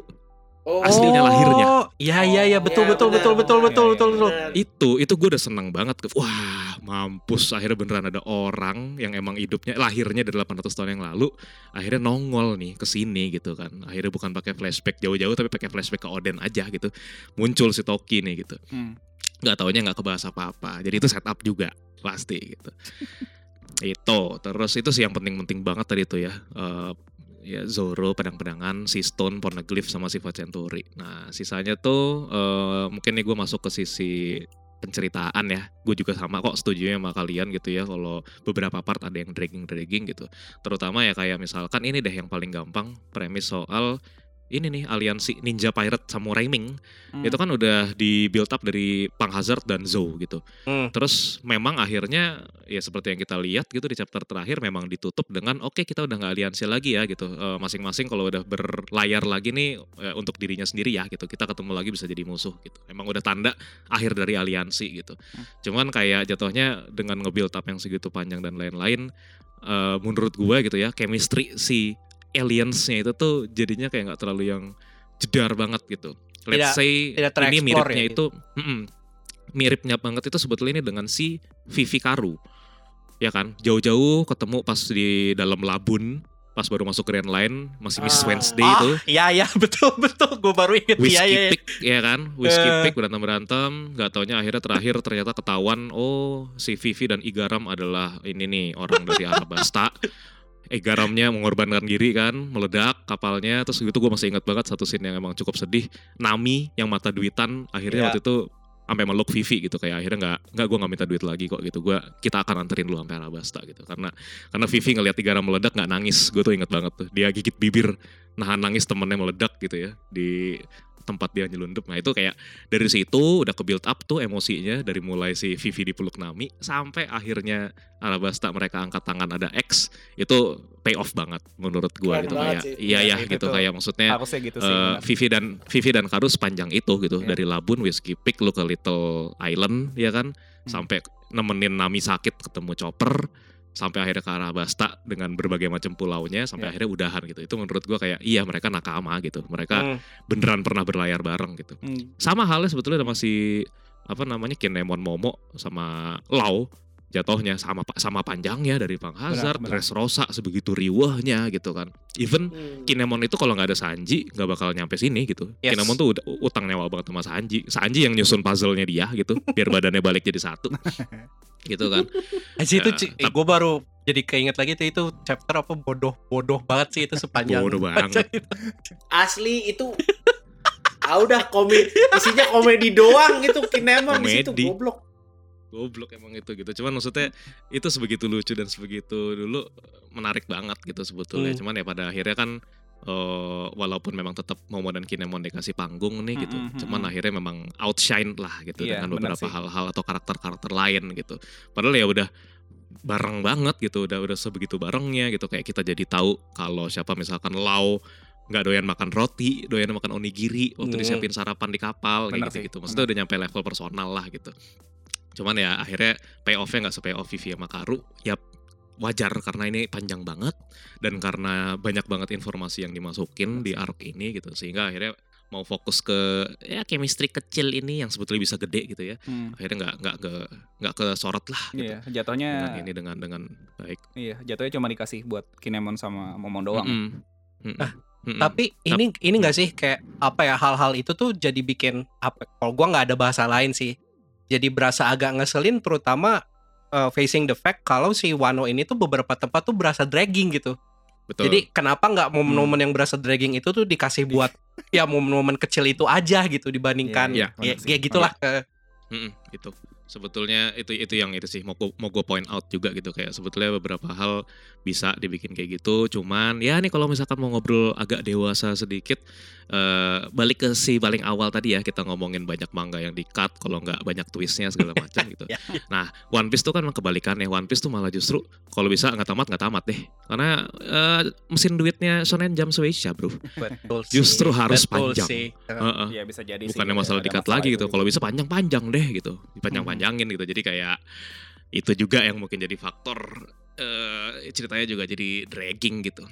Oh, Aslinya lahirnya. Oh, iya iya iya. Betul Iya, betul betul betul betul betul betul. Benar. itu itu gue udah seneng banget wah mampus. Akhirnya beneran ada orang yang emang hidupnya lahirnya dari 800 tahun yang lalu akhirnya nongol nih ke sini gitu kan. Akhirnya bukan pakai flashback jauh-jauh tapi pakai flashback ke Oden aja gitu. Muncul si Toki nih gitu. Hmm. nggak taunya nggak kebahas apa-apa. Jadi itu setup juga pasti gitu. Itu. Terus itu sih yang penting-penting banget tadi itu ya. Eh, ya Zoro pedang-pedangan si Stone Poneglyph sama si Century nah sisanya tuh eh, mungkin nih gue masuk ke sisi penceritaan ya. Gue juga sama kok setuju sama kalian gitu ya kalau beberapa part ada yang dragging-dragging gitu. Terutama ya kayak misalkan ini deh yang paling gampang premis soal ini nih aliansi Ninja Pirate Samurai Ming Hmm. itu kan udah di build up dari Pang Hazard dan Zou gitu. Hmm. Terus memang akhirnya ya seperti yang kita lihat gitu di chapter terakhir memang ditutup dengan oke kita udah nggak aliansi lagi ya gitu. Eh, Masing-masing kalau udah berlayar lagi nih eh, untuk dirinya sendiri ya gitu. Kita ketemu lagi bisa jadi musuh gitu. Emang udah tanda akhir dari aliansi gitu. Cuman kayak jatuhnya dengan nge-build up yang segitu panjang dan lain-lain eh, menurut gue gitu ya chemistry si aliensnya itu tuh jadinya kayak nggak terlalu yang jedar banget gitu. Tidak- Let's say tidak ini miripnya ya, itu mm-mm, miripnya banget itu sebetulnya ini dengan si Vivi Karu. Ya kan? Jauh-jauh ketemu pas di dalam labun pas baru masuk Grand Line masih Miss Ah. Wednesday Ah, itu iya iya betul betul gue baru inget Whiskey iya iya. iya. Pick ya kan Whiskey Eh. Pick berantem berantem nggak taunya akhirnya terakhir ternyata ketahuan oh si Vivi dan Igaram adalah ini nih orang dari Arabasta Igaramnya mengorbankan diri kan meledak kapalnya terus gitu gue masih ingat banget satu scene yang emang cukup sedih Nami yang mata duitan akhirnya Iya. waktu itu sampai meluk Vivi gitu kayak akhirnya nggak nggak gue nggak minta duit lagi kok gitu gue kita akan anterin lu sampai Arabasta gitu karena karena Vivi ngelihat Igaram meledak nggak nangis gue tuh inget banget tuh dia gigit bibir nahan nangis temennya meledak gitu ya di tempat dia nyelundup. Nah itu kayak dari situ udah ke build up tuh emosinya dari mulai si Vivi dipeluk Nami sampai akhirnya Arabasta mereka angkat tangan ada X itu pay off banget menurut gua Keren gitu kayak sih. iya ya itu gitu tuh. kayak maksudnya Harusnya gitu sih. eh. Vivi dan Vivi dan Karu sepanjang itu gitu Iya. dari Labun Whiskey Peak lu ke Little Island ya kan Hmm. sampai nemenin Nami sakit ketemu Chopper sampai akhirnya ke Arabasta dengan berbagai macam pulaunya sampai Iya. akhirnya udahan gitu itu menurut gua kayak iya mereka nakama gitu mereka Hmm. beneran pernah berlayar bareng gitu Hmm. sama halnya sebetulnya sama si apa namanya Kinemon Momo sama Lau jatuhnya sama sama panjangnya dari Pang Hazard, benar. Dressrosa sebegitu riwahnya gitu kan. Even Hmm. Kinemon itu kalau nggak ada Sanji nggak bakal nyampe sini gitu. Yes. Kinemon tuh udah utang nyawa banget sama Sanji. Sanji yang nyusun puzzle-nya dia gitu biar badannya balik jadi satu. gitu kan. Aja itu Ya, gue baru jadi keinget lagi tuh itu chapter apa bodoh bodoh banget sih itu sepanjang Bodoh banget. Asli itu ah udah komedi isinya komedi doang gitu Kinemon di situ Komedi. goblok. Goblok emang itu gitu. Cuman maksudnya itu sebegitu lucu dan sebegitu dulu menarik banget gitu sebetulnya. Hmm. Cuman ya pada akhirnya kan eh, walaupun memang tetap Momo dan Kinemon dikasih panggung nih gitu. Mm-mm, Cuman mm-mm. akhirnya memang outshine lah gitu Iya, dengan beberapa hal-hal atau karakter-karakter lain gitu. Padahal ya udah bareng banget gitu, udah udah sebegitu barengnya gitu kayak kita jadi tahu kalau siapa misalkan Lau nggak doyan makan roti, doyan makan onigiri waktu Hmm. disiapin sarapan di kapal Benar kayak gitu sih, gitu. Maksudnya udah nyampe level personal lah gitu. Cuman ya akhirnya payoffnya nggak se payoff Vivi sama Karu. Ya wajar karena ini panjang banget dan karena banyak banget informasi yang dimasukin di arc ini gitu sehingga akhirnya mau fokus ke ya chemistry kecil ini yang sebetulnya bisa gede gitu ya Hmm, akhirnya nggak nggak ke nggak ke sorot lah gitu Iya, jatuhnya dengan ini dengan dengan baik iya, jatuhnya cuma dikasih buat Kinemon sama Momon doang. Mm-mm. Mm-mm. Ah, Mm-mm. Tapi ini ini nggak sih kayak apa ya hal-hal itu tuh jadi bikin apa? Kalau gua nggak ada bahasa lain sih. Jadi berasa agak ngeselin terutama uh, facing the fact kalau si Wano ini tuh beberapa tempat tuh berasa dragging gitu. betul. Jadi kenapa nggak momen-momen yang berasa dragging itu tuh dikasih buat ya momen-momen kecil itu aja gitu dibandingkan Iya, ya, benar sih. ya gitulah ke Mm-mm, gitu sebetulnya itu itu yang itu sih mau gua, mau gue point out juga gitu kayak sebetulnya beberapa hal bisa dibikin kayak gitu cuman ya nih kalau misalkan mau ngobrol agak dewasa sedikit eh balik ke si paling awal tadi ya kita ngomongin banyak manga yang di cut kalau nggak banyak twistnya segala macam gitu Ya. nah One Piece tuh kan kebalikannya One Piece tuh malah justru kalau bisa nggak tamat nggak tamat deh karena eh, mesin duitnya Shonen Jump Shueisha bro betul sih, Justru harus betul panjang. sih. Heeh. Iya bisa jadi sih. bukannya ada- masalah dikat masalah lagi itu gitu. Kalau bisa panjang-panjang deh gitu, dipanjang-panjangin Hmm. gitu. Jadi kayak itu juga yang mungkin jadi faktor eh ceritanya juga jadi dragging gitu.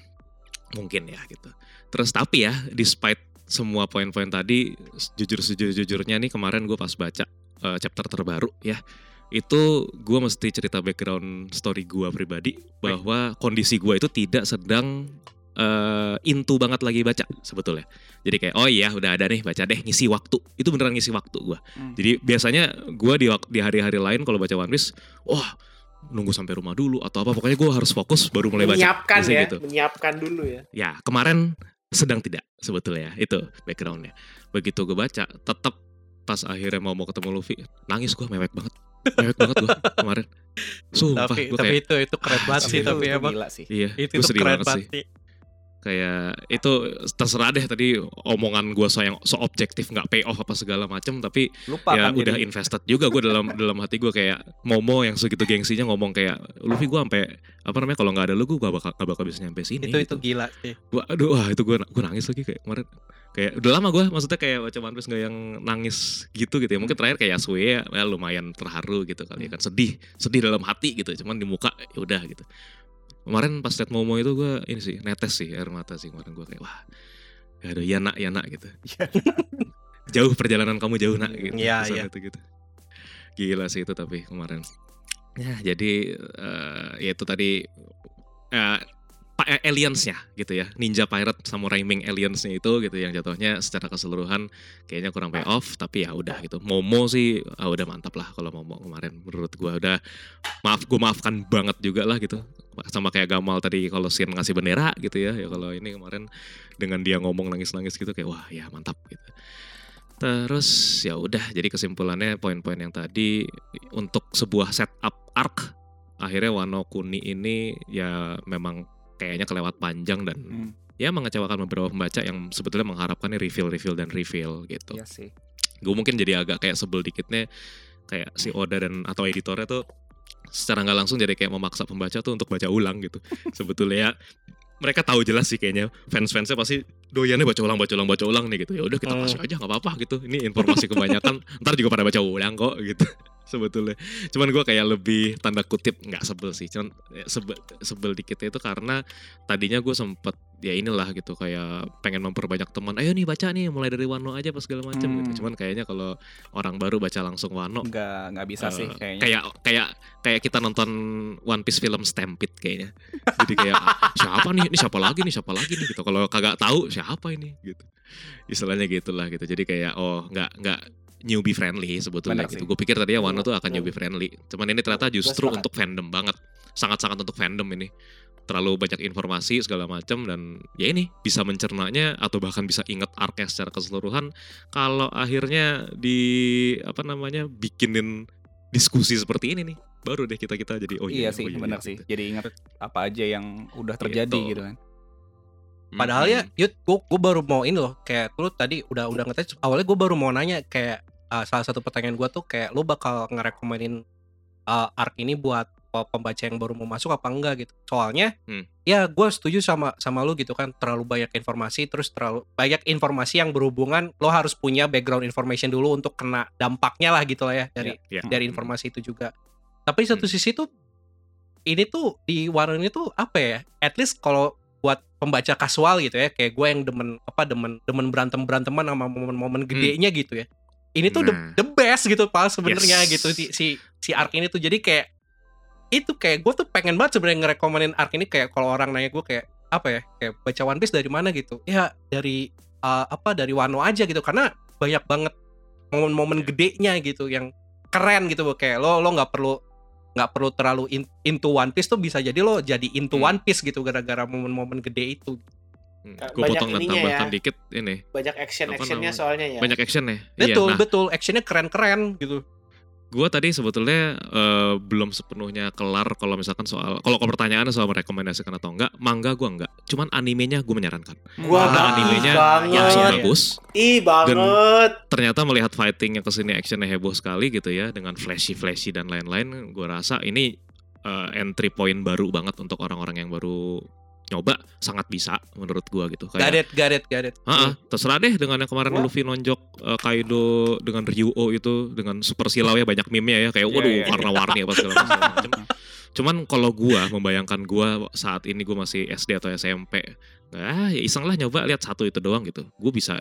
Mungkin ya gitu. Terus tapi ya, despite semua poin-poin tadi, jujur sejujur-jujurnya nih kemarin gue pas baca eh, chapter terbaru ya, itu gue mesti cerita background story gue pribadi bahwa kondisi gue itu tidak sedang eh into banget lagi baca sebetulnya. Jadi kayak oh iya udah ada nih baca deh ngisi waktu. Itu beneran ngisi waktu gua. Hmm. Jadi biasanya gua di di hari-hari lain kalau baca One Piece, wah nunggu sampai rumah dulu atau apa pokoknya gua harus fokus baru mulai baca. menyiapkan Biasanya ya gitu. menyiapkan dulu ya Ya, kemarin sedang tidak sebetulnya itu backgroundnya. Begitu gue baca, tetap pas akhirnya mau mau ketemu Luffy, nangis gua mewek banget. Mewek banget gua kemarin. Sumpah, tapi gua tapi kayak itu itu keren banget Ah, sih itu- tapi itu emang gila sih. iya, itu sedih keren banget banget sih. Kayak itu terserah deh tadi omongan gue so yang so objektif nggak pay off apa segala macem tapi Lupa ya kan udah jadi- invested juga gue dalam dalam hati gue kayak Momo yang segitu gengsinya ngomong kayak Luffy gue sampai apa namanya kalau nggak ada lu gue gak bakal gak bakal bisa nyampe sini. Itu itu gitu. gila sih. Gua, aduh wah itu gue gue nangis lagi kayak kemarin. Kayak udah lama gue maksudnya kayak baca One Piece nggak yang nangis gitu gitu ya. Mungkin terakhir kayak Yasue ya, ya lumayan terharu gitu kali ya kan. Sedih sedih dalam hati gitu cuman di muka ya udah gitu kemarin pas liat Momo itu gue ini sih netes sih air mata sih kemarin gue kayak wah ya ada ya nak ya nak gitu jauh perjalanan kamu jauh nak gitu Iya, Pesan iya. itu gitu. Gila sih itu tapi kemarin. Ya jadi eh, ya itu tadi eh, aliensnya gitu ya. Ninja pirate samurai ming aliensnya itu gitu yang jatuhnya secara keseluruhan kayaknya kurang pay off tapi ya udah gitu. Momo sih ah, udah mantap lah kalau Momo kemarin menurut gua. Udah maaf gue maafkan banget juga lah gitu. Sama kayak Gamal tadi kalau Sin ngasih bendera gitu ya ya kalau ini kemarin dengan dia ngomong nangis-nangis gitu kayak wah ya mantap gitu. Terus ya udah jadi kesimpulannya poin-poin yang tadi untuk sebuah setup arc akhirnya Wano Kuni ini ya memang kayaknya kelewat panjang dan Hmm, ya mengecewakan beberapa pembaca yang sebetulnya mengharapkannya reveal reveal dan reveal gitu. Iya sih. gue mungkin jadi agak kayak sebel dikitnya kayak si Oda dan atau editornya tuh secara nggak langsung jadi kayak memaksa pembaca tuh untuk baca ulang gitu. Sebetulnya ya mereka tahu jelas sih kayaknya fans-fansnya pasti doyannya baca ulang baca ulang baca ulang nih gitu. Ya udah kita Hmm. kasih aja nggak apa-apa gitu. Ini informasi kebanyakan ntar juga pada baca ulang kok gitu sebetulnya. Cuman gue kayak lebih tanda kutip nggak sebel sih. Cuman ya, sebel sebel dikitnya itu karena tadinya gue sempet ya inilah gitu kayak pengen memperbanyak teman. Ayo nih baca nih mulai dari Wano aja pas segala macam Hmm. gitu cuman kayaknya kalau orang baru baca langsung Wano Nggak nggak bisa sih eh, kayaknya. kayak kayak kayak kita nonton One Piece film Stampede kayaknya. Jadi kayak "Ah, siapa nih? Ini siapa lagi nih? Siapa lagi nih? Gitu. Kalau kagak tahu siapa ini? Gitu. Istilahnya gitulah gitu. Jadi kayak oh nggak nggak newbie friendly sebetulnya Benar gitu gue pikir tadinya Wano tuh akan newbie friendly cuman ini ternyata justru untuk fandom banget sangat-sangat untuk fandom ini terlalu banyak informasi segala macam dan ya ini bisa mencernanya atau bahkan bisa inget arc-nya secara keseluruhan kalau akhirnya di apa namanya bikinin diskusi seperti ini nih baru deh kita kita jadi oh iya iya, sih, oh iya, benar iya, sih. gitu. Jadi ingat apa aja yang udah terjadi Gitu. gitu kan. Padahal ya, Mm-mm. Yud, gue gue baru mau ini loh, kayak lu tadi udah udah ngetes. Awalnya gue baru mau nanya kayak uh, salah satu pertanyaan gue tuh kayak lu bakal ngerekomenin uh, arc ini buat pembaca yang baru mau masuk apa enggak gitu. Soalnya Hmm. ya gue setuju sama sama lu gitu kan terlalu banyak informasi terus terlalu banyak informasi yang berhubungan lo harus punya background information dulu untuk kena dampaknya lah gitu lah ya dari Iya. dari informasi itu juga tapi satu sisi tuh ini tuh di Wano ini tuh apa ya at least kalau buat pembaca kasual gitu ya. Kayak gue yang demen apa demen demen berantem beranteman sama momen-momen gedenya gitu ya. Ini tuh the, Nah. the best gitu pak sebenarnya Yes. gitu si si si arc ini tuh. Jadi kayak itu kayak gue tuh pengen banget sebenarnya ngerekomenin arc ini kayak kalau orang nanya gue kayak apa ya kayak baca One Piece dari mana gitu. Ya dari uh, apa dari Wano aja gitu. Karena banyak banget momen-momen gedenya gitu yang keren gitu kayak lo lo nggak perlu nggak perlu terlalu in- into One Piece tuh bisa jadi lo jadi into Hmm. One Piece gitu gara-gara momen-momen gede itu Hmm. Gue banyak potong dan ininya tambahkan ya. dikit ini. banyak action actionnya soalnya ya Banyak action ya. betul iya, nah, betul actionnya keren-keren gitu gue tadi sebetulnya eh, belum sepenuhnya kelar kalau misalkan soal kalau kalau pertanyaannya soal merekomendasikan atau enggak, mangga gue enggak. Cuman animenya gue menyarankan. Gua Karena animenya banget. iya. bagus. ih banget Ternyata melihat fightingnya ke sini actionnya heboh sekali gitu ya dengan flashy flashy dan lain-lain. Gue rasa ini eh, entry point baru banget untuk orang-orang yang baru nyoba sangat bisa menurut gua gitu got it got it Ah, terserah deh dengan yang kemarin Gua- Luffy nonjok eh, Kaido dengan Ryuo itu dengan super silau ya banyak meme ya kayak Iya, waduh iya. warna-warni apa segala macam. Cuman kalau gua membayangkan gua saat ini gua masih SD atau SMP, ah ya iseng lah nyoba lihat satu itu doang gitu. Gue bisa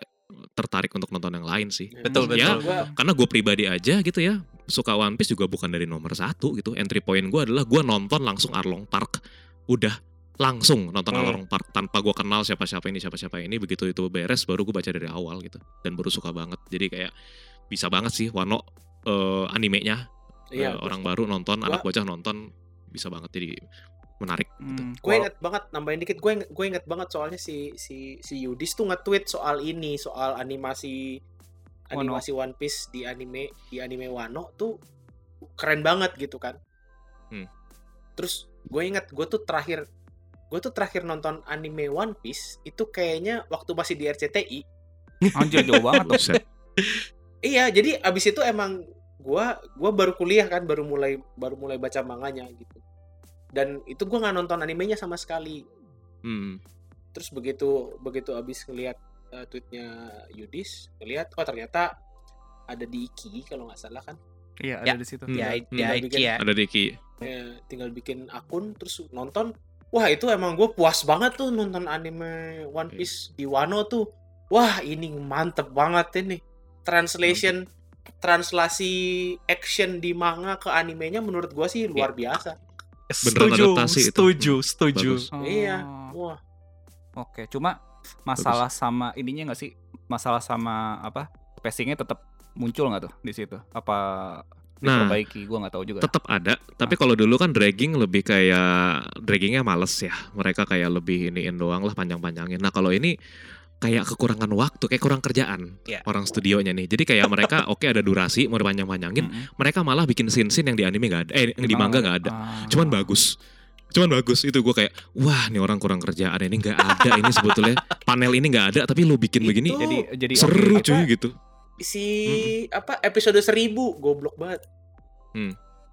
tertarik untuk nonton yang lain sih. Betul, Ya, betul. Gua- Karena gue pribadi aja gitu ya suka One Piece juga bukan dari nomor satu gitu. Entry point gue adalah gue nonton langsung Arlong Park, udah langsung nonton Hmm. Arlong Park tanpa gue kenal siapa-siapa ini siapa-siapa ini. Begitu itu beres baru gue baca dari awal gitu dan baru suka banget. Jadi kayak bisa banget sih Wano eh, animenya iya Eh, orang baru nonton, Gua- anak bocah nonton bisa banget jadi menarik. Hmm, gue inget banget nambahin dikit gue inget, gue inget banget soalnya si si si Yudis tuh nge-tweet soal ini soal animasi Wano. animasi One Piece di anime di anime Wano tuh keren banget gitu kan Hmm. terus gue inget gue tuh terakhir gue tuh terakhir nonton anime One Piece itu kayaknya waktu masih di RCTI Anjir jauh banget tuh. Iya jadi abis itu emang gue gua baru kuliah kan baru mulai baru mulai baca manganya gitu dan itu gue nggak nonton animenya sama sekali Hmm. terus begitu begitu abis ngelihat uh, tweetnya Yudis ngelihat oh ternyata ada di Iki kalau nggak salah kan Iya, Ya. ada di situ. Hmm. ya Hmm. ya Tinggal Iki bikin- ya Ada Diki. Ya, tinggal bikin akun terus nonton wah itu emang gue puas banget tuh nonton anime One Piece di Wano tuh wah ini mantep banget ini translation translasi action di manga ke animenya menurut gua sih luar biasa Beneran setuju adaptasi itu. setuju setuju Bagus. Oh. Iya. wah Oke, cuma masalah sama ininya nggak sih? Masalah sama apa? Spacingnya tetap muncul nggak tuh di situ? Apa Nah, diperbaiki? Gua nggak tahu juga. tetap ada tapi kalau dulu kan dragging lebih kayak draggingnya males ya mereka kayak lebih iniin doang lah panjang-panjangin nah kalau ini kayak kekurangan waktu kayak kurang kerjaan Iya. orang studionya nih jadi kayak mereka oke ada durasi mau dipanjang-panjangin Mm-mm. mereka malah bikin scene-scene yang di anime nggak ada eh yang di manga nggak ada Ah. cuman bagus cuman bagus itu gue kayak wah nih orang kurang kerjaan ini nggak ada ini sebetulnya panel ini nggak ada tapi lu bikin Itu begini Jadi jadi seru oke. cuy gitu si apa episode 1000 goblok banget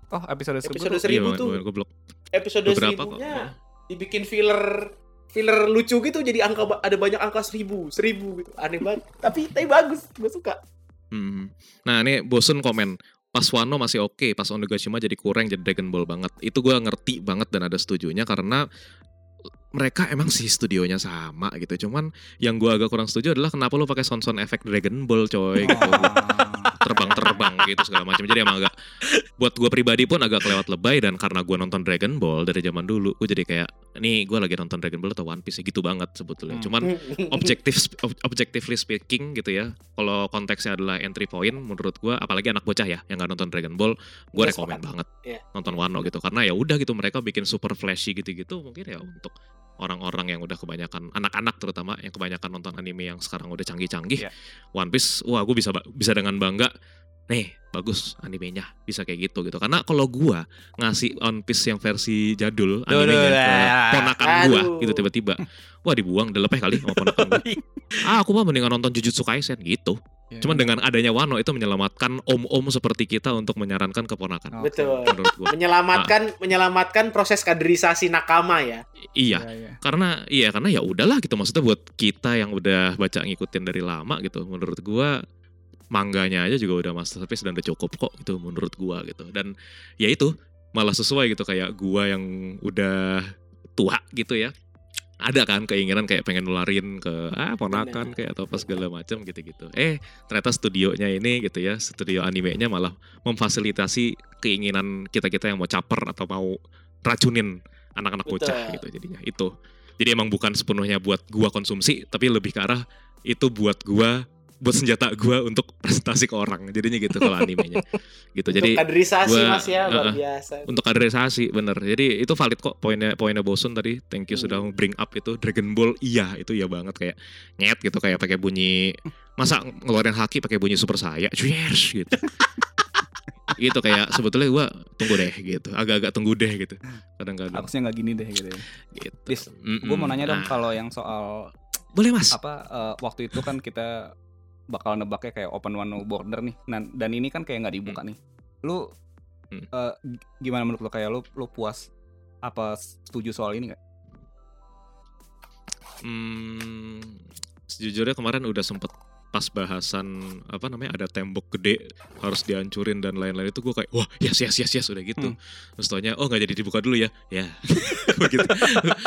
Oh, episode 1000 Episode tuh. seribu Iya, tuh. goblok. episode beberapa kok dibikin filler filler lucu gitu jadi angka ada banyak angka seribu seribu gitu aneh banget tapi tapi bagus gue suka Hmm. Nah ini bosen komen pas Wano masih oke, pas Onigashima jadi kurang jadi Dragon Ball banget. Itu gua ngerti banget dan ada setujunya karena mereka emang sih studionya sama gitu. Cuman yang gua agak kurang setuju adalah kenapa lu pakai sound-sound efek Dragon Ball coy gitu. Ah. Terbang-terbang gitu segala macam. Jadi emang agak buat gua pribadi pun agak kelewat lebay dan karena gua nonton Dragon Ball dari zaman dulu, gua jadi kayak nih gua lagi nonton Dragon Ball atau One Piece gitu banget sebetulnya. Hmm. Cuman objektif ob- objectively speaking gitu ya kalau konteksnya adalah entry point menurut gua apalagi anak bocah ya yang nggak nonton Dragon Ball gua Iya, rekomen sepakat. banget Iya. nonton Wano gitu karena ya udah gitu mereka bikin super flashy gitu-gitu mungkin ya untuk orang-orang yang udah kebanyakan anak-anak terutama yang kebanyakan nonton anime yang sekarang udah canggih-canggih Iya. One Piece wah gue bisa bisa dengan bangga nih bagus animenya bisa kayak gitu gitu karena kalau gua ngasih One Piece yang versi jadul Duh, animenya duh, ke ponakan gua Aduh. gitu tiba-tiba wah dibuang udah lepeh kali sama ponakan gua ah aku mah mendingan nonton Jujutsu Kaisen gitu Ya. Cuman dengan adanya Wano itu menyelamatkan om-om seperti kita untuk menyarankan keponakan. Oke. Betul. Menurut gua. Menyelamatkan menyelamatkan proses kaderisasi nakama ya. Iya, Iya, iya. karena iya karena ya udahlah gitu maksudnya buat kita yang udah baca ngikutin dari lama gitu menurut gua mangganya aja juga udah masterpiece dan udah cukup kok itu menurut gua gitu. Dan ya itu malah sesuai gitu kayak gua yang udah tua gitu ya. Ada kan keinginan kayak pengen nularin ke ah ponakan kayak atau apa segala macam gitu-gitu. Eh ternyata studionya ini gitu ya studio animenya malah memfasilitasi keinginan kita-kita yang mau caper atau mau racunin anak-anak bocah gitu jadinya. Itu. Jadi emang bukan sepenuhnya buat gua konsumsi tapi lebih ke arah itu buat gua buat senjata gua untuk presentasi ke orang. Jadinya gitu kalau animenya. Gitu Untuk jadi kaderisasi gua- Mas ya luar uh-uh. biasa. untuk kaderisasi bener. Jadi itu valid kok poinnya poinnya bosun tadi. Thank you sudah Hmm. bring up itu Dragon Ball. Iya itu ya banget. Kayak nyet gitu kayak pakai bunyi masa ngeluarin haki pakai bunyi super saya cheers gitu. Itu kayak sebetulnya gua tunggu deh gitu. Agak-agak tunggu deh gitu. Kadang-kadang. Harusnya nggak gini deh gitu. ya. gitu. Dis. Gue mau nanya dong Nah, kalau yang soal boleh mas. apa eh, waktu itu kan kita bakal nebaknya kayak open one no border nih. Nah, dan ini kan kayak nggak dibuka nih. Lu Hmm. g- gimana menurut lu kayak lu lu puas apa setuju soal ini nggak? Hmm, sejujurnya kemarin udah sempet pas bahasan apa namanya ada tembok gede harus dihancurin dan lain-lain itu gue kayak wah yes yes yes yes udah gitu. Hmm. terus taunya oh nggak jadi dibuka dulu ya? Ya. Begitu.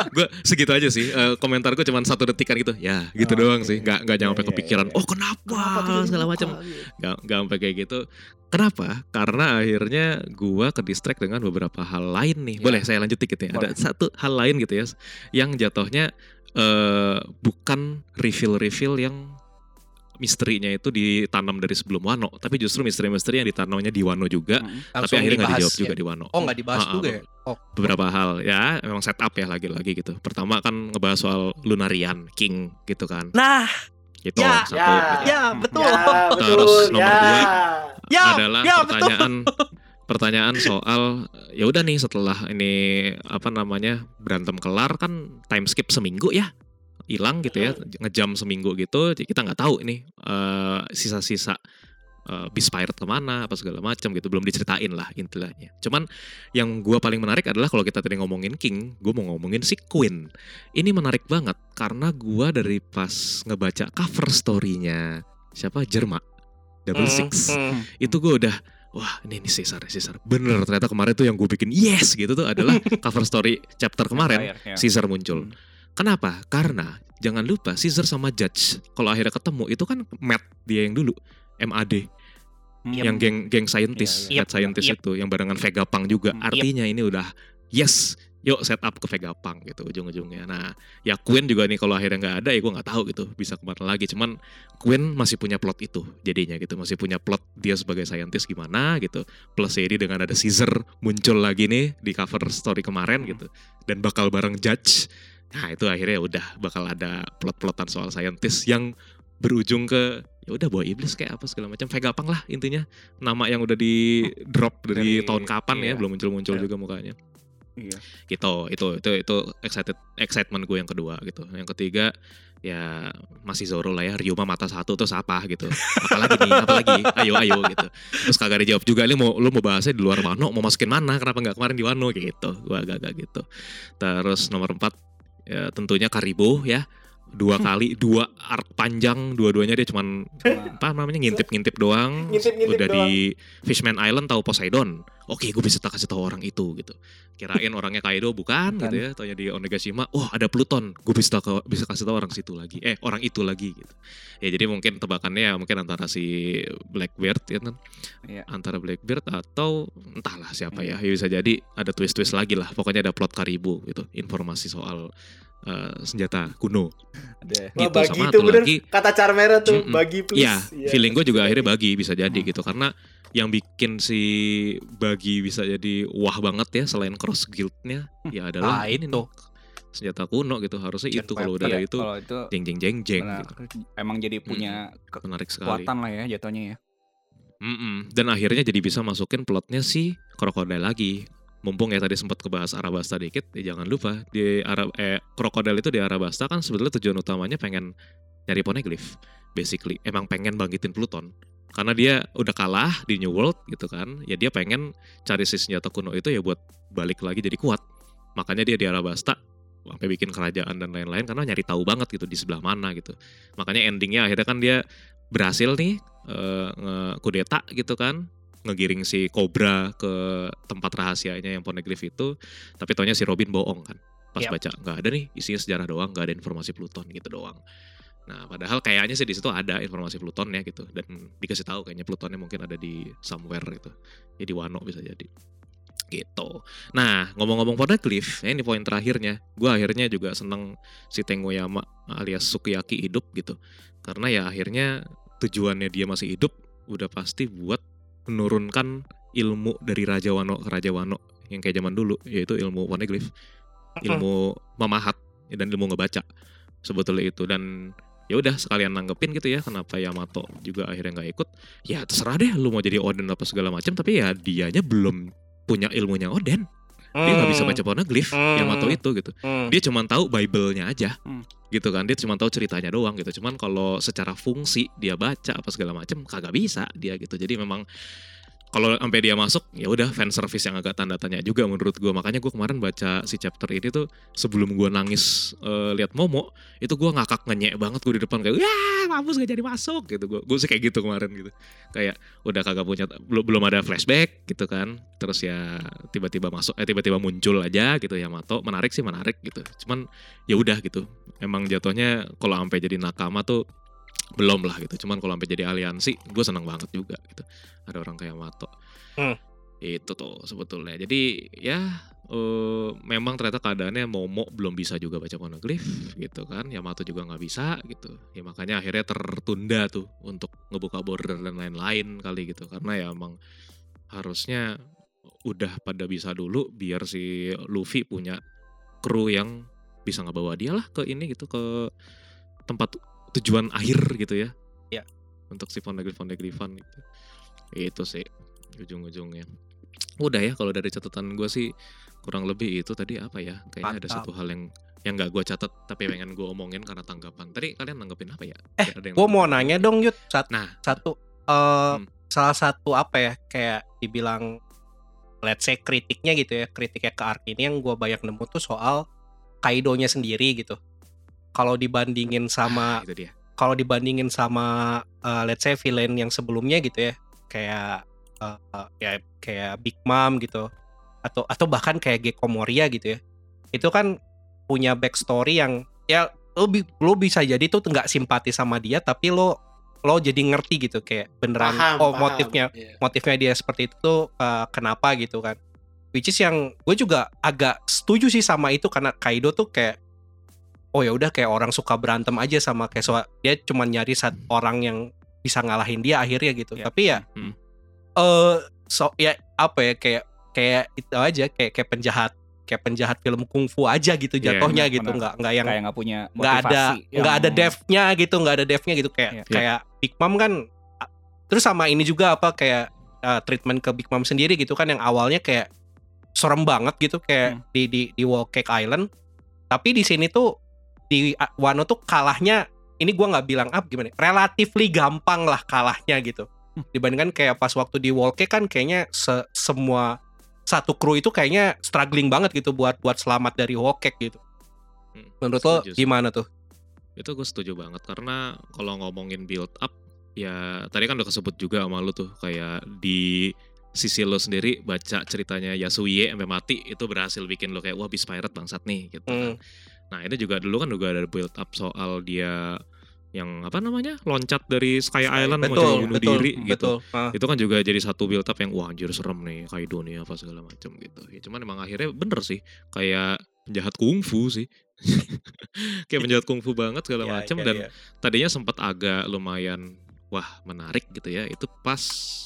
Gue segitu aja sih Eh, komentar gue cuma satu detikan gitu. Ya gitu Oh, doang oke. sih. Nggak nggak nyampe Ya, ya, kepikiran ya. oh kenapa, segala macam nggak nggak sampai kayak gitu. Kenapa? Karena akhirnya gua ke distract dengan beberapa hal lain nih. Ya. boleh saya lanjut dikit ya. Ada Boleh. satu hal lain gitu ya yang jatuhnya eh bukan reveal yang misterinya itu ditanam dari sebelum Wano tapi justru misteri-misteri yang ditanamnya di Wano juga Mm. tapi akhirnya nggak dijawab ya. juga di Wano Oh nggak dibahas Ah, ah, juga ya? Oh, beberapa hal ya memang setup ya lagi-lagi gitu pertama kan ngebahas soal Lunarian King gitu kan nah, gitu Ya, satu ya. gitu. ya betul. Ya, betul. Terus nomor ya. dua. Ya, adalah ya, betul. pertanyaan pertanyaan soal ya udah nih setelah ini apa namanya berantem kelar kan time skip seminggu ya hilang gitu ya ngejam seminggu gitu kita nggak tahu ini eh, sisa-sisa eh, Beast Pirate ke mana apa segala macam gitu belum diceritain lah intinya. Cuman yang gua paling menarik adalah kalau kita tadi ngomongin King gue mau ngomongin si Queen. Ini menarik banget karena gua dari pas ngebaca cover story-nya siapa? Jerma Double Six. Itu gue udah wah ini nih Caesar Caesar bener ternyata kemarin tuh yang gue bikin yes gitu tuh adalah cover story chapter kemarin Terakhir, ya. Caesar muncul. Hmm. Kenapa? Karena jangan lupa Caesar sama Judge. Kalau akhirnya ketemu itu kan Matt dia yang dulu MAD Hmm. yang geng geng scientist. Iya, iya. head scientist Yep. itu yang barengan Vega Pang juga artinya ini udah yes yuk set up ke Vega Pang gitu ujung-ujungnya. Nah ya Queen juga nih kalau akhirnya nggak ada ya gue nggak tahu gitu bisa ke mana lagi. Cuman Queen masih punya plot itu jadinya gitu. Masih punya plot dia sebagai scientist gimana gitu. Plus jadi dengan ada Caesar muncul lagi nih di cover story kemarin gitu. Dan bakal bareng Judge nah itu akhirnya udah bakal ada plot-plotan soal scientist yang berujung ke ya udah bawa iblis kayak apa segala macam. Vega Pang lah intinya. Nama yang udah di drop dari, Dari- tahun kapan ya iya. belum muncul-muncul Iya. juga mukanya. Iya. gitu. Itu itu itu excited excitement gue yang kedua gitu. Yang ketiga ya masih Zoro lah ya. Ryuma mata satu terus apa gitu. Apalagi nih apalagi? Ayo ayo gitu. Terus kagak dijawab juga lu mau lu mau bahasnya di luar Wano? Mau masukin mana? Kenapa nggak kemarin di Wano? Gitu. Gue agak-agak gitu. Terus nomor empat ya tentunya Karibo ya dua kali dua arc panjang dua-duanya dia cuman Cuma- apa namanya ngintip-ngintip doang. Ngintip-ngintip udah doang. di Fishman Island tahu Poseidon. Oke gue bisa tak kasih tahu orang itu gitu. Kirain orangnya Kaido bukan, Bukan. gitu ya tanya di Onigashima. Oh ada Pluton. Gue bisa tahu bisa kasih tahu orang situ lagi. Eh orang itu lagi gitu. Ya jadi mungkin tebakannya ya mungkin antara si Blackbeard ya kan? Iya. antara Blackbeard atau entahlah siapa ya. Ya bisa jadi ada twist-twist lagi lah. Pokoknya ada plot Karibu gitu. Informasi soal eh, senjata kuno Ada. Wah, gitu, bagi sama itu bener lagi- kata Charmera tuh Mm-mm. bagi please. Iya, feeling gue juga akhirnya bagi bisa jadi Hmm. gitu karena yang bikin si bagi bisa jadi wah banget ya selain cross guildnya ya adalah Ah, ini itu. nih, senjata kuno gitu harusnya Gen itu kalau udah Iya, ada itu itu jeng jeng jeng jeng benar. gitu. emang jadi punya menarik sekali kekuatan lah ya jatuhnya ya. Mm-mm. dan akhirnya jadi bisa masukin plotnya si krokodil lagi mumpung ya tadi sempat kebahas Arabasta dikit ya jangan lupa di Arab eh krokodil itu di Arabasta kan sebetulnya tujuan utamanya pengen nyari poneglyph basically. Emang pengen bangkitin Pluton. Karena dia udah kalah di New World gitu kan ya dia pengen cari si senjata kuno itu ya buat balik lagi jadi kuat. Makanya dia di Arabasta sampai bikin kerajaan dan lain-lain karena nyari tahu banget gitu di sebelah mana gitu. Makanya endingnya akhirnya kan dia berhasil nih eh, nge-kudeta gitu kan ngegiring si Cobra ke tempat rahasianya yang Poneglyph itu tapi taunya si Robin bohong kan pas Yap. baca nggak ada nih isinya sejarah doang nggak ada informasi Pluton gitu doang nah padahal kayaknya sih di situ ada informasi Pluton ya gitu dan dikasih tahu kayaknya Plutonnya mungkin ada di somewhere gitu ya di Wano bisa jadi gitu nah ngomong-ngomong Poneglyph ya ini poin terakhirnya gue akhirnya juga seneng si Tengoyama alias Sukiyaki hidup gitu karena ya akhirnya tujuannya dia masih hidup udah pasti buat menurunkan ilmu dari Raja Wano ke Raja Wano yang kayak zaman dulu yaitu ilmu poneglyph ilmu memahat dan ilmu ngebaca sebetulnya itu. Dan ya udah sekalian nanggepin gitu ya kenapa Yamato juga akhirnya nggak ikut. Ya terserah deh lu mau jadi Oden apa segala macam tapi ya dianya belum punya ilmunya Oden dia nggak bisa baca poneglyph Hmm. Yamato itu gitu Hmm. dia cuma tahu Bible-nya aja Hmm. gitu kan dia cuma tahu ceritanya doang gitu cuman kalau secara fungsi dia baca apa segala macam kagak bisa dia gitu jadi memang kalau sampai dia masuk ya udah fan service yang agak tanda tanya juga menurut gua. Makanya gua kemarin baca si chapter ini tuh sebelum gua nangis eh, lihat Momo itu gua ngakak ngenyek banget gua di depan kayak wah mampus gak jadi masuk gitu. Gua gua sih kayak gitu kemarin gitu. Kayak udah kagak punya belum belum ada flashback gitu kan. Terus ya tiba-tiba masuk eh tiba-tiba muncul aja gitu Yamato. Menarik sih menarik gitu. Cuman ya udah gitu. Emang jatuhnya kalau sampai jadi nakama tuh belum lah gitu cuman kalau sampai jadi aliansi gue seneng banget juga gitu. Ada orang kayak Yamato Hmm. itu tuh sebetulnya. Jadi ya eh, memang ternyata keadaannya Momo belum bisa juga baca poneglyph gitu kan. Yamato juga nggak bisa gitu. Ya makanya akhirnya tertunda tuh untuk ngebuka border dan lain-lain kali gitu. Karena ya emang harusnya udah pada bisa dulu biar si Luffy punya kru yang bisa ngebawa dia lah ke ini gitu ke tempat tujuan akhir gitu ya. Ya. Untuk si poneglyph poneglyphan gitu. Itu sih ujung-ujungnya. Udah ya kalau dari catatan gue sih kurang lebih itu tadi apa ya? Kayaknya ada Mantap. satu hal yang yang nggak gue catat tapi pengen gue omongin karena tanggapan. Tadi kalian nanggepin apa ya? Eh, ada Gue mau nanya dong Yud sat- Nah, satu eh Hmm. salah satu apa ya kayak dibilang let's say kritiknya gitu ya kritiknya ke arc ini yang gue banyak nemu tuh soal Kaido-nya sendiri gitu kalau dibandingin sama ah, dia. kalau dibandingin sama eh, let's say villain yang sebelumnya gitu ya kayak eh, ya kayak Big Mom gitu atau atau bahkan kayak Gecko Moria gitu ya itu kan punya backstory yang ya lo, lo bisa jadi tuh nggak simpati sama dia tapi lo lo jadi ngerti gitu kayak beneran Paham, oh paham. motifnya Iya. motifnya dia seperti itu tuh uh, kenapa gitu kan which is yang gue juga agak setuju sih sama itu karena Kaido tuh kayak oh ya udah kayak orang suka berantem aja sama kayak so, dia cuma nyari satu orang yang bisa ngalahin dia akhirnya gitu Ya. tapi ya Hmm. eh so ya apa ya kayak kayak itu aja kayak kayak penjahat kayak penjahat film kungfu aja gitu Iya, jatuhnya benar, gitu nggak nggak yang nggak punya nggak ada nggak ada devnya gitu nggak ada devnya gitu kayak Iya. kayak Big Mom kan terus sama ini juga apa kayak uh, treatment ke Big Mom sendiri gitu kan yang awalnya kayak serem banget gitu kayak Hmm. di di di Wall Cake Island tapi di sini tuh di uh, Wano tuh kalahnya ini gua nggak bilang up gimana ya, relatively gampang lah kalahnya gitu Hmm. dibandingkan kayak pas waktu di Wall Cake kan kayaknya se- semua satu kru itu kayaknya struggling banget gitu buat buat selamat dari Wall Cake gitu Hmm, menurut lo setuju sih. gimana tuh Itu gue setuju banget karena kalau ngomongin build up ya tadi kan udah kesebut juga sama lu tuh kayak di sisi lo sendiri baca ceritanya Yasuye sampai mati itu berhasil bikin lo kayak wah bis pirate bangsat nih gitu kan. Nah ini juga dulu kan juga ada build up soal dia yang apa namanya loncat dari Sky Island mau betul bunuh betul diri gitu. betul Ah. Itu kan juga jadi satu build up yang wah anjir serem nih Kaido nih apa segala macam gitu. Ya cuman emang akhirnya bener sih kayak penjahat kungfu sih. kayak penjahat kungfu banget segala Iya, macam iya, dan iya. tadinya sempat agak lumayan wah menarik gitu ya. Itu pas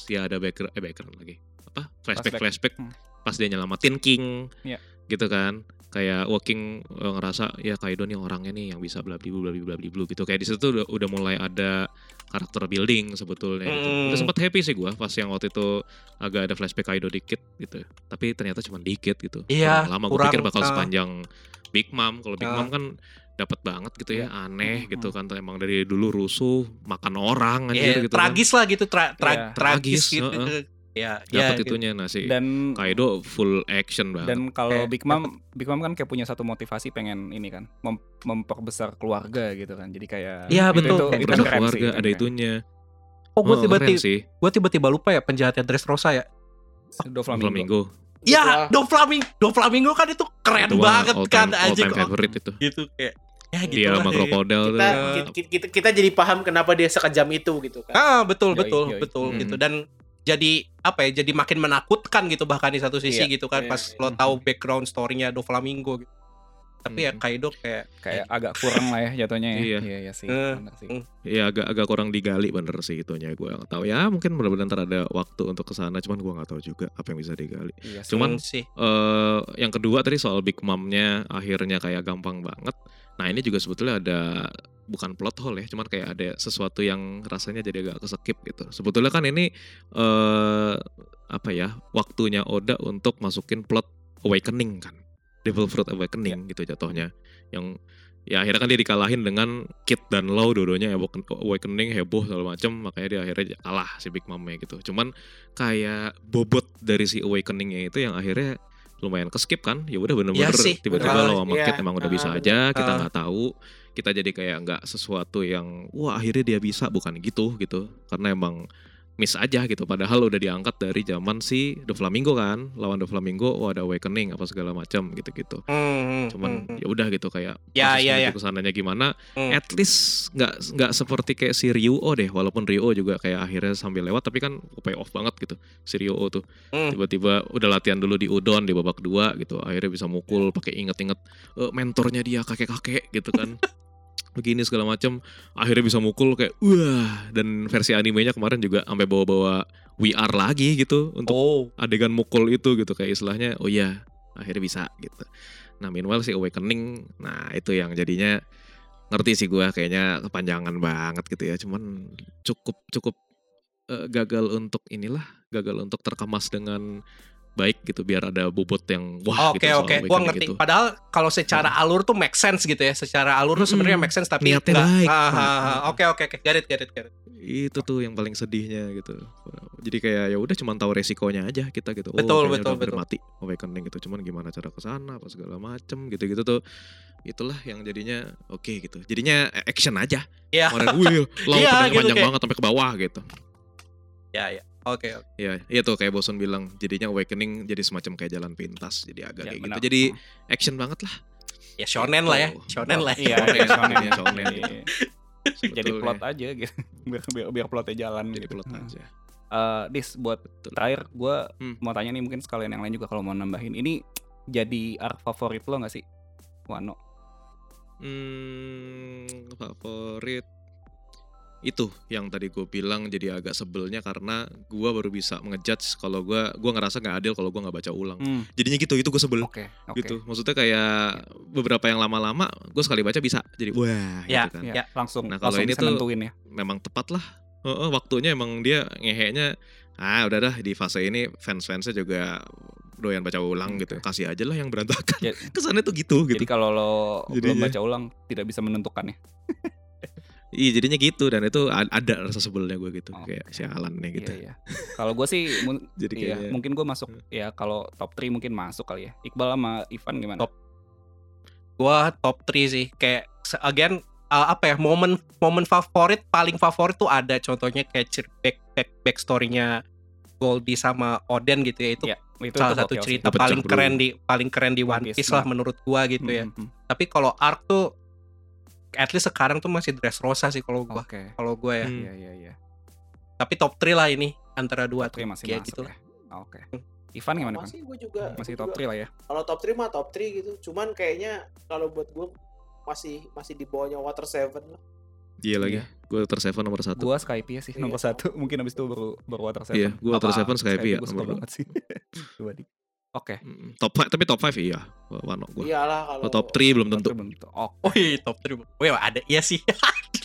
ya ada background eh background lagi. Apa? Flashback Flashback. flashback, Hmm. pas dia nyelamatin King. Iya. Gitu kan. Kayak Walking eh, ngerasa ya Kaido nih orangnya nih yang bisa bla bla bla bla bla gitu. Kayak di situ udah, udah mulai ada karakter building sebetulnya gitu. Hmm. Itu sempat happy sih gua pas yang waktu itu agak ada flashback Kaido dikit gitu. Tapi ternyata cuma dikit gitu. Iya, lama gue kurang, pikir bakal ah. sepanjang Big Mom. Kalau Big Ah. Mom kan dapat banget gitu ya, aneh Hmm, gitu kan. Emang dari dulu rusuh, makan orang Iya, anjir gitu kan. tragis lah gitu, tra- tra- Iya. tragis Tragis, gitu. heeh. Ya, Dapat ya, itunya nah si Dan Kaido full action banget. dan kalau Kayak Big Mom Big Mom kan kayak punya satu motivasi pengen ini kan mem- memperbesar keluarga gitu kan. Jadi kayak Iya, itu- betul. Itu, itu, keren keluarga sih, ada itunya. Oh, gue Oh, tiba-tiba, gue tiba-tiba lupa ya penjahatnya Dressrosa ya. Doflamingo. Flamingo. Ya, Doflamingo, Doflamingo kan itu keren Itu banget all kan time, all anjing. time favorite itu. gitu kayak ya gitu Dia lah. sama krokodil kita, Eh. kita, kita, kita jadi paham kenapa dia sekejam itu gitu kan. Ah, betul, Yoi, betul, yoi. betul Hmm. gitu dan jadi apa ya? Jadi makin menakutkan gitu bahkan di satu sisi Iya, gitu kan iya, pas iya. lo tahu background story-nya Doflamingo gitu. Tapi ya Hmm. Kaido kayak Kayak agak kurang lah ya jatuhnya ya. Iya. Iya, iya sih. Eh, bener sih. mm. Iya agak agak kurang digali bener sih itunya gue nggak tahu ya mungkin mudah-mudahan ntar ada waktu untuk ke sana cuman gue nggak tahu juga apa yang bisa digali Iya. Cuman- sih eh yang kedua tadi soal Big Mom-nya akhirnya kayak gampang banget nah ini juga sebetulnya ada bukan plot hole ya cuman kayak ada sesuatu yang rasanya jadi agak kesekip gitu sebetulnya kan ini eh apa ya waktunya Oda untuk masukin plot awakening kan Devil Fruit Awakening gitu jatuhnya. Yang ya akhirnya kan dia dikalahin dengan Kid dan Law awaken- awakening heboh segala macem. Makanya dia akhirnya kalah si Big Mom-nya gitu. Cuman kayak bobot dari si awakeningnya itu yang akhirnya lumayan keskip kan. Ya udah bener-bener sih, tiba-tiba lo sama Iya, Kid emang udah ah, bisa aja kita nggak tahu. Kita jadi kayak nggak sesuatu yang wah akhirnya dia bisa bukan gitu gitu. Karena emang miss aja gitu padahal udah diangkat dari zaman si The Flamingo kan lawan The Flamingo wah ada awakening apa segala macam gitu-gitu Hmm, cuman hmm, hmm. ya udah gitu kayak Ya, ya, ya. ke sananya gimana Hmm. at least nggak nggak seperti kayak si Ryo deh walaupun Ryo juga kayak akhirnya sambil lewat tapi kan pay off banget gitu si Ryo tuh Hmm. tiba-tiba udah latihan dulu di udon di babak dua gitu akhirnya bisa mukul pakai inget-inget eh, mentornya dia kakek-kakek gitu kan begini segala macam akhirnya bisa mukul kayak wah. Dan versi animenya kemarin juga sampai bawa-bawa VR lagi gitu untuk Oh, adegan mukul itu gitu kayak istilahnya oh iya akhirnya bisa gitu. Nah meanwhile si awakening nah itu yang jadinya ngerti sih gua kayaknya kepanjangan banget gitu ya. Cuman cukup cukup eh, gagal untuk inilah gagal untuk terkemas dengan baik gitu biar ada bobot yang wah oke gitu soal oke, gua awakening ngerti. gitu. Padahal kalau secara alur tuh make sense gitu ya. Secara alur tuh sebenarnya Mm-mm. make sense tapi Niatnya baik. Ah, ah, ah. Oke oke oke, garit garit garit. itu tuh yang paling sedihnya gitu jadi kayak ya udah cuman tahu resikonya aja kita gitu Betul, kayaknya betul, udah betul. mati awakening gitu cuman gimana cara ke sana apa segala macem gitu gitu tuh itulah yang jadinya oke gitu jadinya action aja Iya. kemarin wih laut Iya, pedangnya gitu, panjang kayak- banget sampai ke bawah gitu Ya ya. Oke oke. ya iya tuh kayak boson bilang jadinya awakening jadi semacam kayak jalan pintas jadi agak Ya, kayak benar. gitu jadi action banget lah Ya shonen lah ya. Gitu. Shonen lah. Iya, Shonen, iya, shonen. jadinya shonen Jadi- gitu. Jadi plot aja gitu. Biar biar, biar plotnya jalan jadi gitu. plot aja Eh, Dis buat Betul. terakhir gue Hmm. mau tanya nih mungkin sekalian yang lain juga kalau mau nambahin ini jadi arc favorit lo nggak sih Wano Hmm, favorit itu yang tadi gue bilang jadi agak sebelnya karena gue baru bisa ngejudge kalau gue gua ngerasa nggak adil kalau gue nggak baca ulang. Hmm, jadinya gitu itu gue sebel. Oke oke. Gitu. Maksudnya kayak beberapa yang lama-lama gue sekali baca bisa. Jadi wah Ya. gitu kan. ya, Ya. langsung Nah, kalau ini tuh- ya. memang tepat lah Heeh, waktunya emang dia ngeheknya ah udah dah di fase ini fans-fansnya juga doyan baca ulang gitu. Oke. kasih aja lah yang berantakan. Ya- kesannya tuh gitu gitu. jadi kalau lo belum Jadinya- baca ulang tidak bisa menentukan ya iya jadinya gitu dan itu ada rasa sebelnya gue gitu Oke. kayak sialan nih gitu iya iya kalau gue sih jadi iya, kayak mungkin gue masuk ya kalau top 3 mungkin masuk kali ya Iqbal sama Ivan gimana Top. Gua top 3 sih. Kayak se- again uh, apa ya momen momen favorit paling favorit tuh ada contohnya kayak cer- back back backstory-nya Goldie sama Oden gitu ya itu Iya, itu salah itu satu cerita paling bro. keren di paling keren di One One Piece Piece, lah menurut gua gitu ya. Hmm, hmm, Tapi kalau arc tuh at least sekarang tuh masih Dressrosa sih kalau gua. oke Kalau gua ya. Hmm. iya iya iya Tapi top 3 lah ini antara dua top 3 tuh. masih Kayak masuk gitu lah. ya oke Ivan gimana Ivan Masih gue juga masih gua top juga- 3 lah ya Kalau top 3 mah top 3 gitu. Cuman kayaknya kalau buat gue masih masih di bawahnya Water Seven lah. Iya lagi. Iya. Gue Water Seven nomor satu. Gua Skype ya sih Iya. nomor satu mungkin abis itu baru baru Water Seven Iya, gua Water Apa- Seven, Skype ya, gua suka nomor dua. banget sih Dua di oke Mm, top 5 tapi top 5 iya. Wano gue. Iyalah kalau Kalau top 3 belum tentu. Top three bentuk. oh Oh iya top 3. Oh iya ada iya sih.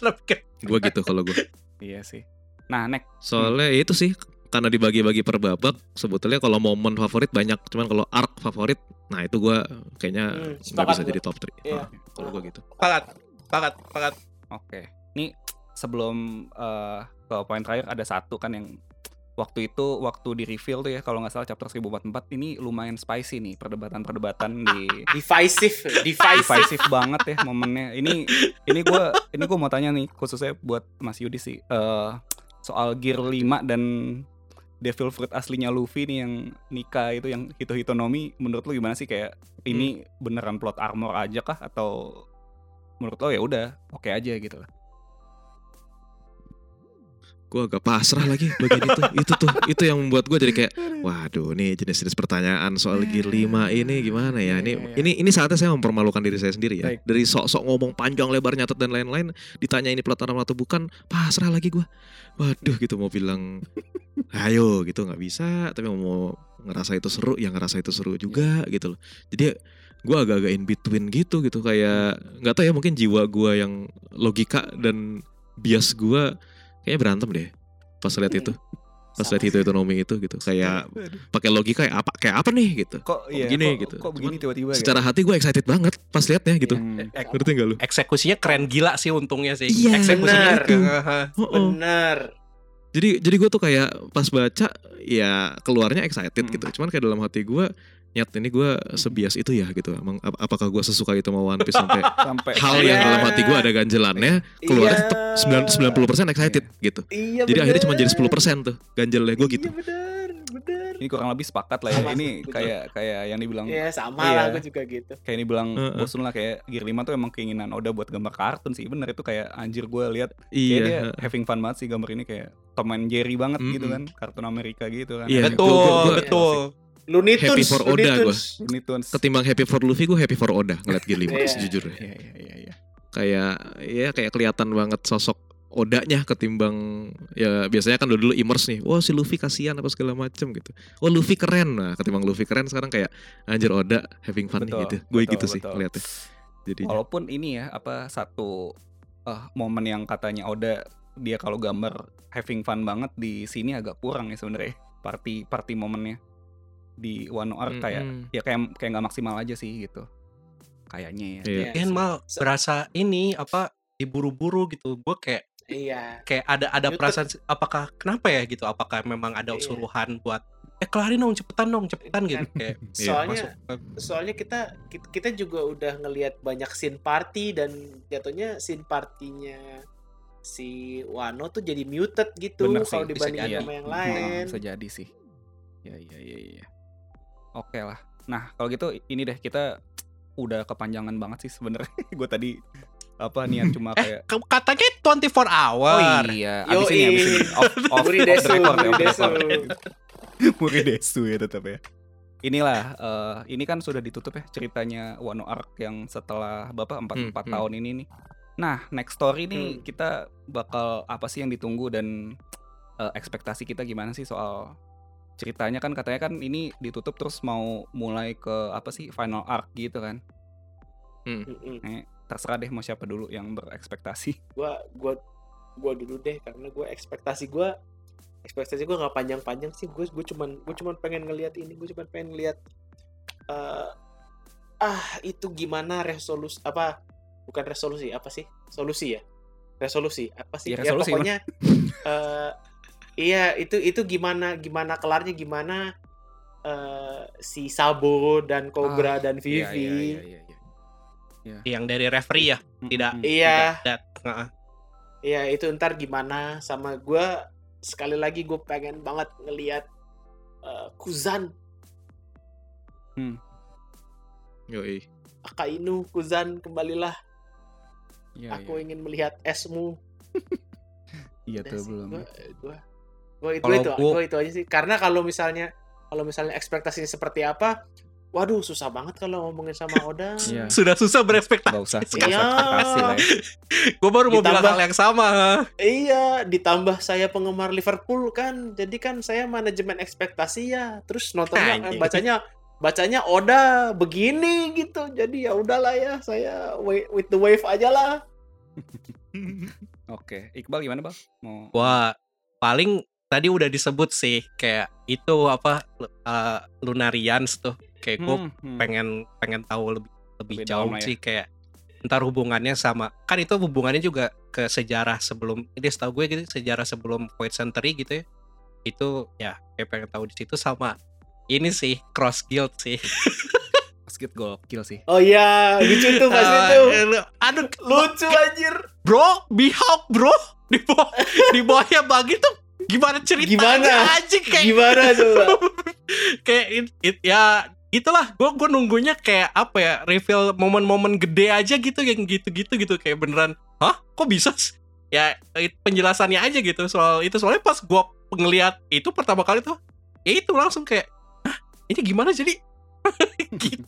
Gue gitu kalau gue. iya sih nah next Soalnya ya itu sih karena dibagi-bagi per babak sebetulnya kalau momen favorit banyak cuman kalau arc favorit nah itu gua kayaknya Hmm, nggak sepakat bisa gua. jadi top 3 Iya. kalau gua gitu Pakat, pakat, pakat. Oke. Nih sebelum eh, ke poin terakhir ada satu kan yang waktu itu waktu di reveal tuh ya kalau nggak salah chapter 1044 ini lumayan spicy nih perdebatan-perdebatan di divisive divisive divisive banget ya momennya. Ini ini gua ini gua mau tanya nih khususnya buat Mas Yudi sih eh, soal Gear 5 dan Devil Fruit aslinya Luffy nih yang nikah itu yang Hito Hitonomi menurut lu gimana sih kayak ini beneran plot armor aja kah atau menurut lo ya udah oke aja gitu lah. Gua agak pasrah lagi bagian itu. Itu tuh itu yang membuat gua jadi kayak waduh nih jenis-jenis pertanyaan soal gear 5 ini gimana ya? Ini Iya, iya. ini ini saatnya saya mempermalukan diri saya sendiri ya. Dari sok-sok ngomong panjang lebar nyatet dan lain-lain ditanya ini armor atau bukan pasrah lagi gua. Waduh gitu mau bilang ayo gitu nggak bisa tapi mau ngerasa itu seru ya ngerasa itu seru juga gitu loh. Jadi gua agak-agak in between gitu gitu. Kayak nggak tahu ya mungkin jiwa gua yang logika dan bias gua kayaknya berantem deh pas lihat itu pas lihat itu ekonomi itu gitu kayak pakai logika kayak apa kayak apa nih gitu Kok iya begini kok, gitu. Kok begini tiba-tiba secara hati gue excited banget pas liatnya gitu Hmm. Ngerti gak lu Eksekusinya keren gila sih untungnya sih. Iya, Eksekusinya benar. keren. Oh, oh. bener jadi jadi gue tuh kayak pas baca ya keluarnya excited Hmm. gitu cuman kayak dalam hati gue nyat ini gue sebias itu ya gitu emang ap- apakah gue sesuka itu sama One Piece sampai sampai hal Iya. yang dalam hati gue ada ganjelannya keluar Iya. tetap 9 90% excited gitu iya jadi akhirnya cuma jadi bener. 10% tuh ganjelnya gue gitu iya bener bener ini kurang lebih sepakat lah ya. Sama ini betul. kayak kayak yang dibilang Iya sama Iya. lah gue juga gitu kayak ini bilang Heeh. bosun lah kayak Gear 5 tuh emang keinginan Oda buat gambar kartun sih bener itu kayak anjir gue lihat kayak iya dia having fun banget sih gambar ini kayak Tom and Jerry banget gitu Mm-mm. kan kartun Amerika gitu kan Iya, Betul, Gua- gua- betul. Looney Happy Tunes for Looney Oda Tunes. Ketimbang happy for Luffy gue happy for Oda ngeliat Gear 5 Iya. sejujurnya iya iya iya iya. Kayak ya kayak kelihatan banget sosok Odanya ketimbang ya biasanya kan dulu dulu immerse nih. Wah si Luffy kasihan apa segala macem gitu. Wah Luffy keren. Nah ketimbang Luffy keren sekarang kayak anjir Oda having fun nih Betul, gitu. Gue betul, gitu sih ngeliatnya. Jadi walaupun ini ya apa satu eh, momen yang katanya Oda dia kalau gambar having fun banget di sini agak kurang ya sebenarnya. Party party momennya di Wano Arc kayak Mm-mm. ya kayak kayak nggak maksimal aja sih gitu kayaknya ya Iya. Kan mal berasa ini apa diburu-buru gitu. Gue kayak Iya. kayak ada ada Itu- perasaan apakah kenapa ya gitu? Apakah memang ada Iya. suruhan buat eh kelarin dong cepetan dong cepetan gitu kayak Soalnya masuk soalnya kita kita- kita juga udah ngelihat banyak scene party dan jatuhnya scene partinya si Wano tuh jadi muted gitu kalau dibandingin sama yang Hmm, lain. bisa jadi sih ya ya ya ya oke lah nah kalau gitu ini deh kita udah kepanjangan banget sih sebenarnya gue tadi apa niat cuma kayak Ke- katanya 24 hour. oh iya abis ini abis ini off, off, Muri off the Desu, record ya, Muri Desu. Muri Desu ya tetap ya inilah eh, ini kan sudah ditutup ya ceritanya Wano Arc yang setelah bapak empat Hmm, empat hmm. tahun ini nih nah next story nih Hmm. kita bakal apa sih yang ditunggu dan eh, ekspektasi kita gimana sih soal ceritanya kan katanya kan ini ditutup terus mau mulai ke apa sih final arc gitu kan. Mm-mm. terserah deh mau siapa dulu yang berekspektasi. Gua gua gua dulu deh karena gua ekspektasi gua ekspektasi gua nggak panjang-panjang sih. Gue gue cuman gue cuman pengen ngelihat ini, gue cuman pengen ngelihat eh, ah itu gimana resolusi apa bukan resolusi apa sih? Solusi ya? Resolusi apa sih? Iya, ya resolusi, pokoknya eh, iya itu itu gimana gimana kelarnya gimana eh, si Sabo dan Cobra Ah, dan Vivi Iya, iya, iya, iya, iya. Yang dari referee ya, tidak mm, Iya. tidak Heeh. Iya itu ntar gimana sama gua sekali lagi gue pengen banget ngelihat eh, Kuzan Yoi. Akainu Kuzan kembalilah Iya, aku iya. ingin melihat esmu Iya tuh belum. gua, gua, gua itu itu gua- gua itu aja sih karena kalau misalnya kalau misalnya ekspektasinya seperti apa waduh susah banget kalau ngomongin sama Oda Iya. Sudah susah berekspektasi. Gak usah, gak Iya. usah ekspektasi lah ya. Gue baru mau bilang Ditambah- hal yang sama. iya ditambah saya penggemar Liverpool kan jadi kan saya manajemen ekspektasi ya terus nontonnya eh, Anjing. bacanya bacanya Oda begini gitu jadi ya udahlah ya saya with the wave aja lah Oke, Iqbal gimana bang? Mau Wah, paling tadi udah disebut sih kayak itu apa uh, Lunarians tuh kayak gue Hmm, hmm. pengen pengen tahu lebih lebih Lebih jauh ya. sih kayak ntar hubungannya sama kan itu hubungannya juga ke sejarah sebelum ini setahu gue gitu sejarah sebelum Void Century gitu ya itu ya kayak pengen tahu di situ sama ini sih cross guild sih Basket gokil sih. Oh iya, lucu tuh pas Ah, itu. eh, aduh Lucu anjir. bro Mihawk bro di bawah di bawahnya bagi tuh gimana ceritanya Gimana? anjing kayak Gimana coba? kayak it, it- ya gitulah gue gue nunggunya kayak apa ya reveal momen-momen gede aja gitu yang gitu-gitu gitu kayak beneran hah kok bisa sih?" ya it- penjelasannya aja gitu soal itu soalnya pas gue ngeliat itu pertama kali tuh ya itu langsung kayak hah ini gimana jadi gitu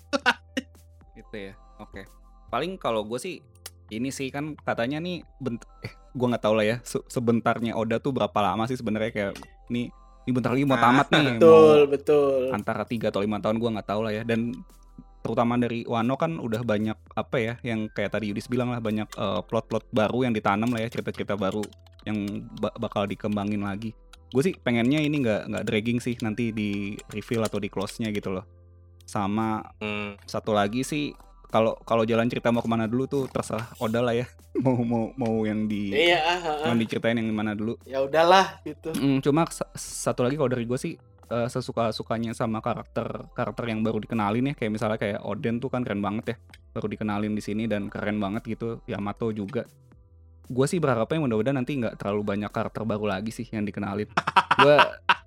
Gitu ya. Oke. Paling kalau gue sih ini sih kan katanya nih bent eh gue nggak tahu lah ya se- sebentarnya Oda tuh berapa lama sih sebenarnya kayak ini ini bentar lagi mau Ah, tamat nih Betul, mau betul. antara 3 atau lima tahun gue nggak tahu lah ya. Dan terutama dari Wano kan udah banyak apa ya yang kayak tadi Yudis bilang lah banyak eh, plot-plot baru yang ditanam lah ya cerita-cerita baru yang ba- bakal dikembangin lagi. Gue sih pengennya ini nggak nggak dragging sih nanti di reveal atau di close nya gitu loh. Sama Hmm, satu lagi sih kalau kalau jalan cerita mau ke mana dulu tuh terserah Oda lah ya. Mau mau mau yang di Iya, ah, ah, ah. yang diceritain yang mana dulu. Ya udahlah gitu. Mm, cuma sa- satu lagi kalau dari gue sih eh, sesuka sukanya sama karakter karakter yang baru dikenalin ya. Kayak misalnya kayak Oden tuh kan keren banget ya. Baru dikenalin di sini dan keren banget gitu. Yamato juga. Gue sih berharapnya mudah-mudahan nanti nggak terlalu banyak karakter baru lagi sih yang dikenalin gue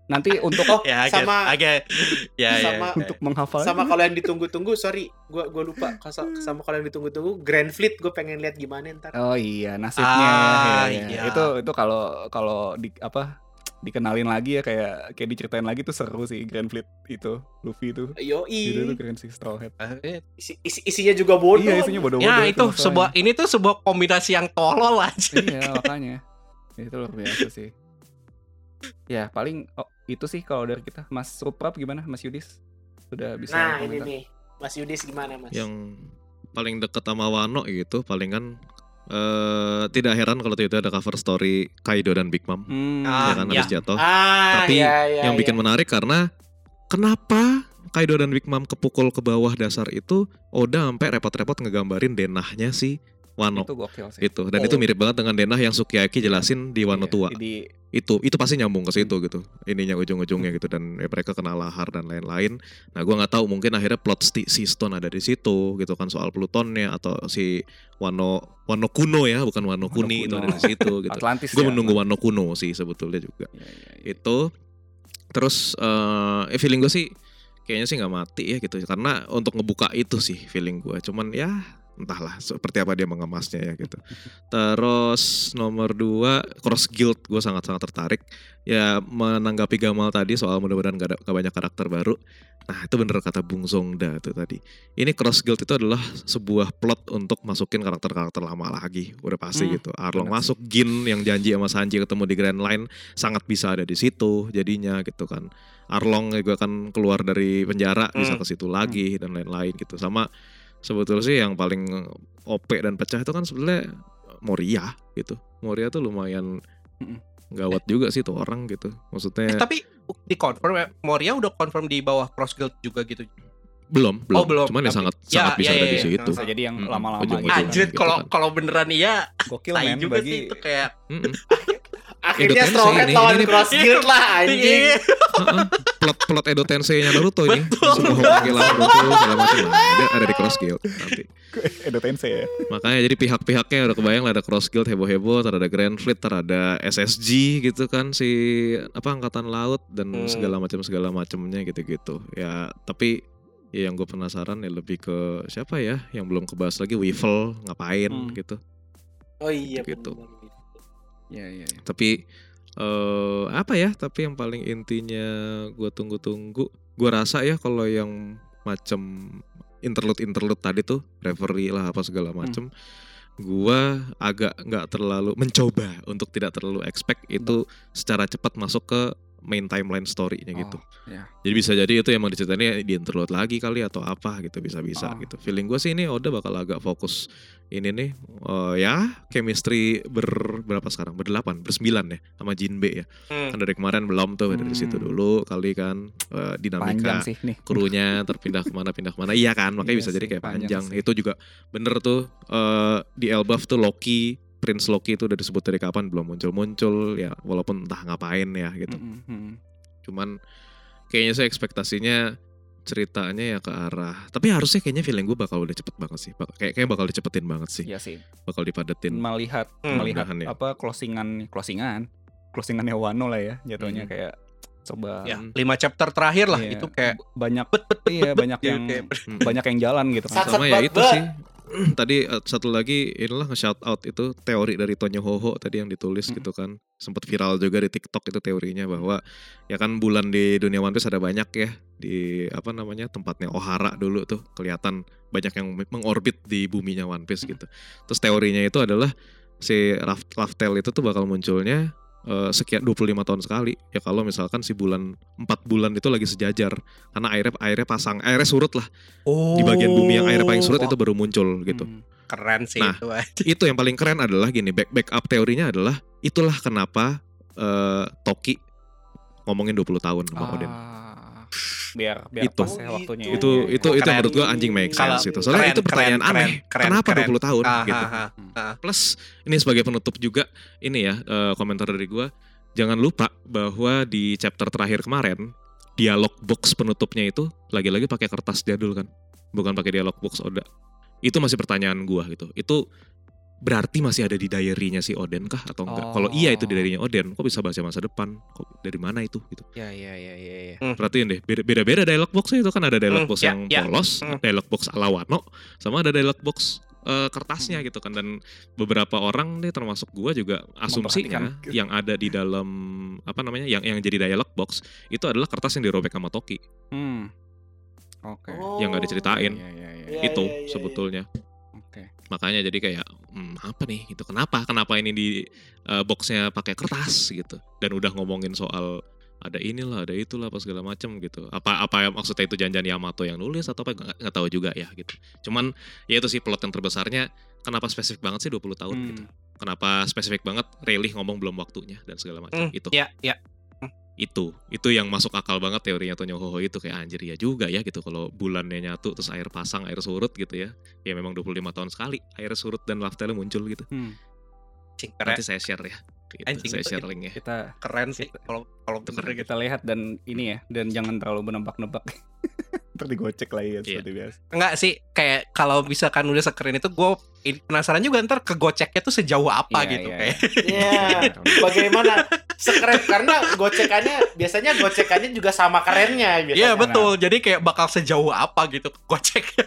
nanti untuk Oh, ya sama agak ya ya, sama- ya. untuk menghafal sama kalau yang ditunggu-tunggu, sorry, gua gua lupa. Kasa- Sama kalau yang ditunggu-tunggu, Grand Fleet gue pengen lihat gimana ntar. oh iya nasibnya Ah, ya, ya. iya. itu itu kalau kalau di apa dikenalin lagi ya kayak kayak diceritain lagi tuh seru sih Grand Fleet itu Luffy itu itu tuh Yoi, keren sih Straw Hat Eh, isi, isi- isinya juga bodoh. iya isinya bodoh-bodoh ya itu masalahnya. sebuah ini tuh sebuah kombinasi yang tolol aja iya makanya itu luar biasa sih ya paling oh, itu sih kalau dari kita Mas Ruprap gimana Mas Yudis sudah bisa Nah, ini komentar? nih. Mas Yudis gimana, Mas? yang paling deket sama Wano gitu palingan eh tidak heran kalau itu ada cover story Kaido dan Big Mom Hmm, Ah, ya kan ya. habis jatuh Ah, Tapi iya, iya, yang bikin iya. menarik karena kenapa Kaido dan Big Mom kepukul ke bawah dasar itu Oda sampai repot-repot ngegambarin denahnya si Wano itu gokil sih itu dan Oh. itu mirip banget dengan denah yang Sukiyaki jelasin di Wano Iya, tua di itu itu pasti nyambung ke situ gitu. Ininya ujung-ujungnya gitu dan ya, mereka kena lahar dan lain-lain. Nah gua nggak tahu mungkin akhirnya plot sti- si Stone ada di situ gitu kan soal Plutonnya atau si Wano Wano Kuno ya bukan Wano Wano Kuni itu Kuno. ada di situ gitu. Gue ya, menunggu Wano Kuno sih sebetulnya juga. Iya, iya, iya. itu terus eh eh, feeling gue sih kayaknya sih nggak mati ya gitu. Karena untuk ngebuka itu sih feeling gue cuman ya entahlah seperti apa dia mengemasnya ya gitu. Terus nomor dua cross guild gue sangat sangat tertarik. Ya menanggapi Gamal tadi soal mudah-mudahan gak, ada, gak banyak karakter baru. Nah itu bener kata Bung Zongda tuh tadi. Ini cross guild itu adalah sebuah plot untuk masukin karakter-karakter lama lagi. Udah pasti Hmm, gitu. Arlong bener masuk Gin yang janji sama Sanji ketemu di Grand Line sangat bisa ada di situ jadinya gitu kan. Arlong juga kan keluar dari penjara bisa Hmm. ke situ lagi dan lain-lain gitu. Sama sebetulnya sih yang paling OP dan pecah itu kan sebenarnya Moria gitu Moria tuh lumayan gawat juga sih tuh orang gitu Eh, maksudnya tapi di confirm ya, Moria udah confirm di bawah Cross Guild juga gitu. belum belum, Oh, belum. cuman ya sangat ya, sangat bisa ya, ada ya, di ya. situ bisa jadi yang Mm-mm, lama-lama ujung-ujung. gitu Anjir gitu kalau kan. kalau beneran iya gokil men juga bagi sih itu kayak. Akhirnya Tensei lawan ini- Cross Guild lah anjing. Plot plot Edo Tensei-nya Naruto ini Betul. semua panggilan Naruto segala macam ada, ada di Cross Guild nanti Edo Tensei ya Makanya jadi pihak-pihaknya udah kebayang lah ada Cross Guild heboh-heboh, ntar ada Grand Fleet, ntar ada SSG gitu kan si apa angkatan laut dan Hmm. segala macam segala macamnya gitu-gitu. Ya tapi ya yang gue penasaran ya lebih ke siapa ya yang belum kebahas lagi Weevil ngapain Hmm. gitu. Oh iya Gitu. bener. iya iya iya. Tapi eh apa ya? Tapi yang paling intinya gue tunggu-tunggu, gue rasa ya kalau yang macam interlude interlude tadi tuh referee lah apa segala macem gua agak nggak terlalu mencoba untuk tidak terlalu expect itu secara cepat masuk ke main timeline story-nya gitu. Oh, ya. Jadi bisa jadi itu emang diceritain di interlude lagi kali atau apa gitu bisa-bisa Oh. gitu. Feeling gue sih ini Oda bakal agak fokus ini nih eh, ya chemistry ber berapa sekarang berdelapan bersembilan ya sama Jinbe ya. Hmm. Kan dari kemarin belum tuh dari situ Hmm. dulu kali kan eh, dinamika Panjang sih nih. krunya terpindah ke mana pindah ke mana iya kan makanya Iya bisa jadi kayak panjang panjang, sih. itu juga bener tuh eh, di Elbaf tuh Loki Prince Loki itu udah disebut dari kapan belum muncul-muncul ya walaupun entah ngapain ya gitu Mm, mm, mm. cuman kayaknya sih ekspektasinya ceritanya ya ke arah tapi harusnya kayaknya feeling gue bakal udah cepet banget sih Bak- kayak kayak bakal dicepetin banget sih Iya sih. bakal dipadetin Melihat Hmm, melihat ya. apa closingan closingan closingannya Wano lah ya jatuhnya Hmm. kayak coba Ya, lima chapter terakhir lah Iya, itu kayak banyak bet bet bet iya bet, banyak yang kayak- Mm. banyak yang jalan gitu kan. Sat- sama ya itu sih tadi eh, satu lagi inilah nge-shout out itu teori dari Tonyo Hoho tadi yang ditulis Hmm. gitu kan. Sempat viral juga di TikTok itu teorinya bahwa ya kan bulan di dunia One Piece ada banyak ya di apa namanya tempatnya Ohara dulu tuh kelihatan banyak yang mengorbit di buminya One Piece gitu. Terus teorinya itu adalah si Raft Raftel itu tuh bakal munculnya eh, sekian 25 tahun sekali ya kalau misalkan si bulan 4 bulan itu lagi sejajar karena airnya airnya pasang airnya surut lah di bagian bumi yang airnya paling surut Oh, itu baru muncul gitu. Hmm. keren sih Nah, itu. Itu yang paling keren adalah gini, back backup teorinya adalah itulah kenapa eh, Toki ngomongin 20 tahun sama Odin. Ah, biar biar Itu. pas ya Oh, waktunya. gitu. ya. Itu itu itu Keren. menurut gua anjing make sense itu. Soalnya keren, itu pertanyaan keren, aneh. keren, kenapa keren. 20 tahun Ah, gitu. ah, ah. Plus ini sebagai penutup juga ini ya eh, komentar dari gua jangan lupa bahwa di chapter terakhir kemarin dialog box penutupnya itu lagi-lagi pakai kertas jadul kan. Bukan pakai dialog box Oda. Itu masih pertanyaan gua gitu. Itu berarti masih ada di diary-nya si Oden kah atau enggak? Kalau iya itu di Oh. diary-nya Oden, kok bisa baca masa depan? Kok dari mana itu gitu. Ya ya ya ya ya. Perhatiin deh, beda- beda-beda dialog boxnya itu kan ada dialog Hmm, box ya, yang ya. polos, Hmm. dialog box ala Wano, sama ada dialog box eh, kertasnya gitu kan dan beberapa orang nih termasuk gua juga asumsinya yang ada di dalam apa namanya yang yang jadi dialog box itu adalah kertas yang dirobek sama Toki Hmm. Oke. Oh. yang nggak diceritain Ya ya ya. Iya, itu iya, iya, iya. sebetulnya Oke. makanya jadi kayak hmm, apa nih? Itu kenapa? Kenapa ini di eh, boxnya pakai kertas? Gitu. Dan udah ngomongin soal ada inilah ada itulah apa segala macam gitu. Apa apa yang maksudnya itu janjian Yamato yang nulis atau apa nggak nggak tahu juga ya gitu. Cuman ya itu sih plot yang terbesarnya kenapa spesifik banget sih 20 tahun Hmm. gitu kenapa spesifik banget Rayleigh ngomong belum waktunya dan segala macam Hmm, itu. ya ya itu itu yang masuk akal banget teorinya Tonyo Hoho itu kayak anjir ya juga ya gitu. Kalau bulannya nyatu terus air pasang air surut gitu ya. Ya memang 25 tahun sekali air surut dan laftelnya muncul gitu. Hmm. Cing, nanti saya share ya gitu, Anjing, saya share linknya Kita keren sih kalau kalau bener gitu kita lihat dan ini ya dan jangan terlalu menebak-nebak. Ntar digocek lagi ya Iya. seperti biasa. Enggak sih kayak kalau misalkan udah sekeren itu gue penasaran juga ntar kegoceknya tuh sejauh apa Iya, gitu iya. kayak Iya. Bagaimana sekeren karena gocekannya biasanya gocekannya juga sama kerennya biasanya. Iya betul jadi kayak bakal sejauh apa gitu goceknya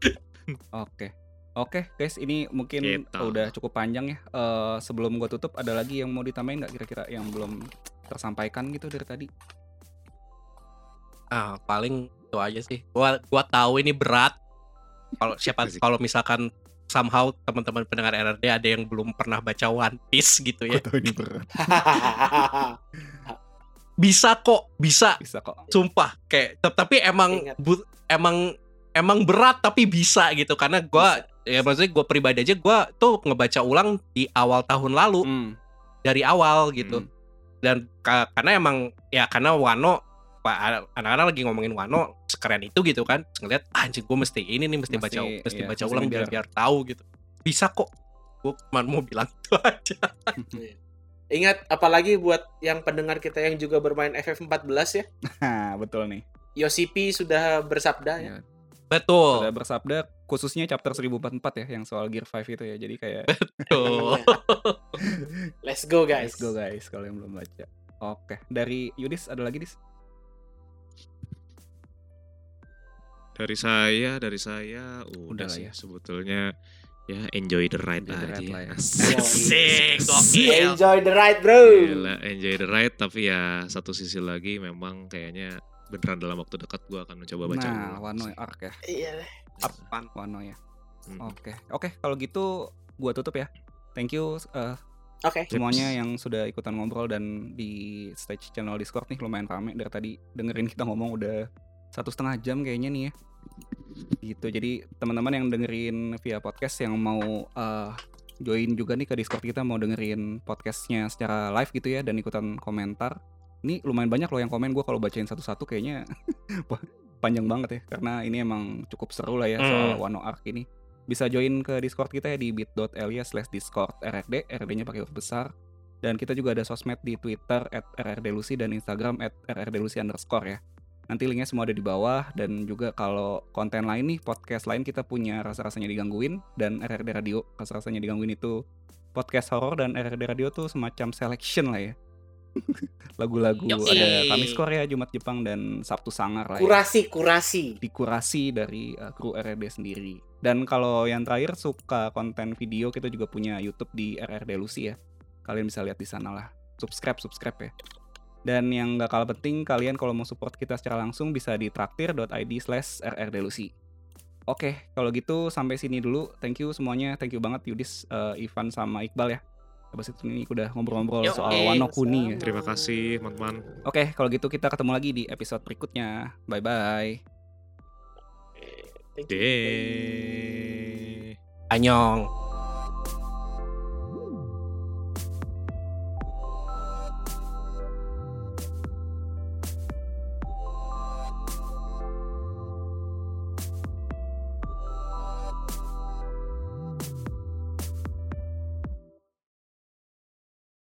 Oke. Oke, guys, ini mungkin Gitu. udah cukup panjang ya. Eh, sebelum gua tutup, ada lagi yang mau ditambahin nggak kira-kira yang belum tersampaikan gitu dari tadi? ah paling itu aja sih gua gua tahu ini berat kalau siapa kalau misalkan somehow teman-teman pendengar RRD ada yang belum pernah baca One Piece gitu ya tahu ini berat. bisa kok bisa Bisa kok. sumpah kayak tapi emang bu- emang emang berat tapi bisa gitu karena gua ya maksudnya gua pribadi aja gua tuh ngebaca ulang di awal tahun lalu Hmm. dari awal gitu Hmm. dan ka- karena emang ya karena Wano Pak, anak-anak lagi ngomongin Wano sekeren itu gitu kan ngeliat ah, anjing gue mesti ini nih mesti, Mesti, baca mesti iya, baca mesti ulang biar biar tahu gitu bisa kok gue cuma mau bilang itu aja Ingat apalagi buat yang pendengar kita yang juga bermain FF14 ya. Nah, betul nih. Yosipi sudah bersabda ya. Ya, betul Sudah bersabda khususnya chapter 1044 ya yang soal Gear 5 itu ya. Jadi kayak betul Let's go guys. let's go guys kalau yang belum baca. Oke, dari Yudis ada lagi Dis? dari saya dari saya udah, Udah sih ya. sebetulnya ya enjoy the ride Enjoy the aja ride lah ya. Asik. Gokil. Enjoy the ride, bro. Gila, enjoy the ride tapi ya satu sisi lagi memang kayaknya beneran dalam waktu dekat gua akan mencoba baca Nah, Wano arc ya. Iya. Apaan? Wano ya. Hmm. Oke. Oke, kalau gitu gua tutup ya. Thank you eh, Oke. semuanya yang sudah ikutan ngobrol dan di stage channel Discord nih lumayan rame dari tadi dengerin kita ngomong udah satu setengah jam kayaknya nih ya gitu jadi teman-teman yang dengerin via podcast yang mau eh, join juga nih ke Discord kita mau dengerin podcastnya secara live gitu ya dan ikutan komentar ini lumayan banyak loh yang komen gue kalau bacain satu-satu kayaknya panjang banget ya karena ini emang cukup seru lah ya soal Wano Arc ini. Bisa join ke Discord kita ya di bit.ly slash discord rrd rrd-nya pakai huruf besar. Dan kita juga ada sosmed di Twitter at rrdlucy dan Instagram at rrdlucy underscore ya. Nanti linknya semua ada di bawah. Dan juga kalau konten lain nih podcast lain kita punya rasa-rasanya digangguin. Dan RRD Radio rasa-rasanya digangguin itu podcast horror dan RRD Radio tuh semacam selection lah ya lagu-lagu ada Kamis Korea Jumat Jepang dan Sabtu Sangar lah ya Kurasi, kurasi. dikurasi dari uh, kru RRD sendiri. Dan kalau yang terakhir suka konten video kita juga punya YouTube di RRD Lucy ya. Kalian bisa lihat di sana lah. Subscribe, subscribe ya. Dan yang gak kalah penting, kalian kalau mau support kita secara langsung bisa di traktir.id slash rrdlucy. Oke, kalau gitu sampai sini dulu. Thank you semuanya. Thank you banget Yudis, uh, Ivan, sama Iqbal ya. Habis itu ini udah ngobrol-ngobrol Yo, soal eh, Wano Kuni ya. Terima kasih teman-teman. Oke, kalau gitu kita ketemu lagi di episode berikutnya. Bye-bye. Thank you. Deh. Anyong.